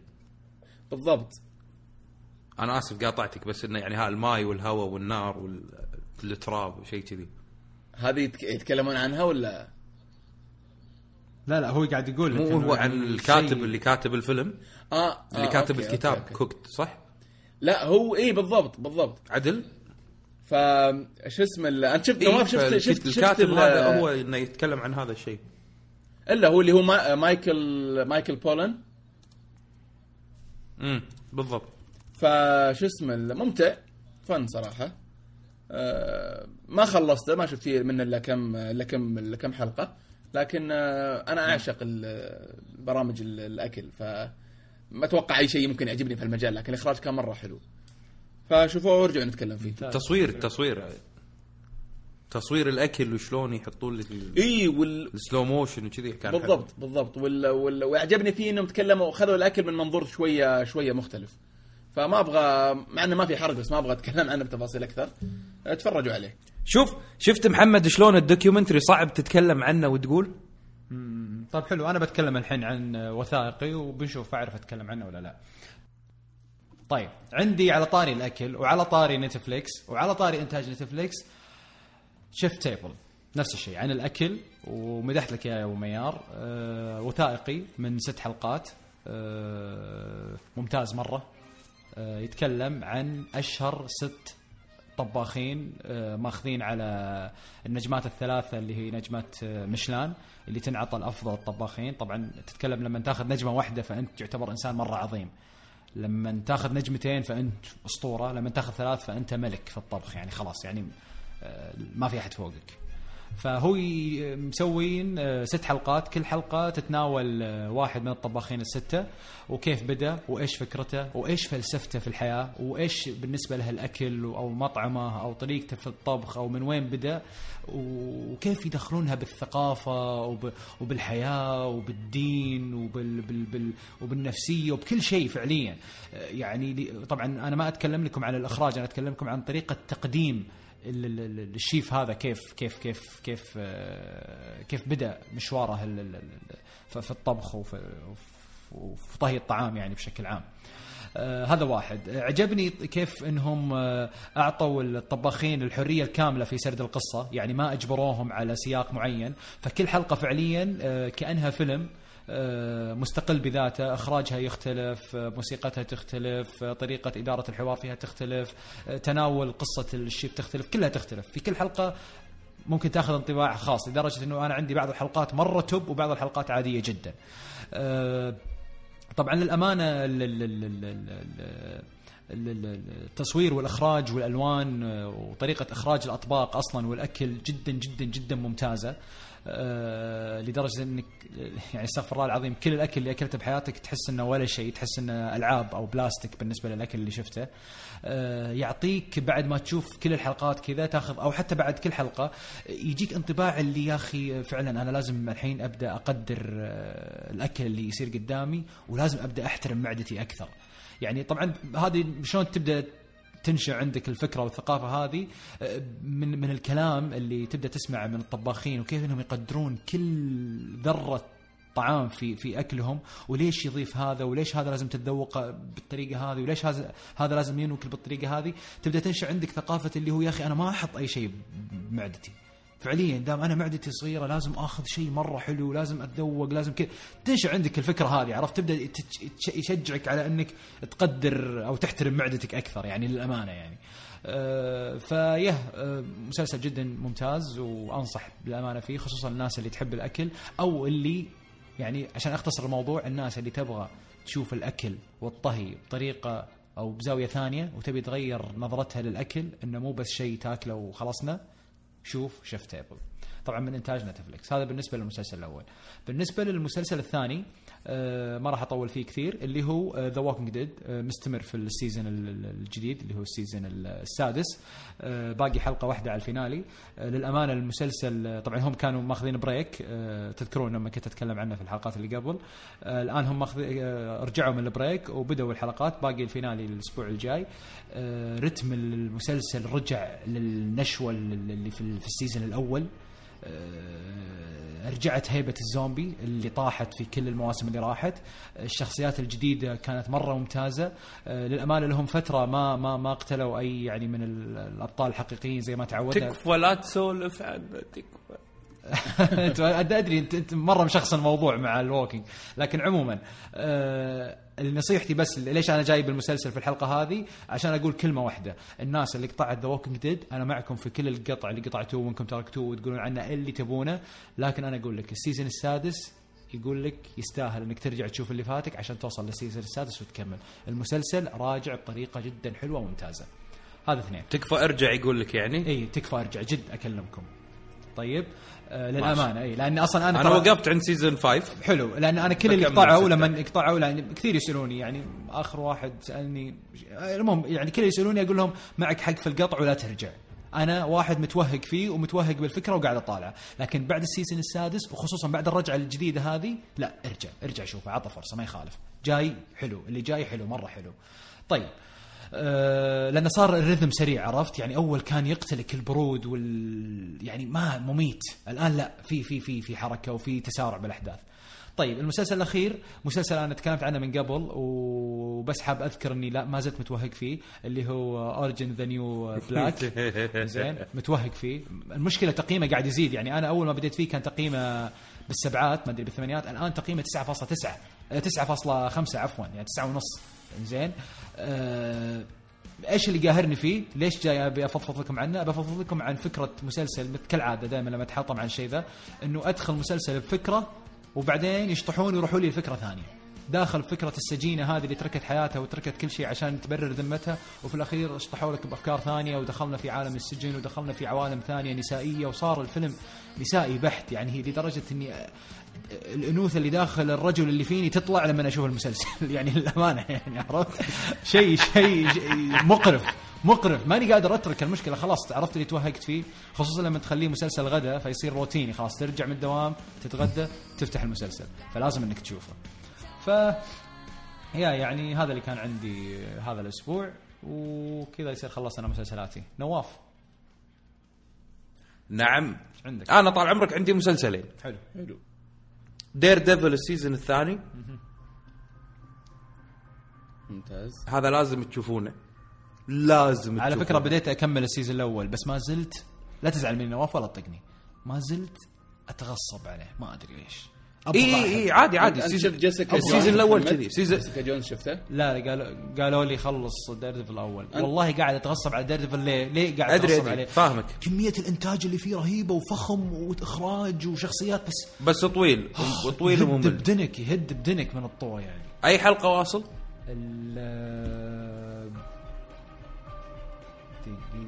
بالضبط. أنا آسف قاطعتك بس إنه يعني ها الماي والهواء والنار والتراب وشيء كذي. هذه يتك- يتكلمون عنها ولا؟ لا لا هو قاعد يقول لك مو هو عن يعني الكاتب شيء- اللي كاتب الفيلم؟ آه اللي آه، كاتب okay، الكتاب okay، okay. Cooked صح؟ لا هو اي بالضبط بالضبط. عدل؟ ف شو اسمه ال- انت شفت إيه نواف شفت شفت شفت الكاتب ال- هذا هو إنه يتكلم عن هذا الشيء. إلا هو اللي هو ما... مايكل مايكل بولن امم بالضبط. فشو اسمه ال- ممتع fun صراحة. آه ما خلصته ما شفت فيه منه إلا كم إلا كم إلا كم حلقة. لكن آه أنا أعشق ال- برامج ال- الأكل ف ما أتوقع أي شيء ممكن يعجبني في المجال لكن الإخراج كان مرة حلو. فشوفوه ورجعوا نتكلم فيه. تصوير تصوير. تصوير الأكل وشلون يحطون لك إي وال... ال slow motion وكذي كان حلو. بالضبط بالضبط. وال... وال... واعجبني فيه إنهم تكلموا خذوا الأكل من منظور شوية شوية مختلف. فما أبغى مع إنه ما في حرق بس ما أبغى أتكلم عنه بتفاصيل أكثر. تفرجوا عليه. شوف شفت محمد شلون ال documentary صعب تتكلم عنه وتقول؟ طيب حلو أنا بتكلم الحين عن وثائقي وبنشوف أعرف أتكلم عنه ولا لا. طيب عندي على طاري الأكل وعلى طاري نتفليكس وعلى طاري إنتاج نتفليكس شيف تيبل نفس الشيء عن الأكل ومدحت لك يا أبو ميار. آه وثائقي من ست حلقات. آه ممتاز مرة. آه يتكلم عن أشهر ست طباخين آه ماخذين على النجمات الثلاثة اللي هي نجمات آه مشلان اللي تنعطى لافضل الطباخين. طبعا تتكلم لما تاخذ نجمة واحدة فأنت تعتبر إنسان مرة عظيم. لما تاخذ نجمتين فأنت أسطورة لما تاخذ ثلاث فأنت ملك في الطبخ يعني خلاص يعني آه، ما في أحد فوقك. فهو مسوين آه، ست حلقات. كل حلقة تتناول آه، واحد من الطباخين الستة وكيف بدأ وإيش فكرته وإيش فلسفته في الحياة وإيش بالنسبة له الأكل أو مطعمه أو طريقته في الطبخ أو من وين بدأ وكيف يدخلونها بالثقافة وب- وبالحياة وبالدين وبال بال بال وبالنفسية وبكل شيء فعليا. آه، يعني طبعا أنا ما أتكلم لكم عن الإخراج أنا أتكلم لكم عن طريقة تقديم الشيف هذا كيف كيف كيف كيف آه، كيف بدأ مشواره في الطبخ وفي طهي الطعام يعني بشكل عام. آه هذا واحد عجبني كيف إنهم آه أعطوا الطباخين الحرية الكاملة في سرد القصة يعني ما أجبروهم على سياق معين فكل حلقة فعليا كأنها فيلم مستقل بذاته إخراجها يختلف آه، موسيقتها تختلف آه، طريقة إدارة الحوار فيها تختلف آه، تناول قصة الشيف تختلف كلها تختلف. في كل حلقة ممكن تأخذ انطباع خاص لدرجة إنه أنا عندي بعض الحلقات مرة توب وبعض الحلقات عادية جدا. آه، طبعا للأمانة ال- ال- ال- ال- ال- ال- ال- التصوير والإخراج والألوان آه، وطريقة إخراج الأطباق أصلا والأكل جدا جدا جدا ممتازة. آه، لدرجة إنك يعني استغفر الله العظيم كل الأكل اللي أكلته بحياتك تحس إنه ولا شيء تحس إنه ألعاب أو بلاستيك بالنسبة للأكل اللي شفته. آه، يعطيك بعد ما تشوف كل الحلقات كذا تاخذ أو حتى بعد كل حلقة يجيك انطباع اللي يا أخي فعلا أنا لازم الحين أبدأ أقدر آه، الأكل اللي يصير قدامي ولازم أبدأ أحترم معدتي أكثر. يعني طبعا هذه شلون تبدأ تنشأ عندك الفكرة والثقافة هذه آه، من من الكلام اللي تبدأ تسمعه من الطباخين وكيف إنهم يقدرون كل ذرة طعام في في أكلهم وليش يضيف هذا وليش هذا لازم تتذوقه بالطريقة هذه وليش هذا هذا لازم ينوكل بالطريقة هذه؟ تبدأ تنشأ عندك ثقافة اللي هو يا أخي أنا ما أحط أي شيء بمعدتي. فعليا دام أنا معدتي صغيرة لازم آخذ شيء مرة حلو لازم أتذوق لازم كذا. تنشأ عندك الفكرة هذه عرفت؟ تبدأ يشجعك على أنك تقدر أو تحترم معدتك أكثر يعني للأمانة يعني. آه، فيه آه، مسلسل جدا ممتاز وأنصح بالأمانة فيه خصوصا الناس اللي تحب الأكل أو اللي يعني عشان أختصر الموضوع الناس اللي تبغى تشوف الأكل والطهي بطريقة أو بزاوية ثانية وتبي تغير نظرتها للأكل إنه مو بس شيء تاكله وخلصنا. شوف Chef's Table. طبعا من إنتاج نتفلكس هذا بالنسبة للمسلسل الأول. بالنسبة للمسلسل الثاني ما راح أطول فيه كثير اللي هو The Walking Dead مستمر في ال season ال- ال- الجديد اللي هو ال season ال- السادس. آه، باقي حلقة واحدة على ال finale. آه، للأمانة المسلسل آه، طبعا هم كانوا ماخذين break آه، تذكرون لما كنت أتكلم عنه في الحلقات اللي قبل. آه، الآن هم ماخذ آه، رجعوا من ال break وبدأوا الحلقات. باقي ال finale الأسبوع الجاي. آه، رتم المسلسل رجع للنشوة اللي في ال- في ال season الأول. آه، رجعت هيبة الزومبي اللي طاحت في كل المواسم اللي راحت. الشخصيات الجديدة كانت مرة ممتازة. آه، للأمانة لهم فترة ما ما ما قتلوا أي يعني من ال- الأبطال الحقيقيين زي ما تعودنا. تكفى لا تسولف عنه تكفى. أنت أدري انت أنت مرة مشخص الموضوع مع ال Walking لكن عموما آه نصيحتي بس ليش أنا جايب المسلسل في الحلقة هذه؟ عشان أقول كلمة واحدة. الناس اللي قطعت The Walking Dead أنا معكم في كل القطع اللي قطعتوه وإنكم تركتوه وتقولون عنه اللي تبونه. لكن أنا أقول لك ال season السادس يقول لك يستاهل إنك ترجع تشوف اللي فاتك عشان توصل لل season السادس وتكمل. المسلسل راجع بطريقة جدا حلوة وممتازة. هذا اثنين. تكفى أرجع يقول لك يعني؟ اي تكفى أرجع جد أكلمكم. طيب للأمانة إي لأن أصلا أنا أنا وقفت عند season 5 حلو لأن أنا كل اللي قطعوا. لما قطعوا لأن كثير يسألوني يعني آخر واحد سألني المهم يعني كل يسألوني أقول لهم معك حق في القطع ولا ترجع. أنا واحد متوهق فيه ومتوهق بالفكرة وقاعد اطالع لكن بعد ال season السادس وخصوصا بعد الرجعة الجديدة هذه لا ارجع ارجع شوفه عطى فرصه ما يخالف. جاي حلو اللي جاي حلو مرة حلو. طيب آه لأنه صار الرتم سريع عرفت؟ يعني أول كان يقتلك البرود وال يعني ما مميت. الآن لا في في في في حركة وفي تسارع بالأحداث. طيب المسلسل الأخير مسلسل أنا تكلمت عنه من قبل وبس حاب أذكر إني لا ما زلت متوهق فيه اللي هو Orange Is the New Black زين متوهق فيه. المشكلة تقييمه قاعد يزيد يعني أنا أول ما بديت فيه كان تقييمه بالسبعات ما أدري بالثمانيات الآن تقييمه 9.9 آه، 9.5 عفوا يعني 9 ونص. زين آه إيش اللي قاهرني فيه؟ ليش جاي أبي أفضفض لكم عنه؟ أبي أفضفض لكم عن فكرة مسلسل كالعادة دائما لما أتحطم عن الشيء ذا إنه أدخل مسلسل بفكرة وبعدين يشطحون ويروحوا لي لفكرة ثانية. داخل فكرة السجينة هذه اللي تركت حياتها وتركت كل شيء عشان تبرر ذمتها وفي الأخير اشطحوا لك بأفكار ثانية ودخلنا في عالم السجن ودخلنا في عوالم ثانية نسائية وصار الفيلم نسائي بحت. يعني هي لدرجة إني الأنوثة اللي داخل الرجل اللي فيني تطلع لما أشوف المسلسل. يعني للامانه يعني عرفت؟ شيء شيء مقرف مقرف. ماني قادر أترك المشكلة. خلاص عرفت اللي توهقت فيه. خصوصا لما تخليه مسلسل غدا فيصير روتيني. خلاص ترجع من الدوام تتغدى تفتح المسلسل. فلازم إنك تشوفه. ف يا يعني هذا اللي كان عندي هذا الأسبوع وكذا يصير خلصنا مسلسلاتي. نواف. نعم. عندك. أنا طال عمرك عندي مسلسلين. حلو. حلو. Daredevil ال season الثاني. ممتاز. هذا لازم تشوفونه. لازم على تشوفونه. فكره بديت أكمل ال season الأول بس ما زلت لا تزعل مني نواف ولا تطقني. ما زلت أتغصب عليه ما أدري ليش. اي اي اي عادي عادي أنت ال season شفت جيسيكا ال season الأول؟ كذي season جيسيكا جونز شفته؟ لا قالوا قالوا لي خلص Daredevil الأول والله قاعد أتغصب على Daredevil ليه؟ ليه قاعد أتغصب أدري عليه؟ فاهمك كمية الإنتاج اللي فيه رهيبة وفخم وإخراج وشخصيات بس بس طويل وطويل يهد وممل بدنك يهد بدنك من الطول يعني أي حلقة واصل.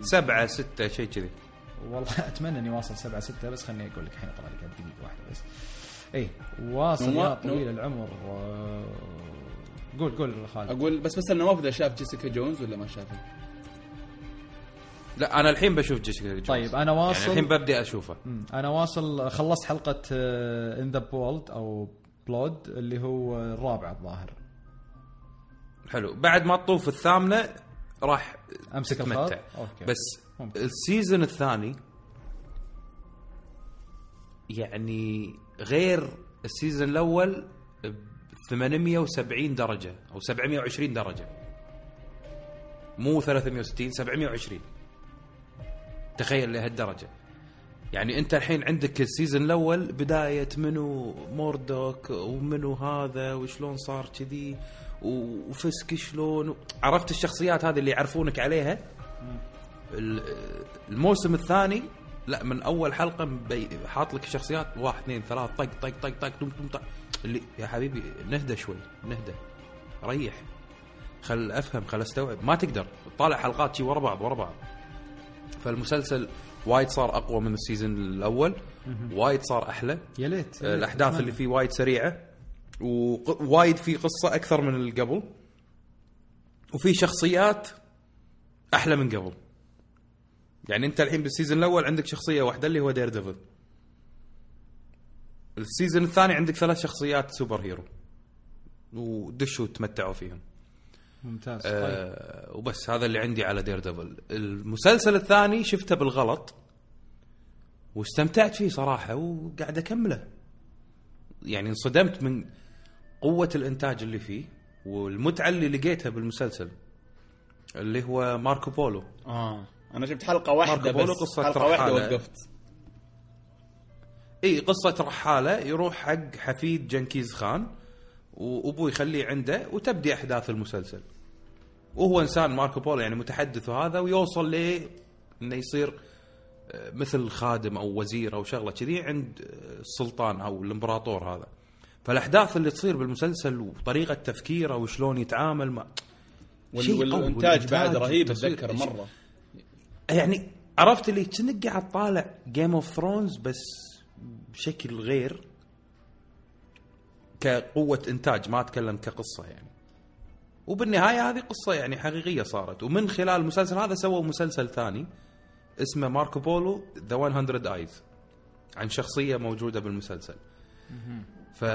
سبعة ستة شيء كذي والله أتمنى إني واصل سبعة ستة بس خليني أقول لك الحين أطلع لك دقيقة واحدة بس اي واصل نوا- يا طويل العمر. آه، قول قول خالد. أقول بس بس نواف إذا شاف جيسيكا جونز ولا ما شافه؟ لا أنا الحين بشوف جيسيكا جونز. طيب أنا يعني واصل الحين ببدي أشوفه. أنا واصل خلصت حلقة In the Bold أو Blood اللي هو الرابع الظاهر. حلو. بعد ما تطوف الثامنة راح أمسك الخط؟ تتمتع. okay. بس ممكن. ال season الثاني يعني غير ال season الأول ب 870 درجة أو 720 درجة. مو 360 720 تخيل لهالدرجة. يعني أنت الحين عندك ال season الأول بداية منو موردوك ومنو هذا وشلون صار كذي وفيسك شلون عرفت الشخصيات هذه اللي يعرفونك عليها؟ ال- الموسم الثاني لا من أول حلقة حاط لك شخصيات واحد اثنين ثلاث طق طق طق طق تم طق اللي يا حبيبي نهدى شوي نهدى. ريح. خل أفهم خل أستوعب. ما تقدر. طالع حلقات شي ورا بعض ورا بعض. فالمسلسل وايد صار أقوى من ال season الأول. وايد صار أحلى. يا ليت. آه، الأحداث اللي فيه وايد سريعة. ووايد في قصة أكثر من اللي قبل. وفي شخصيات أحلى من قبل. يعني انت الحين بال season الأول عندك شخصية واحدة اللي هو Daredevil. ال season الثاني عندك ثلاث شخصيات superhero. ودشوا تمتعوا فيهم. ممتاز طيب. آه وبس هذا اللي عندي على Daredevil. المسلسل الثاني شفته بالغلط. واستمتعت فيه صراحة وقاعد أكمله. يعني انصدمت من قوة الإنتاج اللي فيه والمتعة اللي لقيتها بالمسلسل اللي هو ماركو بولو. آه. أنا شفت حلقة واحدة بس قصة حلقة واحدة. وقفت إي قصة رحالة يروح حق حفيد جنكيز خان وأبوه يخليه عنده وتبدي أحداث المسلسل وهو إنسان ماركو بولو يعني متحدث وهذا ويوصل ل إنه يصير آه، مثل خادم أو وزير أو شغلة كذي عند آه، السلطان أو الإمبراطور هذا فالأحداث اللي تصير بالمسلسل وطريقة تفكيره وشلون يتعامل مع وال- شيء قوي. والإنتاج بعد رهيب. أتذكر مرة يعني عرفت اللي كأنك قاعد طالع Game of Thrones بس بشكل غير كقوة إنتاج ما أتكلم كقصة يعني. وبالنهاية هذه قصة يعني حقيقية صارت. ومن خلال المسلسل هذا سووا مسلسل ثاني اسمه ماركو بولو The 100 Eyes عن شخصية موجودة بالمسلسل. ف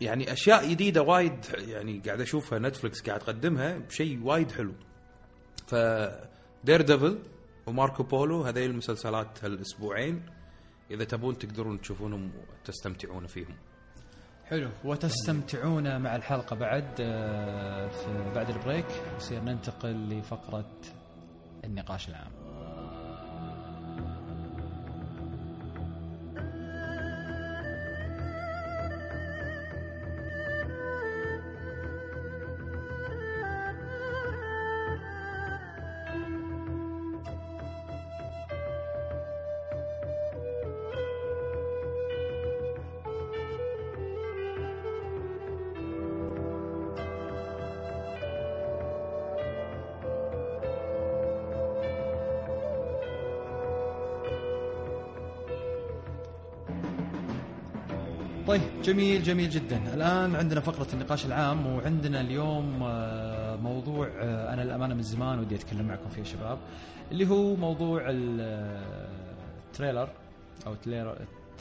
يعني أشياء جديدة وايد يعني قاعد أشوفها Netflix قاعد تقدمها بشيء وايد حلو. ف Daredevil وماركو بولو هذيل المسلسلات هالأسبوعين إذا تبون تقدرون تشوفونهم وتستمتعون فيهم. حلو. وتستمتعون مع الحلقة بعد آه، في بعد البريك نصير ننتقل لفقرة النقاش العام. جميل جميل جدا الآن عندنا فقرة النقاش العام وعندنا اليوم آه، موضوع آه، أنا الأمانة من زمان ودي أتكلم معكم فيه يا شباب اللي هو موضوع ال- آه، ال trailer أو تلير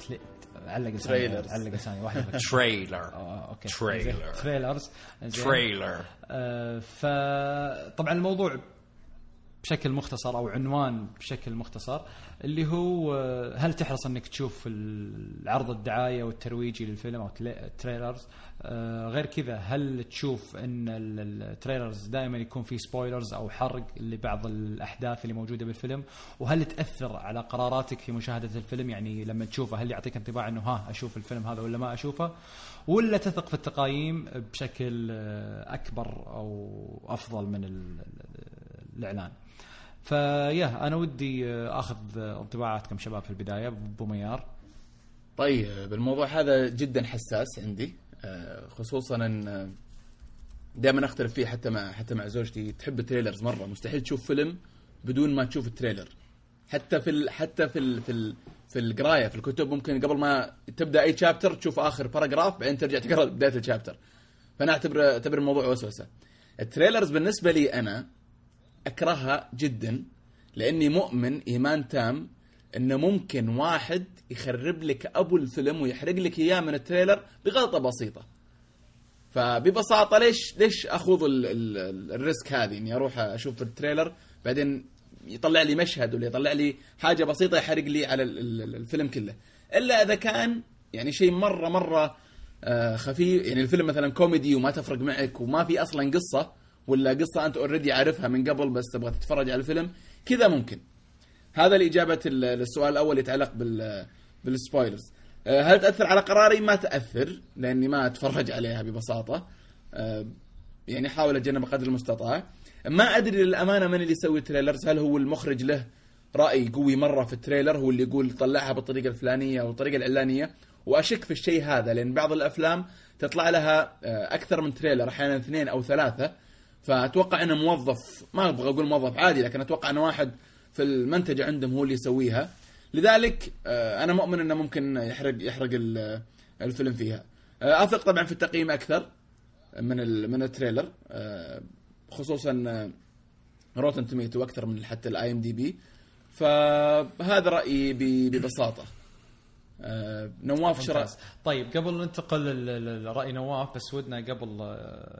تلي- علق trailers. علق لساني واحد تريلر آه، أوكي تريلر. تريلرز. تريلر آه، فطبعا الموضوع بشكل مختصر أو عنوان بشكل مختصر اللي هو آه، هل تحرص إنك تشوف العرض الدعاية والترويجي للفيلم أو ال trailers آه، غير كذا هل تشوف إن ال- ال trailers دائما يكون في spoilers أو حرق لبعض الأحداث اللي موجودة بالفيلم؟ وهل تأثر على قراراتك في مشاهدة الفيلم؟ يعني لما تشوفه هل يعطيك انطباع إنه ها أشوف الفيلم هذا ولا ما أشوفه؟ ولا تثق في التقاييم بشكل آه، أكبر أو أفضل من ال- ال- الإعلان؟ فيا أنا ودي آه، أخذ آه، انطباعاتكم شباب في البداية أبو ميار. طيب الموضوع هذا جدا حساس عندي آه، خصوصا ان دائما أختلف فيه حتى مع حتى مع زوجتي. تحب ال trailers مرة مستحيل تشوف فيلم بدون ما تشوف ال trailer. حتى في ال حتى في ال في ال في القراية في الكتب ممكن قبل ما تبدأ أي chapter تشوف آخر paragraph بعدين ترجع تقرأ بداية ال chapter فأنا أعتبر أعتبر الموضوع وسوسة. ال trailers بالنسبة لي أنا أكرهها جدا لأني مؤمن إيمان تام إنه ممكن واحد يخرب لك أبو الفيلم ويحرق لك إياه من ال trailer بغلطة بسيطة. فببساطة ليش ليش أخوض ال ال ال ال risk هذه؟ إني أروح أشوف التريلر بعدين يطلع لي مشهد ولا يطلع لي حاجة بسيطة يحرق لي على ال- ال- الفيلم كله. إلا إذا كان يعني شيء مرة مرة آه، خفيف يعني الفيلم مثلا كوميدي وما تفرق معك وما في أصلا قصة ولا قصة أنت already عارفها من قبل بس تبغى تتفرج على الفيلم كذا ممكن. هذا الإجابة للسؤال الأول يتعلق بال بال spoilers آه، هل تأثر على قراري؟ ما تأثر لأني ما أتفرج عليها ببساطة. آه، يعني حاول أتجنب قدر المستطاع. ما أدري للأمانة من اللي يسوي ال trailers هل هو المخرج له رأي قوي مرة في ال trailer هو اللي يقول طلعها بالطريقة الفلانية أو الطريقة العلانية وأشك في الشيء هذا لأن بعض الأفلام تطلع لها آه، أكثر من trailer أحيانا اثنين أو ثلاثة. فأتوقع أنه موظف ما أبغى أقول موظف عادي لكن أتوقع أنه واحد في المنتج عندهم هو اللي يسويها. لذلك آه، أنا مؤمن إنه ممكن يحرق يحرق ال- الفيلم فيها. آه، أثق طبعا في التقييم أكثر من من ال trailer آه، خصوصا Rotten Tomatoes أكثر من حتى ال IMDb فهذا رأيي ببساطة. نواف شرا طيب قبل ننتقل لرأي نواف بس ودنا قبل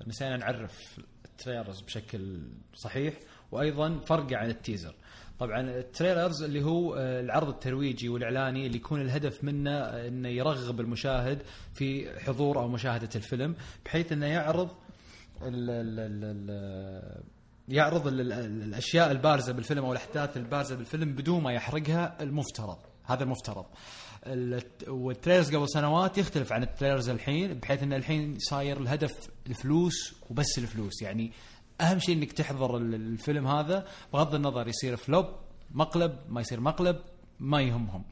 نسينا نعرف ال trailers بشكل صحيح وأيضا فرقه عن ال teaser. طبعا ال trailers اللي هو آه، العرض الترويجي والإعلاني اللي يكون الهدف منه آه، إنه يرغب المشاهد في حضور أو مشاهدة الفيلم بحيث إنه يعرض ال ال ال ال يعرض ال- ال- الأشياء البارزة بالفيلم أو الأحداث البارزة بالفيلم بدون ما يحرقها المفترض هذا المفترض. ال- وال trailers قبل سنوات يختلف عن ال trailers الحين بحيث إن الحين صاير الهدف الفلوس وبس الفلوس. يعني أهم شيء إنك تحضر ال- الفيلم هذا بغض النظر يصير flop مقلب ما يصير مقلب ما يهمهم.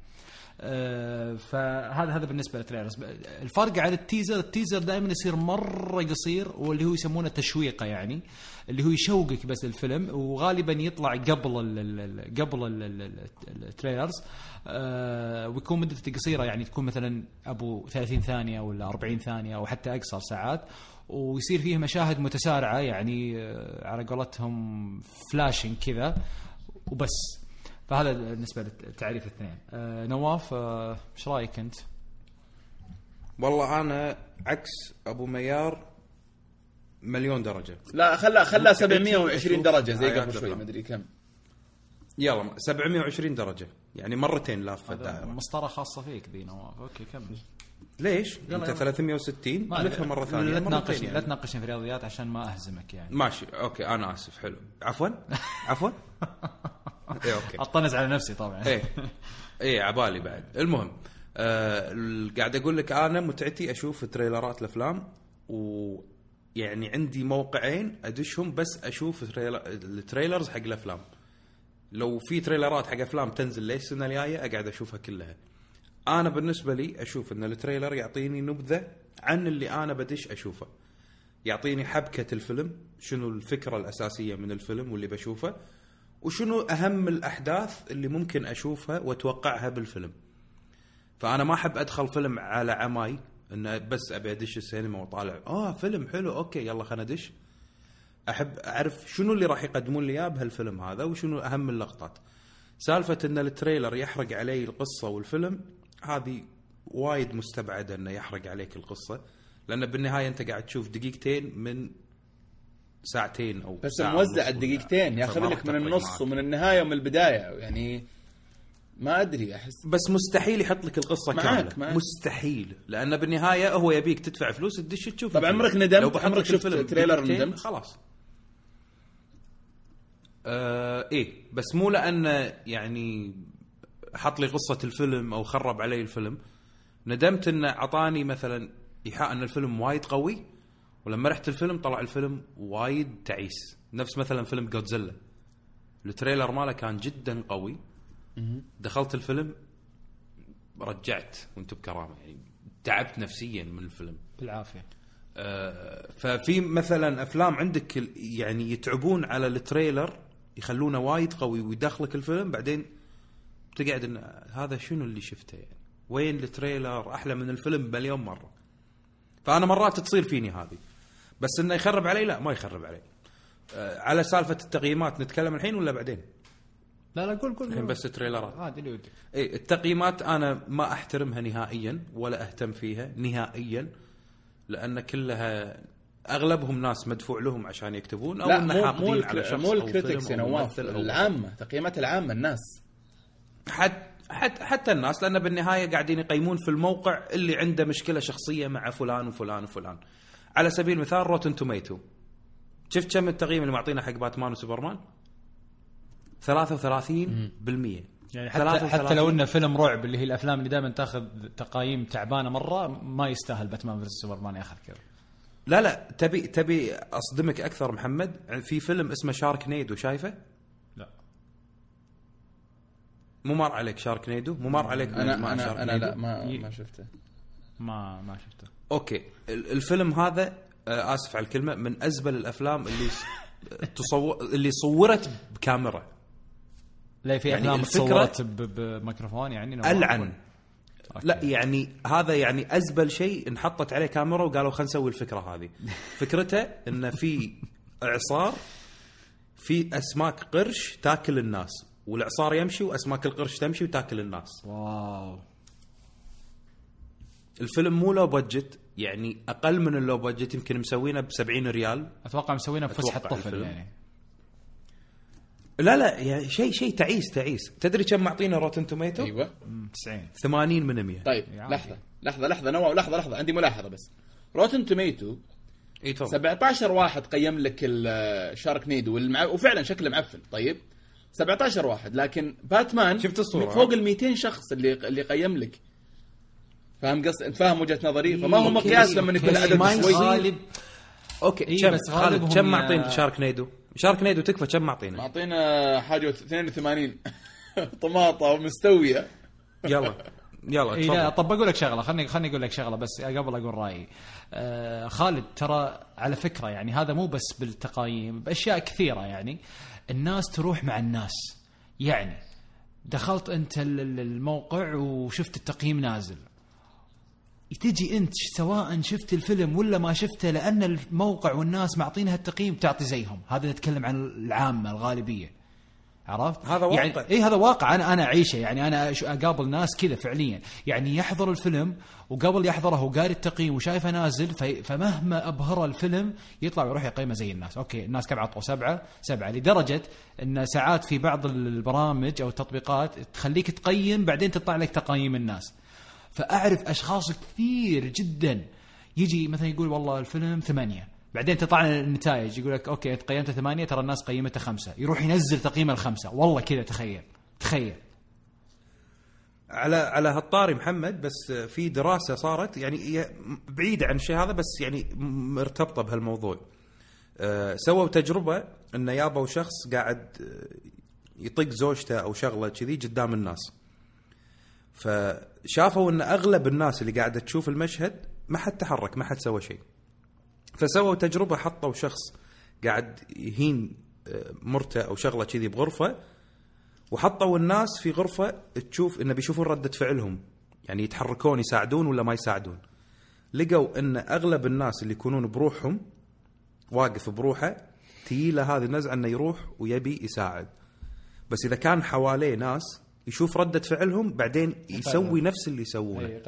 فهذا هذا بالنسبة لل trailers. الفرق عن ال teaser ال teaser دائما يصير مرة قصير واللي هو يسمونه تشويقة يعني اللي هو يشوقك بس الفيلم وغالبا يطلع قبل ال ال قبل ال ال ال ال trailers. آه، ويكون مدته قصيرة يعني تكون مثلا أبو 30 ثانية ولا 40 ثانية أو حتى أقصر ساعات ويصير فيه مشاهد متسارعة يعني آه، على قولتهم flashing كذا وبس. فهذا بالنسبة للتعريف الاثنين آه نواف آه، إيش رأيك أنت؟ والله أنا عكس أبو ميار مليون درجة. لا خلا خلا 720 أشوف درجة زي آيات قبل شوي أدري كم. يلا 720 درجة. يعني مرتين لافه الدائرة. مسطرة خاصة فيك ذي نواف. أوكي كمل. ليش؟ أنت 360 ما- الفها مرة ثانية لا تناقشني يعني. لا تناقشني في الرياضيات عشان ما أهزمك يعني. ماشي أوكي أنا آسف حلو. عفوا؟ عفوا؟ اي أوكي. أطنز على نفسي طبعا. إيه. إيه عبالي بعد. المهم آه قاعد أقول لك أنا متعتي أشوف trailer ات الأفلام ويعني عندي موقعين أدشهم بس أشوف trailer ال trailers حق الأفلام. لو في trailer ات حق أفلام تنزل ليش السنة الجاية؟ أقعد أشوفها كلها. أنا بالنسبة لي أشوف إن ال trailer يعطيني نبذة عن اللي أنا بدش أشوفه. يعطيني حبكة الفيلم شنو الفكرة الأساسية من الفيلم واللي بشوفه وشنو أهم الأحداث اللي ممكن أشوفها وأتوقعها بالفيلم. فأنا ما أحب أدخل فيلم على عماي انه بس أبي أدش السينما وأطالع. آه فيلم حلو okay يلا خلينا ندش. أحب أعرف شنو اللي راح يقدمون لي إياه بهالفيلم هذا وشنو أهم اللقطات. سالفة إن ال trailer يحرق علي القصة والفيلم هذه وايد مستبعدة إنه يحرق عليك القصة لأن بالنهاية أنت قاعد تشوف دقيقتين من ساعتين أو بس ساعة موزع الدقيقتين ياخذ لك من النص معك. ومن النهاية ومن البداية يعني ما أدري أحس بس مستحيل يحط لك القصة معاك- كاملة معاك. مستحيل لأن بالنهاية هو يبيك تدفع فلوس تدش تشوف طب. عمرك ندمت؟ عمرك شفت تريلر ندمت؟ خلاص آه إيه بس مو لأنه يعني حط لي قصة الفيلم أو خرب علي الفيلم ندمت انه أعطاني مثلا إيحاء إن الفيلم وايد قوي ولما رحت الفيلم طلع الفيلم وايد تعيس نفس مثلا فيلم جودزيلا ال trailer ماله كان جدا قوي. دخلت الفيلم رجعت وأنت بكرامة يعني تعبت نفسيا من الفيلم. بالعافية. آه، ففي مثلا أفلام عندك يعني يتعبون على ال trailer يخلونه وايد قوي ويدخلك الفيلم بعدين تقعد إن هذا شنو اللي شفته يعني؟ وين ال trailer؟ أحلى من الفيلم مليون مرة. فأنا مرات تصير فيني هذه. بس إنه يخرب علي؟ لا ما يخرب علي. آه، على سالفة التقييمات نتكلم الحين ولا بعدين؟ لا لا قول قول الحين. بس تريلرات عادي اللي ودك. اي التقييمات أنا ما أحترمها نهائيا ولا أهتم فيها نهائيا لأن كلها أغلبهم ناس مدفوع لهم عشان يكتبون أو لا إن مو شخص مو الكريتكس يا نواف العامة تقييمات العامة الناس. حت حت حتى الناس لأن بالنهاية قاعدين يقيمون في الموقع اللي عنده مشكلة شخصية مع فلان وفلان وفلان. على سبيل المثال Rotten Tomatoes شفت كم التقييم اللي معطينا حق باتمان وسوبرمان 33% يعني حتى حتى 33. لو إنه فيلم رعب اللي هي الأفلام اللي دائما تأخذ تقايم تعبانة مرة ما يستاهل باتمان versus سوبرمان ياخذ كذا لا لا تبي تبي أصدمك أكثر محمد في فيلم اسمه Sharknado شايفه؟ مو مر عليك Sharknado؟ مو مر عليك أنا ما أنا Sharknado؟ لا ما ي- ما شفته. ما ما شفته. okay. ال- الفيلم هذا آه، آسف على الكلمة من أزبل الأفلام اللي تصور اللي صورت بكاميرا. لا في يعني أفلام ب- بميكروفون يعني ألعن. okay. لا يعني هذا يعني أزبل شيء انحطت عليه كاميرا وقالوا خلينا نسوي الفكرة هذه. فكرته إنه في إعصار في أسماك قرش تاكل الناس. والاعصار يمشي وأسماك القرش تمشي وتأكل الناس. wow. الفيلم مو low budget يعني أقل من ال low budget يمكن مسوينه ب 70 ريال. أتوقع مسوينها بفسحه أتوقع طفل الفيلم. يعني. لا لا يعني شيء شيء تعيس تعيس. تدري كم معطينا Rotten Tomatoes أيوه. مم، 90 80 من 100 طيب. لحظة لحظة لحظة نواف لحظة لحظة عندي ملاحظة بس. Rotten Tomatoes إي تفضل. 17 واحد قيم لك ال Sharknado والمع... وفعلا شكله معفن. طيب 17 واحد لكن باتمان شفت الصورة؟ فوق ال 200 شخص اللي اللي قيم لك. فاهم قصد انت فاهم وجهة نظري؟ فما هو مقياس لما يكون العدد شوي غالب. okay إيه، كم بس خالد؟ كم معطين شارك نيدو. شارك نيدو تكفى كم معطينا؟ معطينا حاجة 82 طماطة مستويه يلا يلا اي لا طب بقول لك شغلة خليني خليني أقول لك شغلة بس قبل أقول رأيي. آه خالد ترى على فكرة يعني هذا مو بس بالتقايم بأشياء كثيرة يعني. الناس تروح مع الناس. يعني دخلت أنت ال- ال- الموقع وشفت التقييم نازل. تجي أنت سواء شفت الفيلم ولا ما شفته لأن الموقع والناس معطينها التقييم تعطي زيهم. هذا نتكلم عن العامة الغالبية. عرفت؟ هذا واقع. يعني اي هذا واقع. أنا أنا أعيشه. يعني أنا أقابل ناس كذا فعليا. يعني يحضر الفيلم وقبل يحضره هو قاري التقييم وشايفه نازل فمهما أبهر الفيلم يطلع ويروح يقيمه زي الناس، okay الناس كم عطوا سبعة سبعة. لدرجة إن ساعات في بعض البرامج أو التطبيقات تخليك تقيم بعدين تطلع لك تقييم الناس. فأعرف أشخاص كثير جدا. يجي مثلا يقول والله الفيلم ثمانية. بعدين تطلع النتائج يقول لك okay أنت قيمته ثمانية ترى الناس قيمته خمسة يروح ينزل تقييمه الخمسة والله كذا تخيل تخيل على على هالطاري محمد بس في دراسة صارت يعني بعيدة عن الشيء هذا بس يعني مرتبطة بهالموضوع. أه، سووا تجربة انه يابوا شخص قاعد أه، يطق زوجته أو شغلة كذي قدام الناس. فشافوا إن أغلب الناس اللي قاعدة تشوف المشهد ما حد تحرك ما حد سوى شيء. فسووا تجربة حطوا شخص قاعد يهين أه، مرته أو شغلة كذي بغرفة وحطوا الناس في غرفة تشوف انه بيشوفون ردة فعلهم. يعني يتحركون يساعدون ولا ما يساعدون. لقوا إن أغلب الناس اللي يكونون بروحهم واقف بروحه تيله هذه النزعة إنه يروح ويبي يساعد. بس إذا كان حواليه ناس يشوف ردة فعلهم بعدين يسوي نفس اللي يسوونه.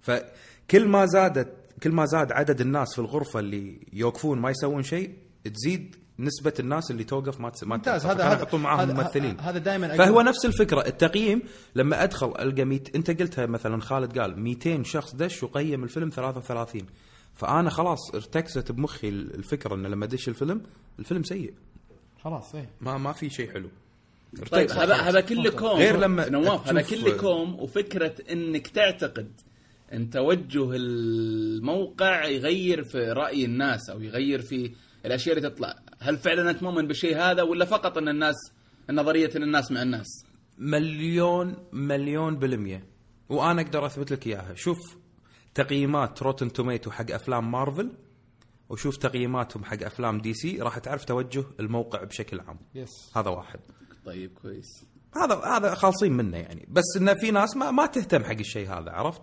فكل ما زادت كل ما زاد عدد الناس في الغرفة اللي يوقفون ما يسوون شيء تزيد نسبة الناس اللي توقف ما تس... ما ممتاز. هذا هذا يحطون معاهم هذا- ممثلين. هذا دائما فهو نفس الفكرة. التقييم لما أدخل ألقى 100 أنت قلتها مثلا خالد قال 200 شخص دش وقيم الفيلم 33 فأنا خلاص ارتكزت بمخي الفكرة ان لما أدش الفيلم الفيلم سيء. خلاص إيه. ما ما في شيء حلو. طيب هذا. هذا كله كوم. غير لما نواف هذا كله كوم وفكرة إنك تعتقد إن توجه الموقع يغير في رأي الناس أو يغير في الأشياء اللي تطلع. هل فعلا أنت مؤمن بالشيء هذا ولا فقط أن الناس نظريه أن الناس مع الناس؟ مليون مليون بالمية. وأنا أقدر أثبت لك إياها. شوف تقييمات Rotten Tomatoes حق أفلام مارفل وشوف تقييماتهم حق أفلام دي سي راح تعرف توجه الموقع بشكل عام. yes هذا واحد. طيب كويس. هذا هذا خالصين منه يعني. بس انه في ناس ما ما تهتم حق الشيء هذا عرفت؟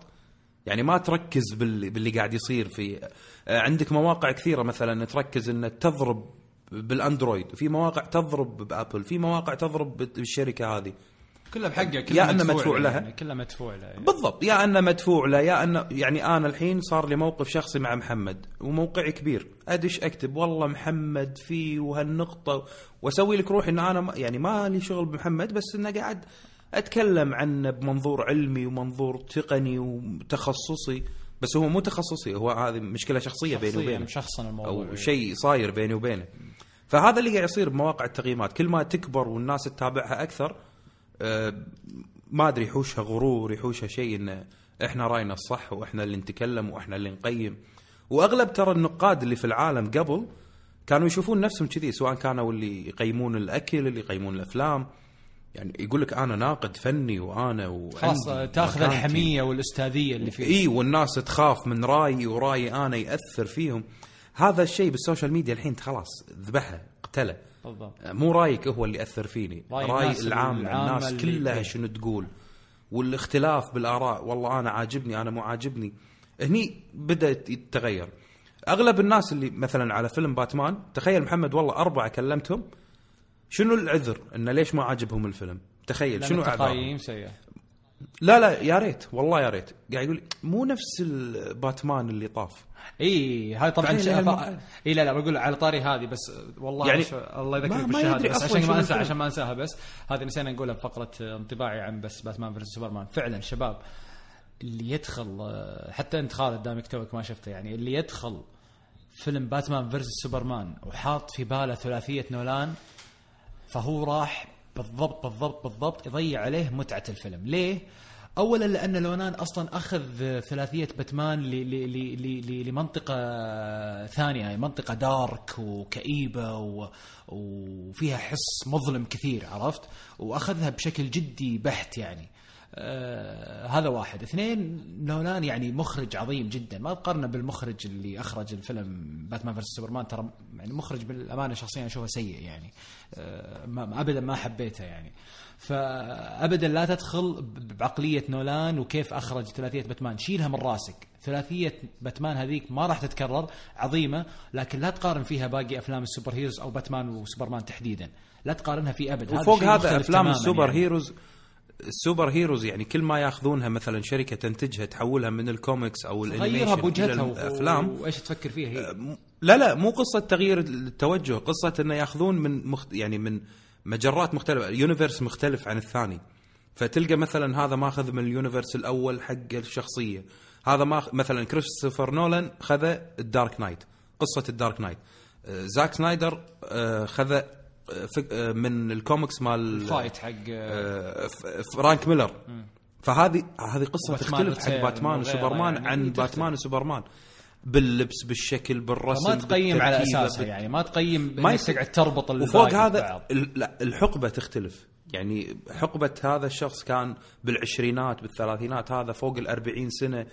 يعني ما تركز باللي, باللي قاعد يصير في عندك مواقع كثيرة مثلا تركز ان تضرب بالأندرويد في مواقع تضرب بأبل في مواقع تضرب بالشركة هذه كلها بحقه يا كلها إنه مدفوع لها. يعني كلها مدفوع لها يعني. بالضبط يا انه مدفوع له يا انه يعني أنا الحين صار لي موقف شخصي مع محمد وموقعي كبير ادش أكتب والله محمد فيه وهالنقطة وأسوي لك روحي إن أنا يعني ما لي شغل بمحمد بس إنه قاعد أتكلم عنه بمنظور علمي ومنظور تقني وتخصصي بس هو مو تخصصي هو هذه مشكلة شخصية بيني شخصياً وبينه مشخصن الموضوع. أو. شيء صاير بيني وبينه فهذا اللي قاعد يصير بمواقع التقييمات. كل ما تكبر والناس تتابعها أكثر آه، ما أدري يحوشها غرور يحوشها شيء إن إحنا رأينا الصح وإحنا اللي نتكلم وإحنا اللي نقيم. وأغلب ترى النقاد اللي في العالم قبل كانوا يشوفون نفسهم كذي سواء كانوا اللي يقيمون الأكل اللي يقيمون الأفلام. يعني يقول لك أنا ناقد فني وأنا آه، تأخذ مكانتي. الحمية والأستاذية اللي فيه. إي والناس تخاف من رأيي ورايي أنا يأثر فيهم. هذا الشيء بال social media الحين خلاص ذبحه قتله. بالضبط. مو رأيك هو اللي يأثر فيني؟ رأي الناس العام الناس كلها. شنو تقول؟ والاختلاف بالآراء والله أنا عاجبني أنا مو عاجبني. هني بدأت يتغير. أغلب الناس اللي مثلا على فيلم باتمان تخيل محمد والله أربعة كلمتهم شنو العذر؟ انه ليش ما عجبهم الفيلم؟ تخيل شنو التقييم سيئه لا لا يا ريت والله يا ريت. قاعد يقول مو نفس الباتمان اللي طاف. إي هاي طبعا هالموقع. إي لا لا بقول على طاري هذه بس والله يعني يعني الله يذكرك بالشهادة بس عشان ما انسى. عشان ما أنساها بس. هذه نسينا نقولها بفقره انطباعي عن بس باتمان versus سوبرمان. فعلا شباب اللي يدخل حتى أنت خالد دامك توك ما شفته يعني اللي يدخل فيلم باتمان versus سوبرمان وحاط في باله ثلاثية نولان فهو راح بالضبط بالضبط بالضبط يضيع عليه متعة الفيلم. ليه؟ اولا لأن نولان أصلا أخذ ثلاثية باتمان لمنطقة ثانية يعني منطقة dark وكئيبة و- وفيها حس مظلم كثير عرفت؟ وأخذها بشكل جدي بحت يعني. آه هذا واحد. اثنين نولان يعني مخرج عظيم جدا. ما تقارنه بالمخرج اللي أخرج الفيلم باتمان versus سوبرمان ترى يعني مخرج بالأمانة شخصيا أشوفه سيء يعني. آه ما ابدا ما حبيته يعني. فابدا لا تدخل بعقلية نولان وكيف أخرج ثلاثية باتمان. شيلها من راسك. ثلاثية باتمان هذيك ما راح تتكرر عظيمة لكن لا تقارن فيها باقي أفلام ال super heroes أو باتمان وسوبرمان تحديدا. لا تقارنها في أبد. وفوق هذا مختلف أفلام السوبر يعني. heroes ال super heroes يعني كل ما ياخذونها مثلا شركة تنتجها تحولها من الكوميكس أو ال animation بوجهتها إلى الأفلام. وإيش تفكر فيها هي؟ لا لا مو قصة تغيير التوجه قصة إنه ياخذون من مخت... يعني من مجرات مختلفة universe مختلف عن الثاني. فتلقى مثلا هذا ماخذ من ال universe الأول حق الشخصية. هذا ما مثلا كريستوفر نولان خذ ال Dark Knight قصة ال Dark Knight زاك سنايدر خذ من الكوميكس مال فايت حق آه، ف- فرانك ميلر. فهذه هذه قصة تختلف حق باتمان وسوبرمان يعني عن تختلف. باتمان وسوبرمان. باللبس بالشكل بالرسم فما تقيم على أساسها يعني ما تقيم ما ما تقعد تربط وفوق هذا لا الحقبة تختلف. يعني حقبة هذا الشخص كان بالعشرينات بالثلاثينات هذا فوق الأربعين سنة.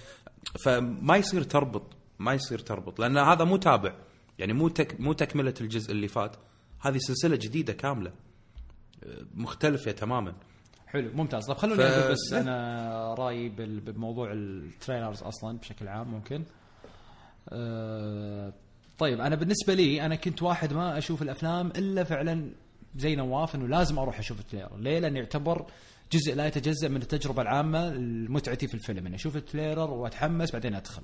فما يصير تربط ما يصير تربط لأن هذا مو تابع. يعني مو تك مو تكملة الجزء اللي فات. هذه سلسلة جديدة كاملة. أه، مختلفة تماما. حلو ممتاز. طب خلوني ف- أقول بس أنا رأيي بموضوع التريلرز أصلا بشكل عام ممكن. أه طيب أنا بالنسبة لي أنا كنت واحد ما أشوف الأفلام إلا فعلا زي نواف إنه لازم أروح أشوف ال trailer. ليه؟ لأنه يعتبر جزء لا يتجزأ من التجربة العامة متعتي في الفيلم. اني أشوف ال trailer وأتحمس بعدين أدخل.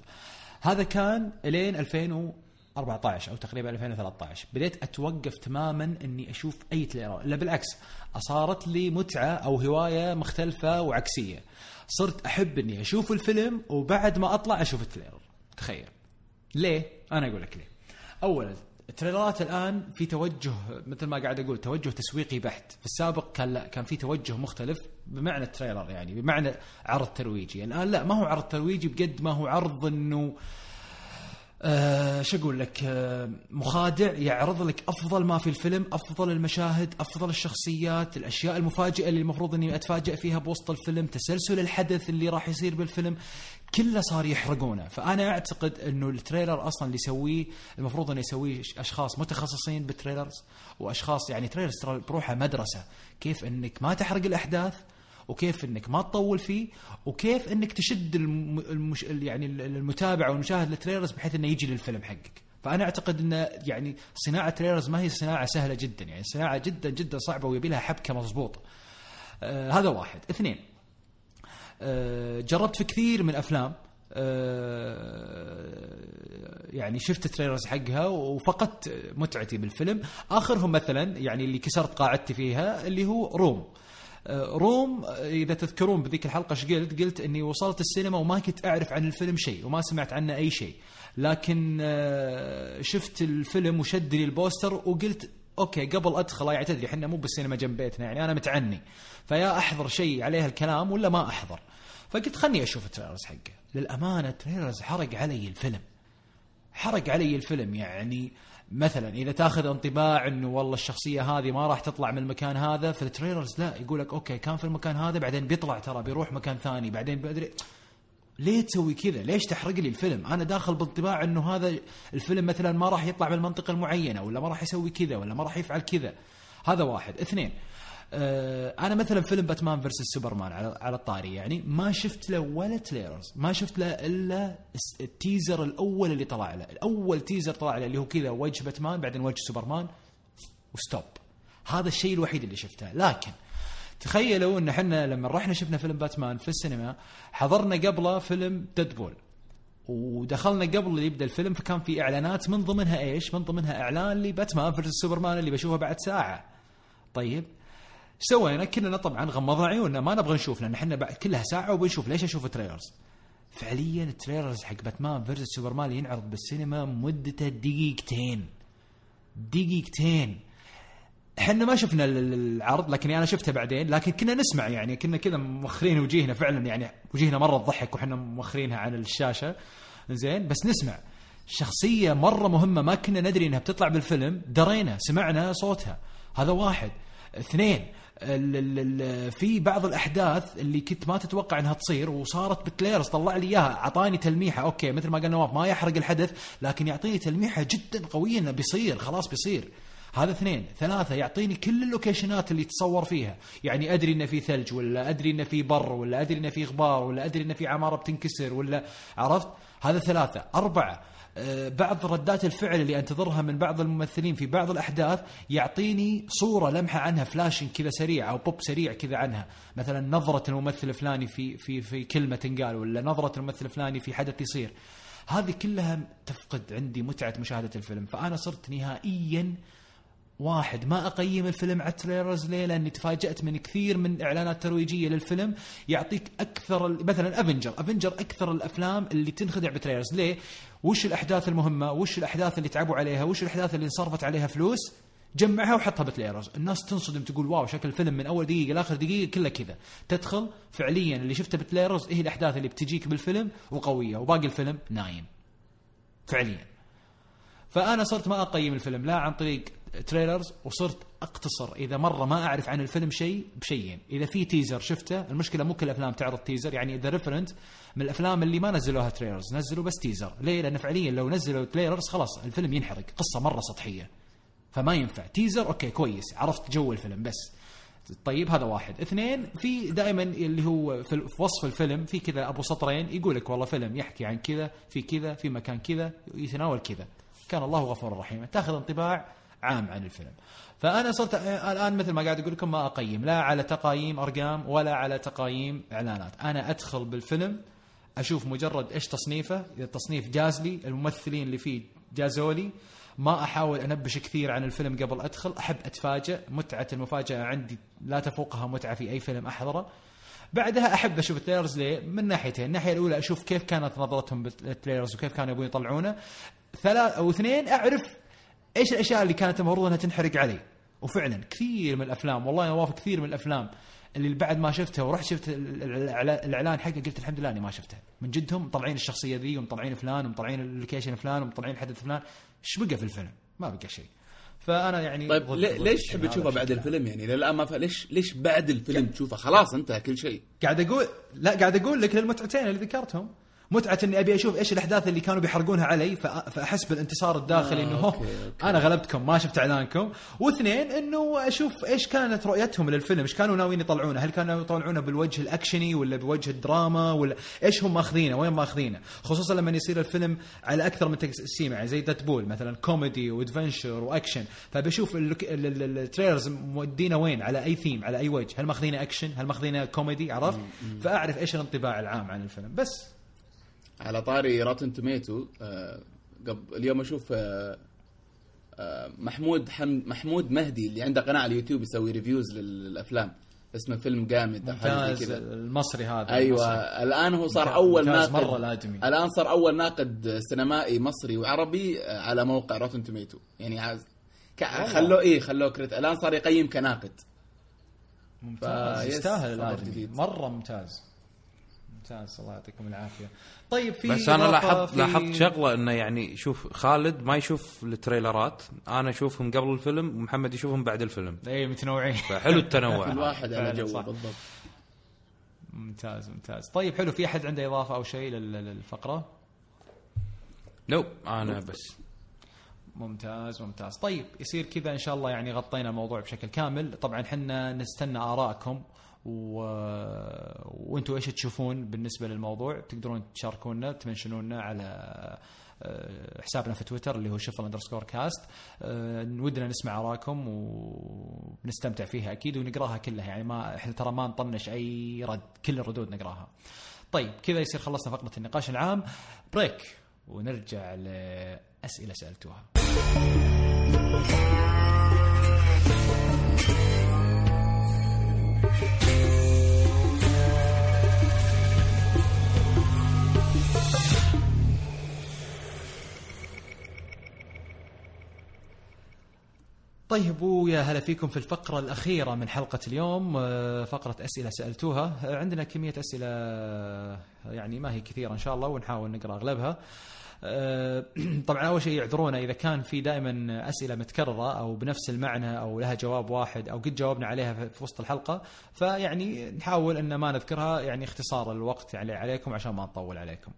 هذا كان إلين 2014 أو تقريبا 2013 بديت أتوقف تماما إني أشوف أي trailer لا بالعكس صارت لي متعة أو هواية مختلفة وعكسية. صرت أحب إني أشوف الفيلم وبعد ما أطلع أشوف ال trailer تخيل. ليه؟ أنا أقول لك ليه. اولا ال trailer ات الآن في توجه مثل ما قاعد أقول توجه تسويقي بحت. في السابق كان لا كان في توجه مختلف بمعنى ال trailer يعني بمعنى عرض ترويجي. الآن لا ما هو عرض ترويجي بقد ما هو عرض إنه آه شو أقول لك؟ آه مخادع يعرض لك أفضل ما في الفيلم أفضل المشاهد أفضل الشخصيات الأشياء المفاجئة اللي المفروض إني اتفاجئ فيها بوسط الفيلم تسلسل الحدث اللي راح يصير بالفيلم كله صار يحرقونه. فأنا أعتقد إنه ال trailer أصلا اللي يسويه المفروض إنه يسويه أشخاص متخصصين بال trailers وأشخاص يعني trailers ترى بروحه مدرسة كيف إنك ما تحرق الأحداث وكيف إنك ما تطول فيه وكيف إنك تشد الم... المش... يعني المتابع أو المشاهد لل trailers بحيث إنه يجي للفيلم حقك. فأنا أعتقد ان يعني صناعة trailers ما هي صناعة سهلة جدا يعني صناعة جدا جدا صعبة ويبي لها حبكة مضبوطة. آه هذا واحد. اثنين. آه جربت في كثير من الافلام آه يعني شفت trailers حقها وفقدت متعتي بالفيلم. آخرهم مثلا يعني اللي كسرت قاعدتي فيها اللي هو Room. Room إذا تذكرون بذيك الحلقة إيش قلت؟ قلت إني وصلت السينما وما كنت أعرف عن الفيلم شيء وما سمعت عنه أي شيء. لكن شفت الفيلم وشدني ال poster وقلت okay قبل أدخل يعني تدري إحنا مو بالسينما جنب بيتنا يعني أنا متعني. فيا أحضر شيء عليه الكلام ولا ما أحضر؟ فقلت خلني أشوف ال trailers حقه. للأمانة ال trailers حرق علي الفيلم. حرق علي الفيلم يعني مثلا إذا تأخذ انطباع إنه والله الشخصية هذه ما راح تطلع من المكان هذا في ال trailers لا يقول لك okay كان في المكان هذا بعدين بيطلع ترى بيروح مكان ثاني بعدين بدري ليه تسوي كذا؟ ليش تحرق لي الفيلم؟ أنا داخل بانطباع إنه هذا الفيلم مثلا ما راح يطلع من المنطقة المعينه ولا ما راح يسوي كذا ولا ما راح يفعل كذا. هذا واحد، اثنين أنا مثلا فيلم باتمان versus سوبرمان على على الطاري يعني ما شفت له ولا trailers، ما شفت له إلا ال teaser الأول اللي طلع له، الأول teaser طلع له اللي هو كذا وجه باتمان بعدين وجه سوبرمان و stop. هذا الشيء الوحيد اللي شفته، لكن تخيلوا إن إحنا لما رحنا شفنا فيلم باتمان في السينما حضرنا قبله فيلم ديدبول ودخلنا قبل يبدأ الفيلم فكان في إعلانات من ضمنها إيش؟ من ضمنها إعلان لباتمان versus سوبرمان اللي بشوفه بعد ساعة. طيب سوينا كلنا طبعا غمضنا عيوننا ما نبغى نشوف لأن إحنا بعد كلها ساعة وبنشوف ليش أشوف trailers؟ فعليا ال trailers حق باتمان versus سوبرمان اللي ينعرض بالسينما مدته دقيقتين. دقيقتين. إحنا ما شفنا العرض لكن أنا شفته بعدين لكن كنا نسمع يعني كنا كذا موخرين وجيهنا فعلا يعني وجيهنا مرة تضحك وحنا موخرينها عن الشاشة. زين بس نسمع. شخصية مرة مهمة ما كنا ندري إنها بتطلع بالفيلم درينا سمعنا صوتها. هذا واحد. اثنين في بعض الأحداث اللي كنت ما تتوقع إنها تصير وصارت ب trailers طلع لي إياها أعطاني تلميحة. okay مثل ما قال نواف ما يحرق الحدث لكن يعطيني تلميحة جدا قوية إنه بيصير خلاص بيصير. هذا اثنين. ثلاثة يعطيني كل ال location ات اللي تصور فيها. يعني أدري إنه في ثلج ولا أدري إنه في بر ولا أدري إنه في غبار ولا أدري إنه في عمارة بتنكسر ولا عرفت؟ هذا ثلاثة. أربعة بعض ردات الفعل اللي أنتظرها من بعض الممثلين في بعض الأحداث يعطيني صورة لمحة عنها flashing كذا سريع أو بوب سريع كذا عنها. مثلا نظرة الممثل الفلاني في في في كلمة تنقال ولا نظرة الممثل الفلاني في حدث يصير. هذه كلها تفقد عندي متعة مشاهدة الفيلم. فأنا صرت نهائيا واحد. ما أقيم الفيلم على ال trailers ليه؟ لاني تفاجأت من كثير من إعلانات ترويجية للفيلم. يعطيك أكثر مثلا Avengers، Avengers أكثر الأفلام اللي تنخدع ب trailers ليه؟ وش الأحداث المهمة؟ وش الأحداث اللي تعبوا عليها؟ وش الأحداث اللي انصرفت عليها فلوس؟ جمعها وحطها ب trailers، الناس تنصدم تقول wow شكل الفيلم من أول دقيقة لاخر دقيقة كله كذا، تدخل فعليا اللي شفته ب trailers هي الأحداث اللي بتجيك بالفيلم وقوية وباقي الفيلم نايم. فعليا. فأنا صرت ما أقيم الفيلم لا عن طريق trailers وصرت أقتصر. إذا مرة ما أعرف عن الفيلم شيء بشيئين. إذا في teaser شفته المشكلة مو كل الافلام تعرض teaser يعني The Revenant من الأفلام اللي ما نزلوها trailers نزلوا بس teaser ليه لأن فعليا لو نزلوا trailers خلاص الفيلم ينحرق. قصة مرة سطحية. فما ينفع. teaser okay كويس. عرفت جو الفيلم بس. طيب هذا واحد. اثنين في دائما اللي هو في في وصف الفيلم في كذا أبو سطرين يقول لك والله فيلم يحكي عن كذا في كذا في مكان كذا يتناول كذا. كان الله غفورا رحيما. تأخذ انطباع عام عن الفيلم فأنا صرت الآن مثل ما قاعد أقول لكم ما أقيم لا على تقايم أرقام ولا على تقايم إعلانات أنا أدخل بالفيلم أشوف مجرد إيش تصنيفه إذا التصنيف جاز لي الممثلين اللي فيه جازولي ما أحاول أنبش كثير عن الفيلم قبل أدخل أحب اتفاجئ متعة المفاجأة عندي لا تفوقها متعة في أي فيلم أحضره بعدها أحب أشوف ال trailers ليه؟ من ناحيتين، الناحية الأولى أشوف كيف كانت نظرتهم بال trailers وكيف كانوا يبون يطلعونه. ثلاث أو اثنين أعرف إيش الأشياء اللي كانت المفروض إنها تنحرق علي. وفعلا كثير من الأفلام والله أنا وافق كثير من الأفلام اللي بعد ما شفتها ورحت شفت الاعلان حقه قلت الحمد لله إني ما شفتها من جدهم مطلعين الشخصية ذي ومطلعين فلان ومطلعين ال location فلان ومطلعين حدث فلان إيش بقى في الفيلم؟ ما بقى شيء. فأنا يعني طيب ضد- ليش تحب تشوفه بعد. الفيلم يعني الآن ما ف... ليش ليش بعد الفيلم تشوفه خلاص انتهى كل شيء قاعد أقول لا قاعد أقول لك للمتعتين اللي ذكرتهم متعة إني أبي أشوف إيش الأحداث اللي كانوا بيحرقونها علي فأحس بالانتصار الداخلي آه، إنه هو okay، okay. أنا غلبتكم ما شفت إعلانكم. واثنين إنه أشوف إيش كانت رؤيتهم للفيلم إيش كانوا ناويين يطلعونه؟ هل كانوا يطلعونه بالوجه الأكشني ولا بوجه الدراما ولا إيش هم ماخذينه؟ وين ماخذينه؟ خصوصا لما يصير الفيلم على أكثر من تقسيم يعني زي Deadpool مثلا كوميدي و adventure و action فبشوف ال trailers مودينا وين؟ على أي ثيم على أي وجه؟ هل ماخذينه اكشن هل ماخذينه كوميدي عرفت؟ فأعرف إيش الانطباع العام عن الفيلم. بس على طاري Rotten Tomatoes قبل اليوم أشوف آه آه محمود حم محمود مهدي اللي عنده قناة على اليوتيوب يسوي reviews للأفلام. اسمه فيلم جامد أو حاجة زي كذا. المصري هذا أيوه المصري. الآن هو صار أول ناقد مرة الآدمي. الآن صار أول ناقد سينمائي مصري وعربي آه، على موقع Rotten Tomatoes يعني ك- خلوه إيه خلوه critic الآن صار يقيم كناقد. ممتاز يستاهل الادمي. مرة ممتاز. ممتاز الله يعطيكم العافية. طيب في بس أنا لاحظت في- لاحظت شغلة إنه يعني شوف خالد ما يشوف التريلرات. أنا أشوفهم قبل الفيلم ومحمد يشوفهم بعد الفيلم. اي متنوعين. فحلو التنوع. كل. واحد على فعلا جو صح. بالضبط. ممتاز ممتاز. طيب حلو. في أحد عنده إضافة أو شيء لل- للفقرة؟ no أنا بس. ممتاز ممتاز. طيب يصير كذا إن شاء الله يعني غطينا الموضوع بشكل كامل. طبعا حنا نستنى ارائكم و... وأنتم إيش تشوفون بالنسبة للموضوع؟ تقدرون تشاركونا تمنشنونا على آه، حسابنا في تويتر اللي هو Shuffle underscore cast آه، ودنا نسمع آرائكم ونستمتع فيها أكيد ونقراها كلها. يعني ما إحنا ترى ما نطنش أي رد كل الردود نقراها. طيب كذا يصير خلصنا فقرة النقاش العام. break ونرجع لأسئلة سألتوها. طيب ويا هلا فيكم في الفقرة الأخيرة من حلقة اليوم آه، فقرة أسئلة سألتوها. آه، عندنا كمية أسئلة آه، يعني ما هي كثيرة إن شاء الله ونحاول نقرأ أغلبها. طبعا أول شيء يعذرونا إذا كان في دائما أسئلة متكررة أو بنفس المعنى أو لها جواب واحد أو قد جاوبنا عليها في- وسط الحلقة. فيعني نحاول أن ما نذكرها يعني اختصار الوقت يعني عليكم عشان ما نطول عليكم.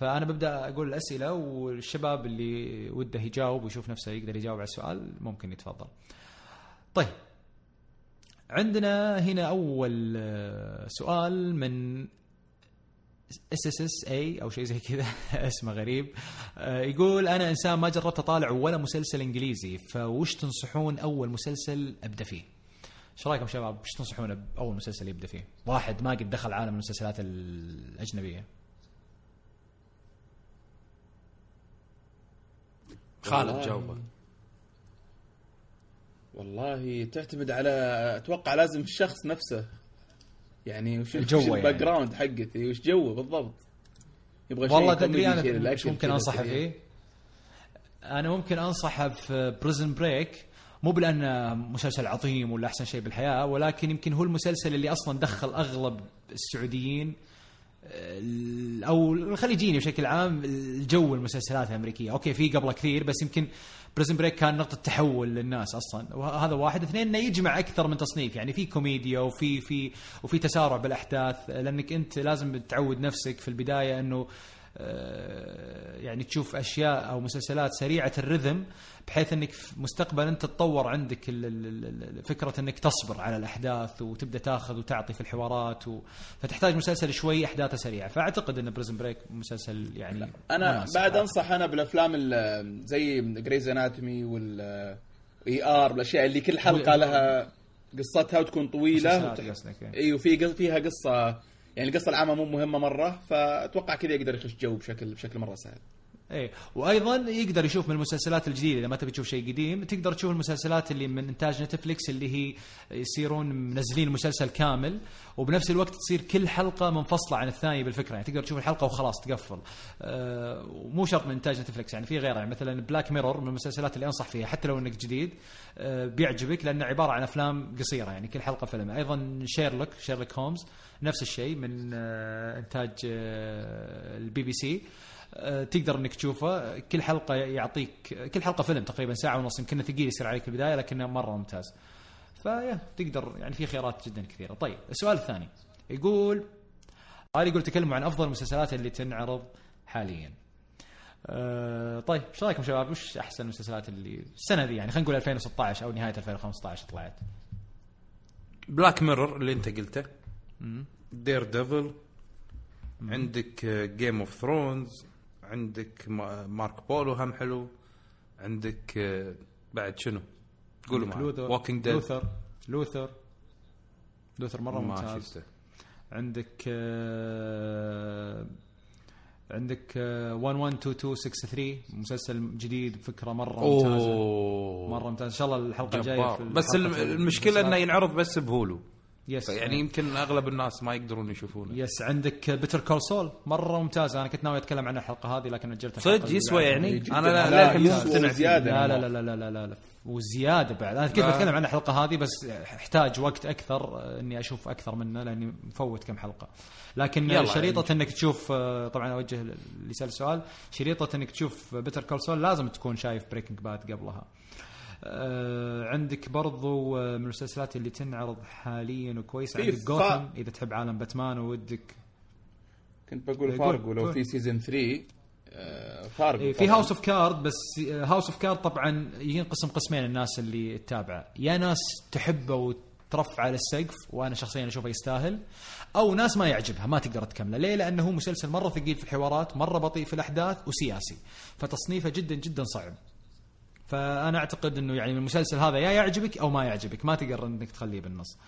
فأنا ببدأ أقول الأسئلة والشباب اللي وده يجاوب ويشوف نفسه يقدر يجاوب على السؤال ممكن يتفضل. طيب عندنا هنا أول سؤال من S S S A أو شيء زي كذا اسمه غريب يقول أنا إنسان ما جربت أطالع ولا مسلسل إنجليزي فوش تنصحون أول مسلسل أبدأ فيه؟ إيش رأيكم شباب؟ وش تنصحون باول مسلسل يبدأ فيه؟ واحد ما قد دخل عالم المسلسلات الأجنبية. خالد جاوبه والله تعتمد على أتوقع لازم الشخص نفسه. يعني وش الجو يعني. ال background حقته وش جوه بالضبط. يبغى شيء والله تدري أنا ممكن أنصحه. فيه؟ أنا ممكن أنصحه في Prison Break مو بلانه مسلسل عظيم ولا أحسن شيء بالحياة ولكن يمكن هو المسلسل اللي أصلا دخل أغلب السعوديين ال- أو الخليجيين بشكل عام الجو المسلسلات الأمريكية، okay في قبله كثير بس يمكن Prison Break كان نقطة تحول للناس أصلا. وهذا واحد، اثنين إنه يجمع أكثر من تصنيف، يعني في كوميديا وفي في وفي تسارع بالأحداث لأنك أنت لازم تعود نفسك في البداية إنه آه، يعني تشوف أشياء أو مسلسلات سريعة ال rhythm بحيث إنك مستقبلا أنت تطور عندك فكرة إنك تصبر على الأحداث وتبدأ تاخذ وتعطي في الحوارات و... فتحتاج مسلسل شوي أحداثه سريعة فأعتقد إن Prison Break مسلسل يعني أنا. بعد أنصح أنا بالأفلام ال- زي Grey's Anatomy وال ER الأشياء اللي كل حلقة لها قصتها وتكون طويلة قصدك، إيه. في قص- فيها قصة يعني القصة العامة مو مهمة مرة فأتوقع كذا يقدر يخش جو بشكل بشكل مرة سهل. إيه. وأيضا يقدر يشوف من المسلسلات الجديدة إذا ما تبي تشوف شيء قديم تقدر تشوف المسلسلات اللي من إنتاج Netflix اللي هي يصيرون منزلين المسلسل كامل وبنفس الوقت تصير كل حلقة منفصلة عن الثانية بالفكرة. يعني تقدر تشوف الحلقة وخلاص تقفل. آه ومو شرط من إنتاج نتفلكس يعني في غيره يعني مثلا بلاك ميرور من المسلسلات اللي أنصح فيها حتى لو إنك جديد آه بيعجبك لأنه عبارة عن أفلام قصيرة. يعني كل حلقة فيلم. أيضا شيرلوك شيرلوك هومز نفس الشيء من آه إنتاج البي بي سي آه، تقدر إنك تشوفه. كل حلقة يعطيك كل حلقة فيلم تقريبا ساعة ونص يمكن ثقيل يصير عليك البداية لكنه مرة ممتاز. فيا تقدر يعني في خيارات جدا كثيرة. طيب السؤال الثاني. يقول هذا يقول تكلموا عن أفضل المسلسلات اللي تنعرض حاليا. أه طيب إيش رأيكم شباب؟ وش أحسن المسلسلات اللي السنة دي يعني؟ خلينا نقول 2016 أو نهاية 2015 طلعت. بلاك ميرور اللي أنت قلته. ديرديفل عندك جيم اوف ثرونز عندك ما- مارك بولو هم حلو عندك آه، بعد شنو؟ قولوا معي لوثر ووكينج ديد لوثر لوثر. لوثر مرة ممتاز. شفته. عندك آه، عندك آه، 112263 مسلسل جديد بفكره مرة ممتازة. مرة ممتاز إن شاء الله الحلقة الجاية بس المشكلة إنه. ينعرض بس بهولو. yes يعني يمكن أغلب الناس ما يقدرون يشوفونه yes عندك بيتر كول سول مرة ممتاز أنا كنت ناوي أتكلم عن الحلقة هذه لكن اجلت الحلقة صدق يسوى. يعني. أنا لا- لا، يسوى مقتنع فيه. زيادة. لا لا لا لا لا لا, لا, لا. وزيادة بعد أنا كنت آه. بتكلم عن الحلقة هذه بس أحتاج وقت أكثر آه، إني أشوف أكثر منه لأني مفوت كم حلقة لكن يلا شريطة يعني. إنك تشوف آه، طبعا أوجه اللي سال السؤال شريطة إنك تشوف بيتر كول سول لازم تكون شايف بريكنج باد قبلها آه عندك برضو آه، من المسلسلات اللي تنعرض حاليا وكويسه عندك جوثم إذا تحب عالم باتمان ودك كنت بقول قول- فارجو لو. في season 3 آه، فارجو في. هاوس اوف كارد بس هاوس اوف كارد طبعا ينقسم قسمين الناس اللي تتابعه. يا ناس تحبه وترفع على السقف وأنا شخصيا أشوفه يستاهل أو ناس ما يعجبها ما تقدر تكمله. ليه؟ لأنه هو مسلسل مرة ثقيل في الحوارات مرة بطيء في الأحداث وسياسي. فتصنيفه جدا جدا صعب. فأنا أعتقد إنه يعني المسلسل هذا يا يعجبك أو ما يعجبك ما تقدر إنك تخليه بالنص.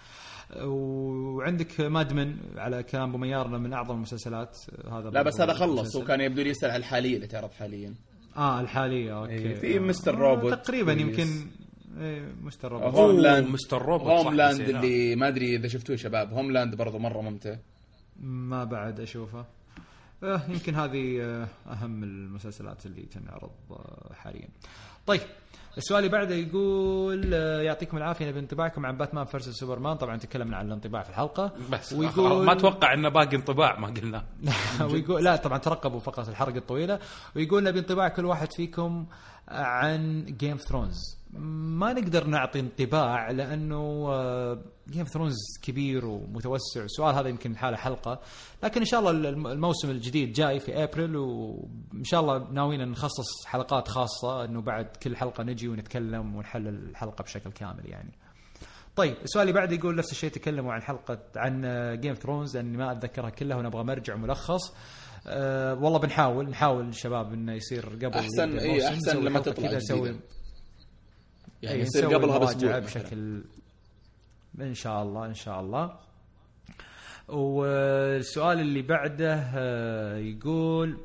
وعندك ماد من على كلام أبو ميار من أعظم المسلسلات. هذا لا بس هذا خلص مسلسل. هو كان يبدو لي يسال على الحالية اللي تعرض حاليا. آه الحالية okay. إيه، في آه. مستر آه، روبوت تقريبا كويس. يمكن إيه مستر روبوت. هوم لاند أوه، مستر روبوت هوملاند. اللي ما أدري إذا شفتوه شباب. هوملاند برضو مرة ممتع. ما بعد أشوفه. آه يمكن هذه آه أهم المسلسلات اللي تنعرض آه حاليا. طيب السؤال اللي بعده يقول آه يعطيكم العافية نبي انطباعكم عن باتمان فيرسس سوبرمان. طبعا تكلمنا عن الانطباع في الحلقة. بس ويقول ما أتوقع انه باقي انطباع ما قلنا. ويقول لا طبعا ترقبوا فقط الحلقة الطويلة. ويقول نبي انطباع كل واحد فيكم عن جيم ثرونز ما نقدر نعطي انطباع لأنه جيم ثرونز كبير ومتوسع. السؤال هذا يمكن حاله حلقة. لكن إن شاء الله الم- الموسم الجديد جاي في أبريل وإن شاء الله ناويين نخصص حلقات خاصة إنه بعد كل حلقة نجي ونتكلم ونحلل الحلقة بشكل كامل يعني. طيب السؤال اللي بعده يقول نفس الشيء تكلموا عن حلقة عن جيم ثرونز لأني ما أتذكرها كلها ونبغى مرجع ملخص. أه والله بنحاول نحاول شباب إنه يصير قبل الموسم، أحسن نسوي لما تطلع كذا، جديدة. نسوي يعني إيه، يصير قبلها بأسبوع. مثلاً. بشكل إن شاء الله إن شاء الله. والسؤال اللي بعده آه، يقول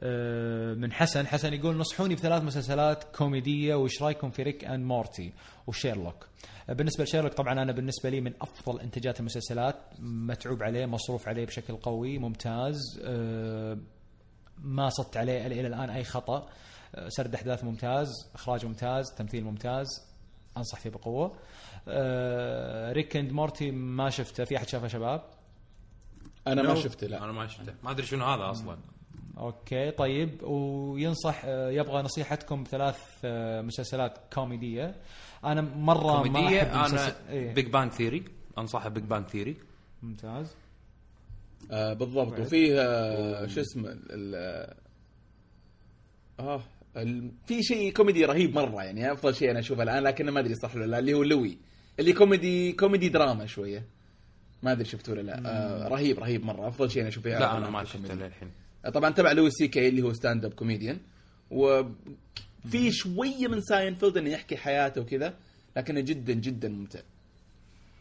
آه، من حسن حسن يقول نصحوني بثلاث مسلسلات كوميدية وش رأيكم في ريك أند مورتي وشيرلوك؟ آه، بالنسبة لشيرلوك طبعا أنا بالنسبة لي من أفضل إنتاجات المسلسلات متعوب عليه مصروف عليه بشكل قوي ممتاز ما صدت عليه إلى الآن أي خطأ. سرد أحداث ممتاز إخراج ممتاز تمثيل ممتاز أنصح فيه بقوة. آه، ريك أند مورتي ما شفته في أحد شافه شباب؟ أنا ما. شفته لا. أنا ما شفته. ما أدري شنو هذا أصلا. okay طيب. وينصح آه، يبغى نصيحتكم بثلاث آه، مسلسلات كوميدية. أنا مرة كوميدية ما أحب أنا إيه. بيج بانج ثيري أنصحه بيج بانج ثيري ممتاز. آه بالضبط. وفيه آه شو اسمه ال- آه ال- في شيء كوميدي رهيب مرة يعني أفضل شيء أنا أشوفه الآن لكن ما أدري صح ولا لا اللي هو لوي اللي كوميدي كوميدي دراما شوية. ما أدري شفته ولا لا. آه رهيب رهيب مرة. أفضل شيء أنا أشوفه لا أنا ما شفته للحين. طبعا تبع لويس سي كي اللي هو stand-up comedian وفي شوية من ساينفيلد إنه يحكي حياته وكذا لكنه جدا جدا ممتع.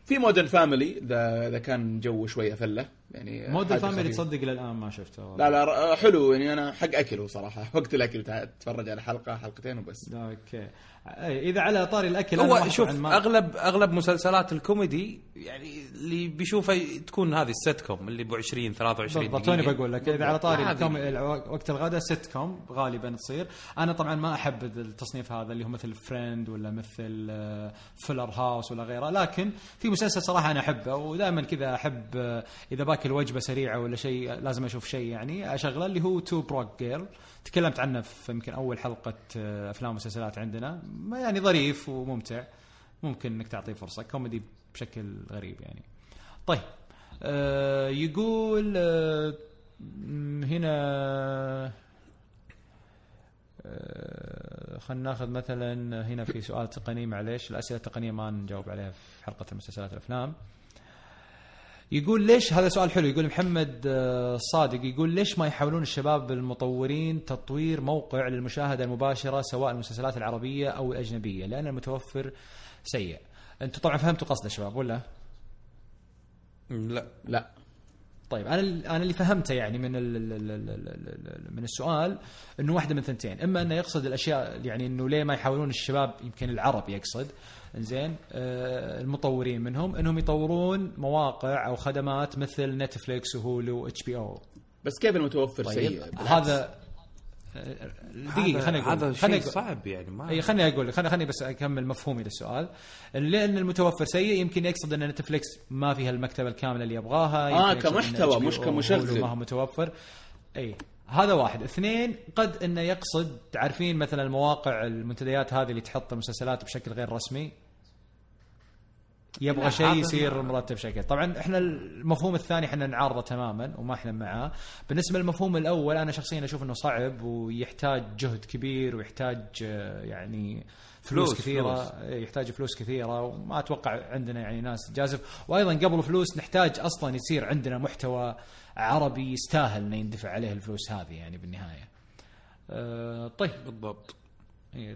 في مودرن فاميلي اذا إذا كان جو شوية فله. يعني mood حاجة الفاميلي خفيفة. تصدق للآن ما شفته لا لا حلو يعني أنا حق اكله صراحة. وقت الأكل تتفرج على حلقة حلقتين وبس. okay. إذا على طاري الأكل هو شوف عن ما- أغلب أغلب مسلسلات الكوميدي يعني اللي بيشوفه تكون هذه السيت كوم اللي ب 20 23 بالضبط توني. بقول لك. إذا على طاري وقت الغداء سيت كوم غالبا تصير. أنا طبعا ما أحب التصنيف هذا اللي هو مثل فريندز ولا مثل آه، فول هاوس ولا غيره. لكن في مسلسل صراحة أنا أحبه ودائما كذا أحب آه، إذا باكل وجبه سريعة ولا شيء لازم أشوف شيء يعني. اشغله اللي هو تو بروك جيرلز تكلمت عنه في يمكن أول حلقة آه، أفلام ومسلسلات عندنا. يعني ظريف وممتع. ممكن إنك تعطيه فرصة. كوميدي بشكل غريب يعني. طيب آه يقول آه هنا آه خلينا ناخذ مثلا هنا في سؤال تقني معليش. الأسئلة التقنية ما نجاوب عليها في حلقة المسلسلات الافلام يقول ليش هذا سؤال حلو. يقول محمد آه، صادق. يقول ليش ما يحاولون الشباب المطورين تطوير موقع للمشاهدة المباشرة سواء المسلسلات العربية أو الأجنبية؟ لأن المتوفر سيء. أنتم طبعا فهمتوا قصده شباب ولا؟ لا. لا. طيب أنا أنا اللي فهمته يعني من من السؤال إنه واحدة من ثنتين إما إنه يقصد الأشياء يعني إنه ليه ما يحاولون الشباب يمكن العرب يقصد زين آه المطورين منهم إنهم يطورون مواقع أو خدمات مثل نتفليكس وهولو و HBO بس كيف المتوفر طيب سيء بالعكس. هذا دقيقة هذا خليني أقول هذا شيء أقول- صعب يعني ما اي خليني أقول خليني خليني بس أكمل مفهومي للسؤال. لأن المتوفر سيء يمكن يقصد أن نتفليكس ما فيها المكتبة الكاملة اللي يبغاها إن كمحتوى، مش كمشغل. ما هو متوفر. اي هذا واحد. اثنين قد انه يقصد تعرفين مثلا المواقع المنتديات هذه اللي تحط المسلسلات بشكل غير رسمي؟ يبغى شيء يصير مرتب شكل طبعا إحنا المفهوم الثاني إحنا نعارضه تماما وما إحنا معاه. بالنسبة للمفهوم الأول أنا شخصيا أشوف إنه صعب ويحتاج جهد كبير ويحتاج آه، يعني فلوس, فلوس، كثيرة. فلوس. إيه، يحتاج فلوس كثيرة وما أتوقع عندنا يعني ناس. جازف وأيضا قبل فلوس نحتاج أصلا يصير عندنا محتوى عربي يستاهل إنه يندفع عليه الفلوس هذه يعني بالنهاية. آه، طيب. بالضبط.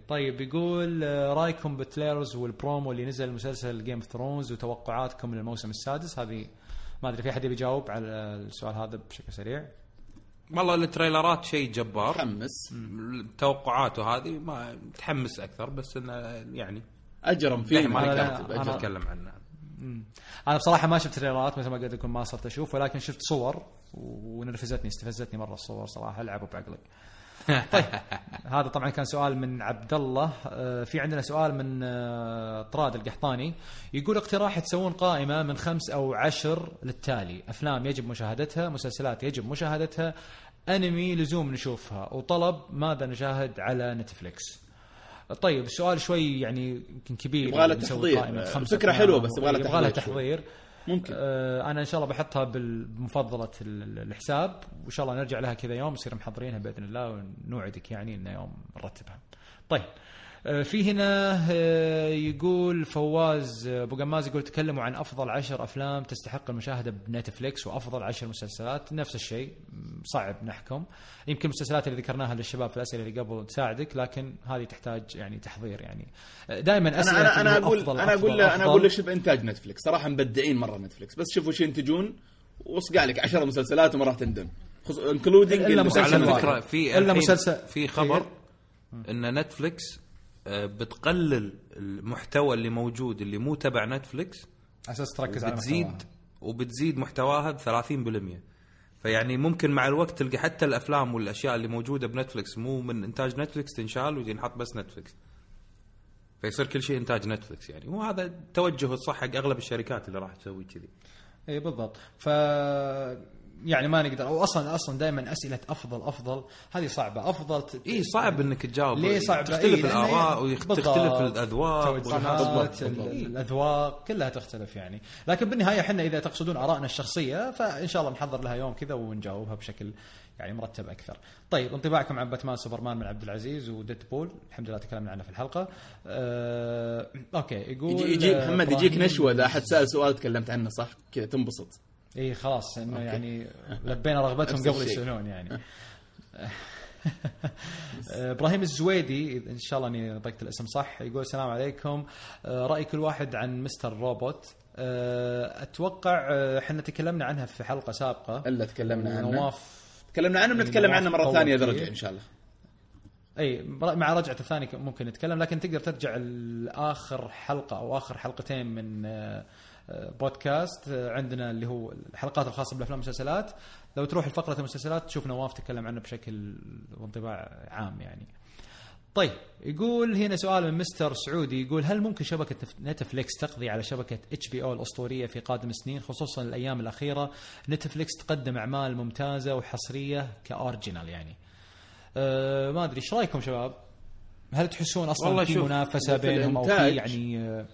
طيب يقول آه، رأيكم بال trailers وال promo اللي نزل مسلسل Game of Thrones وتوقعاتكم للموسم السادس؟ هذه ما أدري في أحد بيجاوب على السؤال هذا بشكل سريع. والله التريلرات شيء جبار. متحمس. التوقعات وهذه ما متحمس أكثر بس إنه يعني أجرم فيه ما أجي أتكلم عنه. أنا بصراحة ما شفت تريلرات مثل ما قلت لكم ما صرت أشوف ولكن شفت صور ونرفزتني استفزتني مرة الصور صراحة العبوا بعقلك طيب هذا طبعا كان سؤال من عبد الله آه، في عندنا سؤال من آه، طراد القحطاني. يقول اقتراح تسوون قائمة من خمس أو عشر للتالي. أفلام يجب مشاهدتها مسلسلات يجب مشاهدتها أنمي لزوم نشوفها وطلب ماذا نشاهد على نتفليكس. طيب السؤال شوي يعني يمكن كبير. يبغى له تحضير. أفلام. حلوة بس يبغى له تحضير. تحضير. ممكن آه، أنا إن شاء الله بحطها بمفضله ال- الحساب وإن شاء الله نرجع لها كذا يوم نصير محضرينها بإذن الله ونوعدك يعني إنه يوم نرتبها. طيب في هنا آه، يقول فواز آه، أبو قماز يقول تكلموا عن أفضل عشر أفلام تستحق المشاهدة بنتفليكس وأفضل عشر مسلسلات. نفس الشيء صعب نحكم. يمكن المسلسلات اللي ذكرناها للشباب في الأسئلة اللي قبل تساعدك لكن هذه تحتاج يعني تحضير يعني. دائما أنا أسئلة أنا أنا أقول أفضل أنا أقول أنا. أقول له شوف إنتاج نتفلكس صراحة مبدعين مرة نتفلكس بس شوفوا شو ينتجون واصقع لك 10 مسلسلات وما راح تندم. including إلا مسلسل على. فكرة في الحين مسلسل- في خبر إن نتفلكس آه، بتقلل المحتوى اللي موجود اللي مو تبع نتفلكس أساس تركز على بتزيد. وبتزيد محتواها ب 30% فيعني ممكن مع الوقت تلقى حتى الأفلام والأشياء اللي موجودة بنتفلكس مو من إنتاج نتفلكس تنشال وينحط بس نتفلكس فيصير كل شيء إنتاج نتفلكس يعني. وهذا التوجه الصح حق أغلب الشركات اللي راح تسوي كذي. اي بالضبط. ف يعني ما نقدر أو أصلا أصلا دائما أسئلة افضل أفضل هذه صعبة أفضل ت... اي صعب إنك تجاوب ليه صعبة؟ تختلف إيه، الآراء بالضبط. وتختلف الأذواق. ال- الأذواق كلها تختلف يعني لكن بالنهاية إحنا إذا تقصدون آرائنا الشخصية فإن شاء الله نحضر لها يوم كذا ونجاوبها بشكل يعني مرتب أكثر. طيب انطباعكم عن باتمان سوبرمان من عبد العزيز وديد بول الحمد لله تكلمنا عنه في الحلقة. أه... okay يقول يجي, يجي محمد يجيك نشوة إذا أحد سأل سؤال تكلمت عنه صح كذا تنبسط إي خلاص إنه يعني لبينا رغبتهم قبل. يسالون يعني. إبراهيم الزويدي إن شاء الله إني نطقت الاسم صح يقول السلام عليكم. آه، رأي كل واحد عن Mr. Robot. آه، أتوقع آه، إحنا تكلمنا عنها في حلقة سابقة. إلا تكلمنا عنه نواف تكلمنا عنه بنتكلم عنه مرة ثانية فيه. درجة إن شاء الله. أي مع رجعة الثاني ك- ممكن نتكلم لكن تقدر ترجع لاخر حلقة أو آخر حلقتين من بودكاست آه، عندنا اللي هو الحلقات الخاصة بالأفلام والمسلسلات. لو تروح لفقرة المسلسلات تشوف نواف تكلم عنه بشكل وانطباع عام يعني. طيب يقول هنا سؤال من مستر سعودي يقول هل ممكن شبكة نتفليكس تقضي على شبكة HBO الأسطورية في قادم السنين خصوصا الأيام الأخيرة؟ نتفليكس تقدم أعمال ممتازة وحصرية ك original يعني. أه ما أدري إيش رأيكم شباب؟ هل تحسون أصلا والله في في بينهم أو في يعني آه،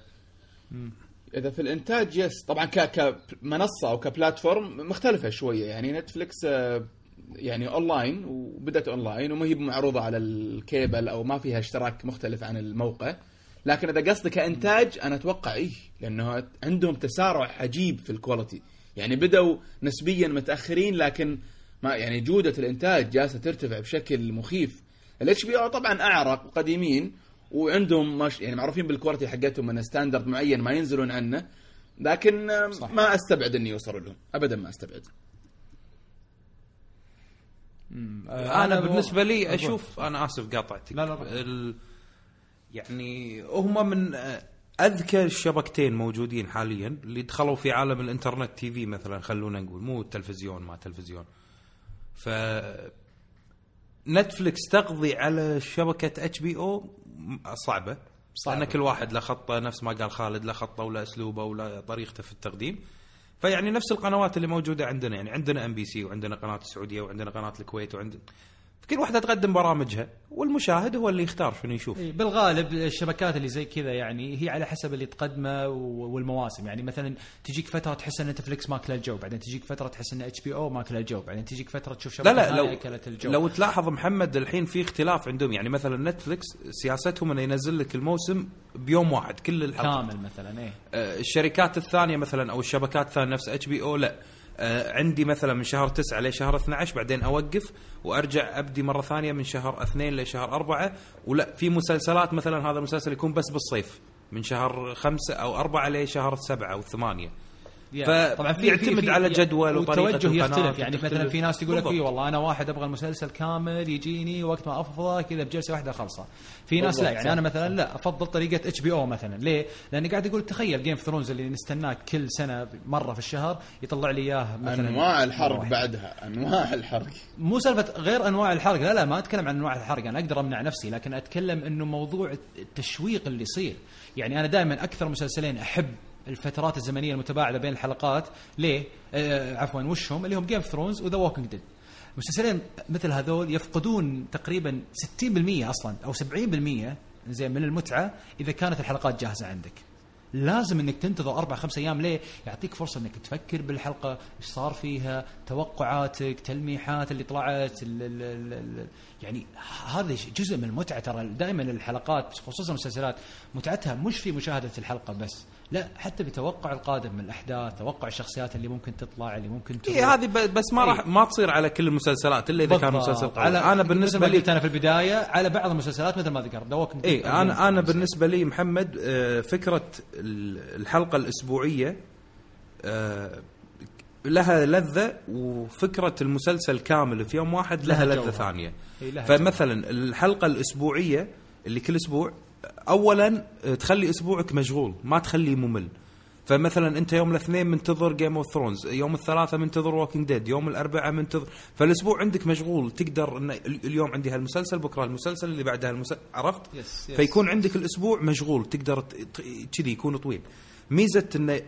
إذا في الإنتاج yes طبعا كمنصة أو ك platform مختلفة شوية. يعني نتفلكس آه، يعني اونلاين وبدأت اونلاين وما هي معروضة على الكيبل أو ما فيها اشتراك مختلف عن الموقع. لكن إذا قصدك كإنتاج أنا أتوقع إيه لأنه عندهم تسارع عجيب في ال quality يعني بدأوا نسبيا متأخرين لكن ما يعني جودة الإنتاج جالسة ترتفع بشكل مخيف. ال HBO طبعا أعرق وقديمين وعندهم مش يعني معروفين بال quality حقتهم من standard معين ما ينزلون عنه لكن صح. ما أستبعد إني يوصلوا لهم ابدا ما أستبعد آه، أنا بو- بالنسبة لي. أشوف أنا آسف قاطعتك لا، لا، لا. ال... يعني هم من اذكى الشبكتين موجودين حاليا اللي دخلوا في عالم الإنترنت TV مثلا خلونا نقول مو التلفزيون ما تلفزيون ف نتفلكس تقضي على شبكة HBO صعبة صعبة. لأن كل واحد له خطة نفس ما قال خالد له خطة ولا أسلوبه ولا طريقته في التقديم فيعني نفس القنوات اللي موجودة عندنا يعني عندنا MBC وعندنا قناة السعودية وعندنا قناة الكويت وعندنا كل واحدة تقدم برامجها والمشاهد هو اللي يختار شنو يشوف. إيه، بالغالب الشبكات اللي زي كذا يعني هي على حسب اللي تقدمه والمواسم. يعني مثلا تجيك فترة تحس إن نتفلكس ماكله الجو بعدين تجيك فترة تحس إن HBO ماكله الجو بعدين تجيك فترة تشوف شبكة لا لا لو أكلت الجو. لو تلاحظ محمد الحين في اختلاف عندهم. يعني مثلا نتفلكس سياستهم إنه ينزل لك الموسم بيوم واحد كل الحلقات كامل مثلا إيه. آه، الشركات الثانية مثلا أو الشبكات الثانية نفس HBO لا. عندي مثلا من شهر 9 لشهر 12 بعدين أوقف وأرجع أبدي مرة ثانية من شهر 2 لشهر 4 ولا في مسلسلات مثلا هذا المسلسل يكون بس بالصيف من شهر 5 أو 4 لشهر 7 أو 8 يعني طبعا في يعتمد في- على جدول القناة يختلف يعني مثلا. في ناس تقول لك. اي والله أنا واحد أبغى المسلسل كامل يجيني وقت ما أفضى كذا بجلسة واحدة خلصة في ناس لا يعني أنا مثلا لا أفضل طريقة HBO مثلا ليه؟ لأني قاعد أقول تخيل Game of Thrones اللي نستناه كل سنة مرة في الشهر يطلع لي إياه مثلا أنواع الحرق. بعدها أنواع الحرق مو سالفة غير أنواع الحرق لا لا ما أتكلم عن أنواع الحرق أنا أقدر أمنع نفسي لكن أتكلم إنه موضوع التشويق اللي يصير يعني أنا دائما أكثر مسلسلين أحب الفترات الزمنية المتباعدة بين الحلقات. ليه؟ آه عفوا وشهم اللي هم Game of Thrones و The Walking Dead مسلسلين مثل هذول يفقدون تقريبا 60% أصلا أو 70% زين من المتعة إذا كانت الحلقات جاهزة عندك. لازم إنك تنتظر أربع خمس أيام. ليه؟ يعطيك فرصة إنك تفكر بالحلقة، إيش صار فيها، توقعاتك، تلميحات اللي طلعت، يعني هذا جزء من المتعة ترى. دائما الحلقات خصوصا المسلسلات متعتها مش في مشاهدة الحلقة بس، لا حتى بتوقع القادم من الأحداث، توقع الشخصيات اللي ممكن تطلع اللي ممكن تروح. اي هذه بس ما راح إيه. ما تصير على كل المسلسلات إلا إذا كان. مسلسل قوي على أنا بالنسبة لي أنا في البداية على بعض المسلسلات مثل ما ذكرت Walking اي أنا أنا بالنسبة لي محمد آه، فكرة ال- الحلقة الأسبوعية آه، لها لذة وفكرة المسلسل كامل في يوم واحد لها, لها لذة. ثانية إي لها فمثلا الحلقة الأسبوعية اللي كل أسبوع اولا تخلي أسبوعك مشغول ما تخليه ممل فمثلا أنت يوم الاثنين منتظر Game of Thrones يوم الثلاثاء منتظر Walking Dead يوم الاربعاء منتظر فالأسبوع عندك مشغول تقدر إن ال- اليوم عندي هالمسلسل بكرة المسلسل اللي بعدها المسلسل عرفت yes، yes. فيكون عندك الأسبوع مشغول تقدر كذي يكون طويل ميزة انه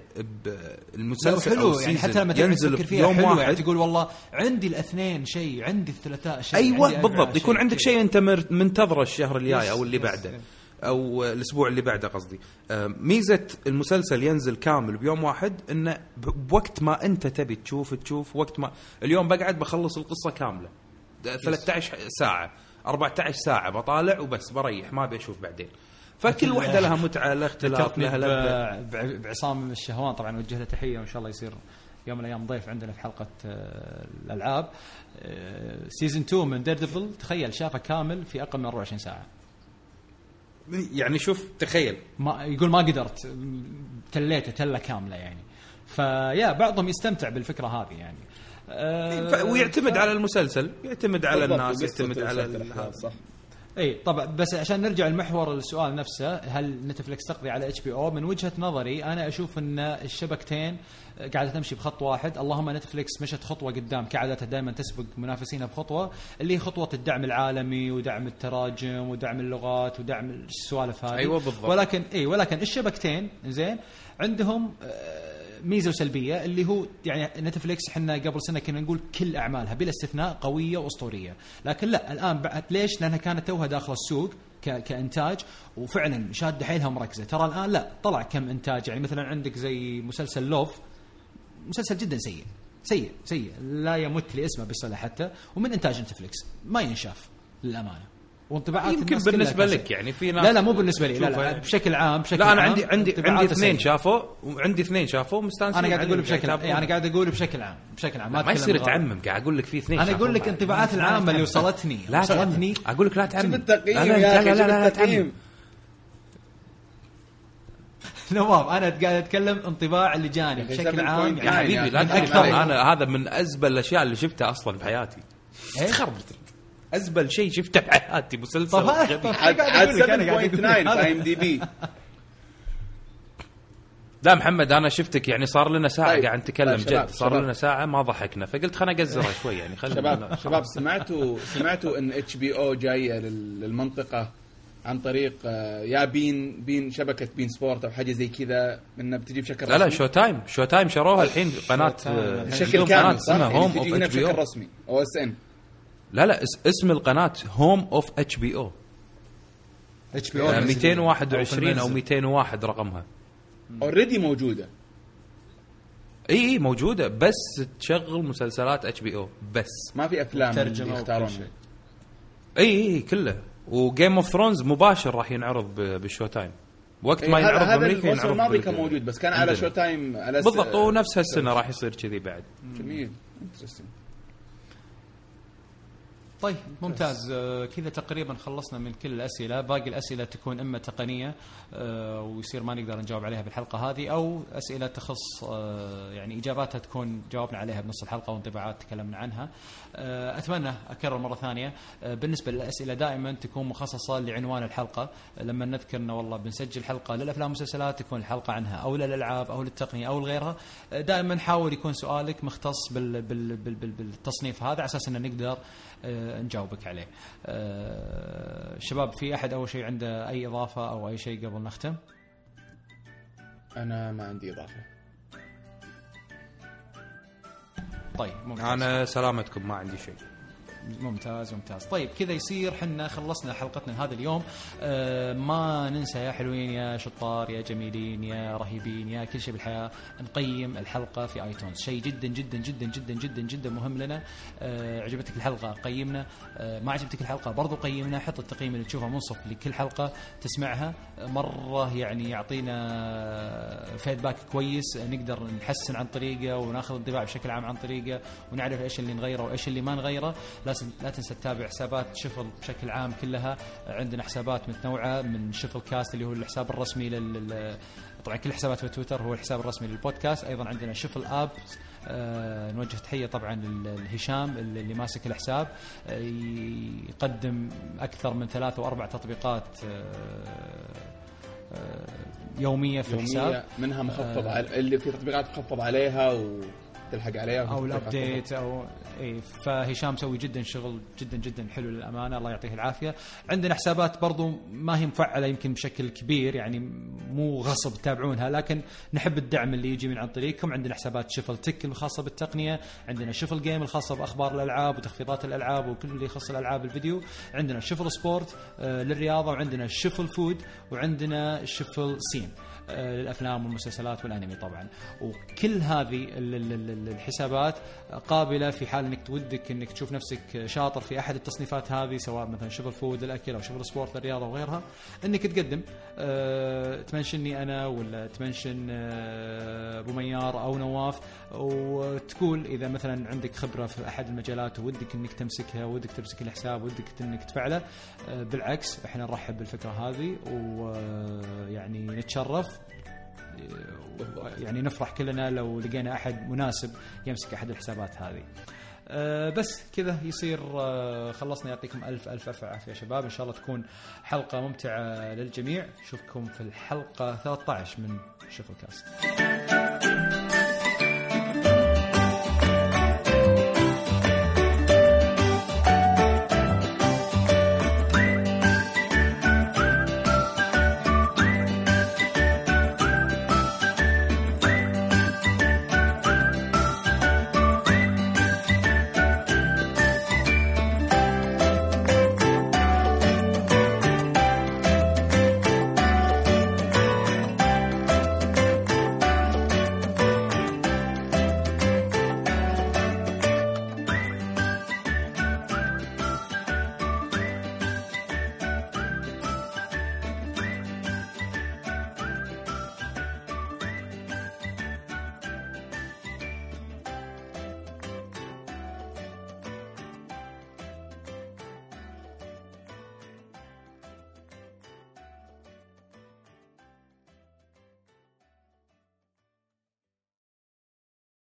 المسلسل أو حلو يعني حتى لما ينزل فيها يوم حلو واحد يعني تقول والله عندي الاثنين شيء عندي الثلاثاء شيء عندي أيوه الأربعاء بالضبط يكون عندك. شيء أنت منتظره الشهر الجاي أو اللي بعده. أو الأسبوع اللي بعده قصدي. آه، ميزة المسلسل ينزل كامل بيوم واحد إنه بوقت ما أنت تبي تشوف تشوف وقت ما اليوم بقعد بخلص القصة كاملة. د- 13 ساعة 14 ساعة بطالع وبس بريح ما أبي أشوف بعدين. فكل واحدة لها متعة لها ذكرتني لها بعصام الشهوان طبعا نوجه له تحية وإن شاء الله يصير يوم من الأيام ضيف عندنا في حلقة آه، الألعاب. سيزون 2 من ديردفل تخيل شافه كامل في أقل من 24 ساعة. يعني شوف تخيل. ما يقول ما قدرت تليته تله كامله يعني. فيا بعضهم يستمتع بالفكرة هذه يعني. آه، ف- ويعتمد على المسلسل يعتمد على الناس يعتمد على صح. إي طبعا بس عشان نرجع لمحور السؤال نفسه هل نتفلكس تقضي على HBO؟ من وجهة نظري أنا أشوف إن الشبكتين قاعدة تمشي بخط واحد. اللهم نتفلكس مشت خطوة قدام كعادتها دائما تسبق منافسينها بخطوة اللي هي خطوة الدعم العالمي ودعم التراجم ودعم اللغات ودعم السوالف هذه. أيوة بالضبط. ولكن إي ولكن الشبكتين زين عندهم آه، ميزة وسلبية اللي هو يعني نتفليكس إحنا قبل سنة كنا نقول كل أعمالها بلا استثناء قوية وأسطورية، لكن لا الآن بعد ليش؟ لأنها كانت توها داخل السوق كإنتاج وفعلا شادة حيلها ومركزه، ترى الآن لا طلع كم إنتاج. يعني مثلا عندك زي مسلسل لوف مسلسل جدا سيء سيء سيء. لا يمت لاسمه بالصله حتى ومن إنتاج نتفليكس. ما ينشاف للأمانة. وانطباعات يمكن بالنسبة لك يعني في ناس لا لا مو بالنسبة لي لا لا يعني. بشكل عام بشكل لا أنا عام عندي عندي عندي اثنين. شافوا وعندي اثنين شافوا مستانسين أنا قاعد أقول بشكل قاعد إيه، أنا. قاعد أقول بشكل عام بشكل عام ما أتكلم يصير. تعمم قاعد أقول لك في اثنين أنا أقول لك. انطباعات العامة اللي وصلتني لا وصلتني تعمم أقول لك لا تعمم شوف التقييم لا لا يا لا أخي لا تعمم نواف أنا قاعد أتكلم انطباع اللي جاني أخي بشكل 7.9 عام يا يعني حبيبي لا أكثر. أنا هذا من أزبل الأشياء اللي شفتها أصلا بحياتي إيه؟ تخربط أزبل شيء شفته بحياتي مسلسل طب لك، أنا قاعد 7.9 أقول لك. في إم دي بي لا محمد أنا شفتك يعني صار لنا ساعة طيب. قاعد نتكلم طيب، جد صار شباب. لنا ساعة ما ضحكنا فقلت خليني اقزره شوي يعني خلينا شباب شباب سمعتوا سمعتوا إن HBO جاية لل- للمنطقة عن طريق آه، يا بين بين شبكة beIN Sport أو حاجة زي كذا إنها بتجي بشكل لا لا رسمي. Show Time Showtime شروها الحين قناة بشكل كامل قناة صح؟ اسمها يعني Home of هنا HB بشكل رسمي OSN لا لا اس- اسم القناة Home of HBO HBO 221 أو 201 رقمها. already موجودة. إي إي موجودة بس تشغل مسلسلات HBO بس. ما في أفلام يختارونها. شيء. إي إي كله. و Game of Thrones مباشر راح ينعرض ب- بال Showtime وقت ما ينعرض هذا بأمريكا الموسم ينعرض الماضي كان موجود بس كان على. Showtime على بالضبط ونفس هالسنه راح يصير كذي بعد. جميل Interesting. طيب ممتاز. آه، كذا تقريبا خلصنا من كل الأسئلة. باقي الأسئلة تكون إما تقنية آه، ويصير ما نقدر نجاوب عليها بالحلقة هذه أو أسئلة تخص آه، يعني إجاباتها تكون جاوبنا عليها بنص الحلقة وانطباعات تكلمنا عنها. أتمنى أكرر مرة ثانية. بالنسبة للأسئلة دائما تكون مخصصة لعنوان الحلقة. لما نذكر إنه والله بنسجل حلقة للافلام والمسلسلات تكون الحلقة عنها أو للألعاب أو للتقنية أو لغيرها. دائما حاول يكون سؤالك مختص بال بال بال بال بالتصنيف هذا على أساس إن نقدر نجاوبك عليه. آه، شباب في أحد أول شيء عنده أي إضافة أو أي شيء قبل نختم؟ أنا ما عندي إضافة طيب ممتاز أنا سلامتكم ما عندي شيء ممتاز ممتاز. طيب كذا يصير حنا خلصنا حلقتنا هذا اليوم. آه ما ننسى يا حلوين يا شطار يا جميلين يا رهيبين يا كل شيء بالحياة. نقيم الحلقة في آيتونز. شيء جدا جدا جدا جدا جدا جدا مهم لنا. آه عجبتك الحلقة؟ قيمنا. آه ما عجبتك الحلقة؟ برضو قيمنا. حط التقييم اللي تشوفه منصف لكل حلقة تسمعها. مرة يعني يعطينا feedback كويس. نقدر نحسن عن طريقه وناخذ انطباع بشكل عام عن طريقه ونعرف إيش اللي نغيره وإيش اللي ما نغيره. لازم لا تنسى تتابع حسابات Shuffle بشكل عام كلها. عندنا حسابات متنوعة من Shuffle Cast اللي هو الحساب الرسمي لل طبعا كل الحسابات في تويتر هو الحساب الرسمي للبودكاست. أيضا عندنا Shuffle App آه، نوجه تحية طبعا لهشام اللي ماسك الحساب. آه، يقدم أكثر من ثلاث وأربع تطبيقات آه، يومية في الحساب. يومية منها مخفض آه. على اللي في تطبيقات مخفض عليها وتلحق عليها أو الأبديت أو اي فهشام مسوي جدا شغل جدا جدا حلو للأمانة. الله يعطيه العافية. عندنا حسابات برضو ما هي مفعلة يمكن بشكل كبير يعني مو غصب تتابعونها لكن نحب الدعم اللي يجي من عن طريقكم. عندنا حسابات Shuffle Tech الخاصة بالتقنية عندنا Shuffle Game الخاصة بأخبار الألعاب وتخفيضات الألعاب وكل اللي يخص الألعاب الفيديو عندنا Shuffle Sport آه، للرياضة وعندنا Shuffle Food وعندنا Shuffle Scene. للافلام والمسلسلات والأنمي طبعا. وكل هذه ال- ال- ال- الحسابات قابلة في حال إنك تودك إنك تشوف نفسك شاطر في أحد التصنيفات هذه سواء مثلا Shuffle Food للاكل أو Shuffle Sport للرياضه وغيرها إنك تقدم. آه، تمنشني أنا ولا تمنشن آه، أبو ميار أو نواف وتقول إذا مثلا عندك خبرة في أحد المجالات وودك إنك تمسكها ودك تمسك الحساب ودك إنك تفعله. آه، بالعكس إحنا نرحب بالفكرة هذه ويعني نتشرف. يعني نفرح كلنا لو لقينا أحد مناسب يمسك أحد الحسابات هذه. أه بس كذا يصير أه خلصنا. يعطيكم ألف ألف ألف عافية يا شباب. إن شاء الله تكون حلقة ممتعة للجميع. نشوفكم في الحلقة 13 من شوف الكاست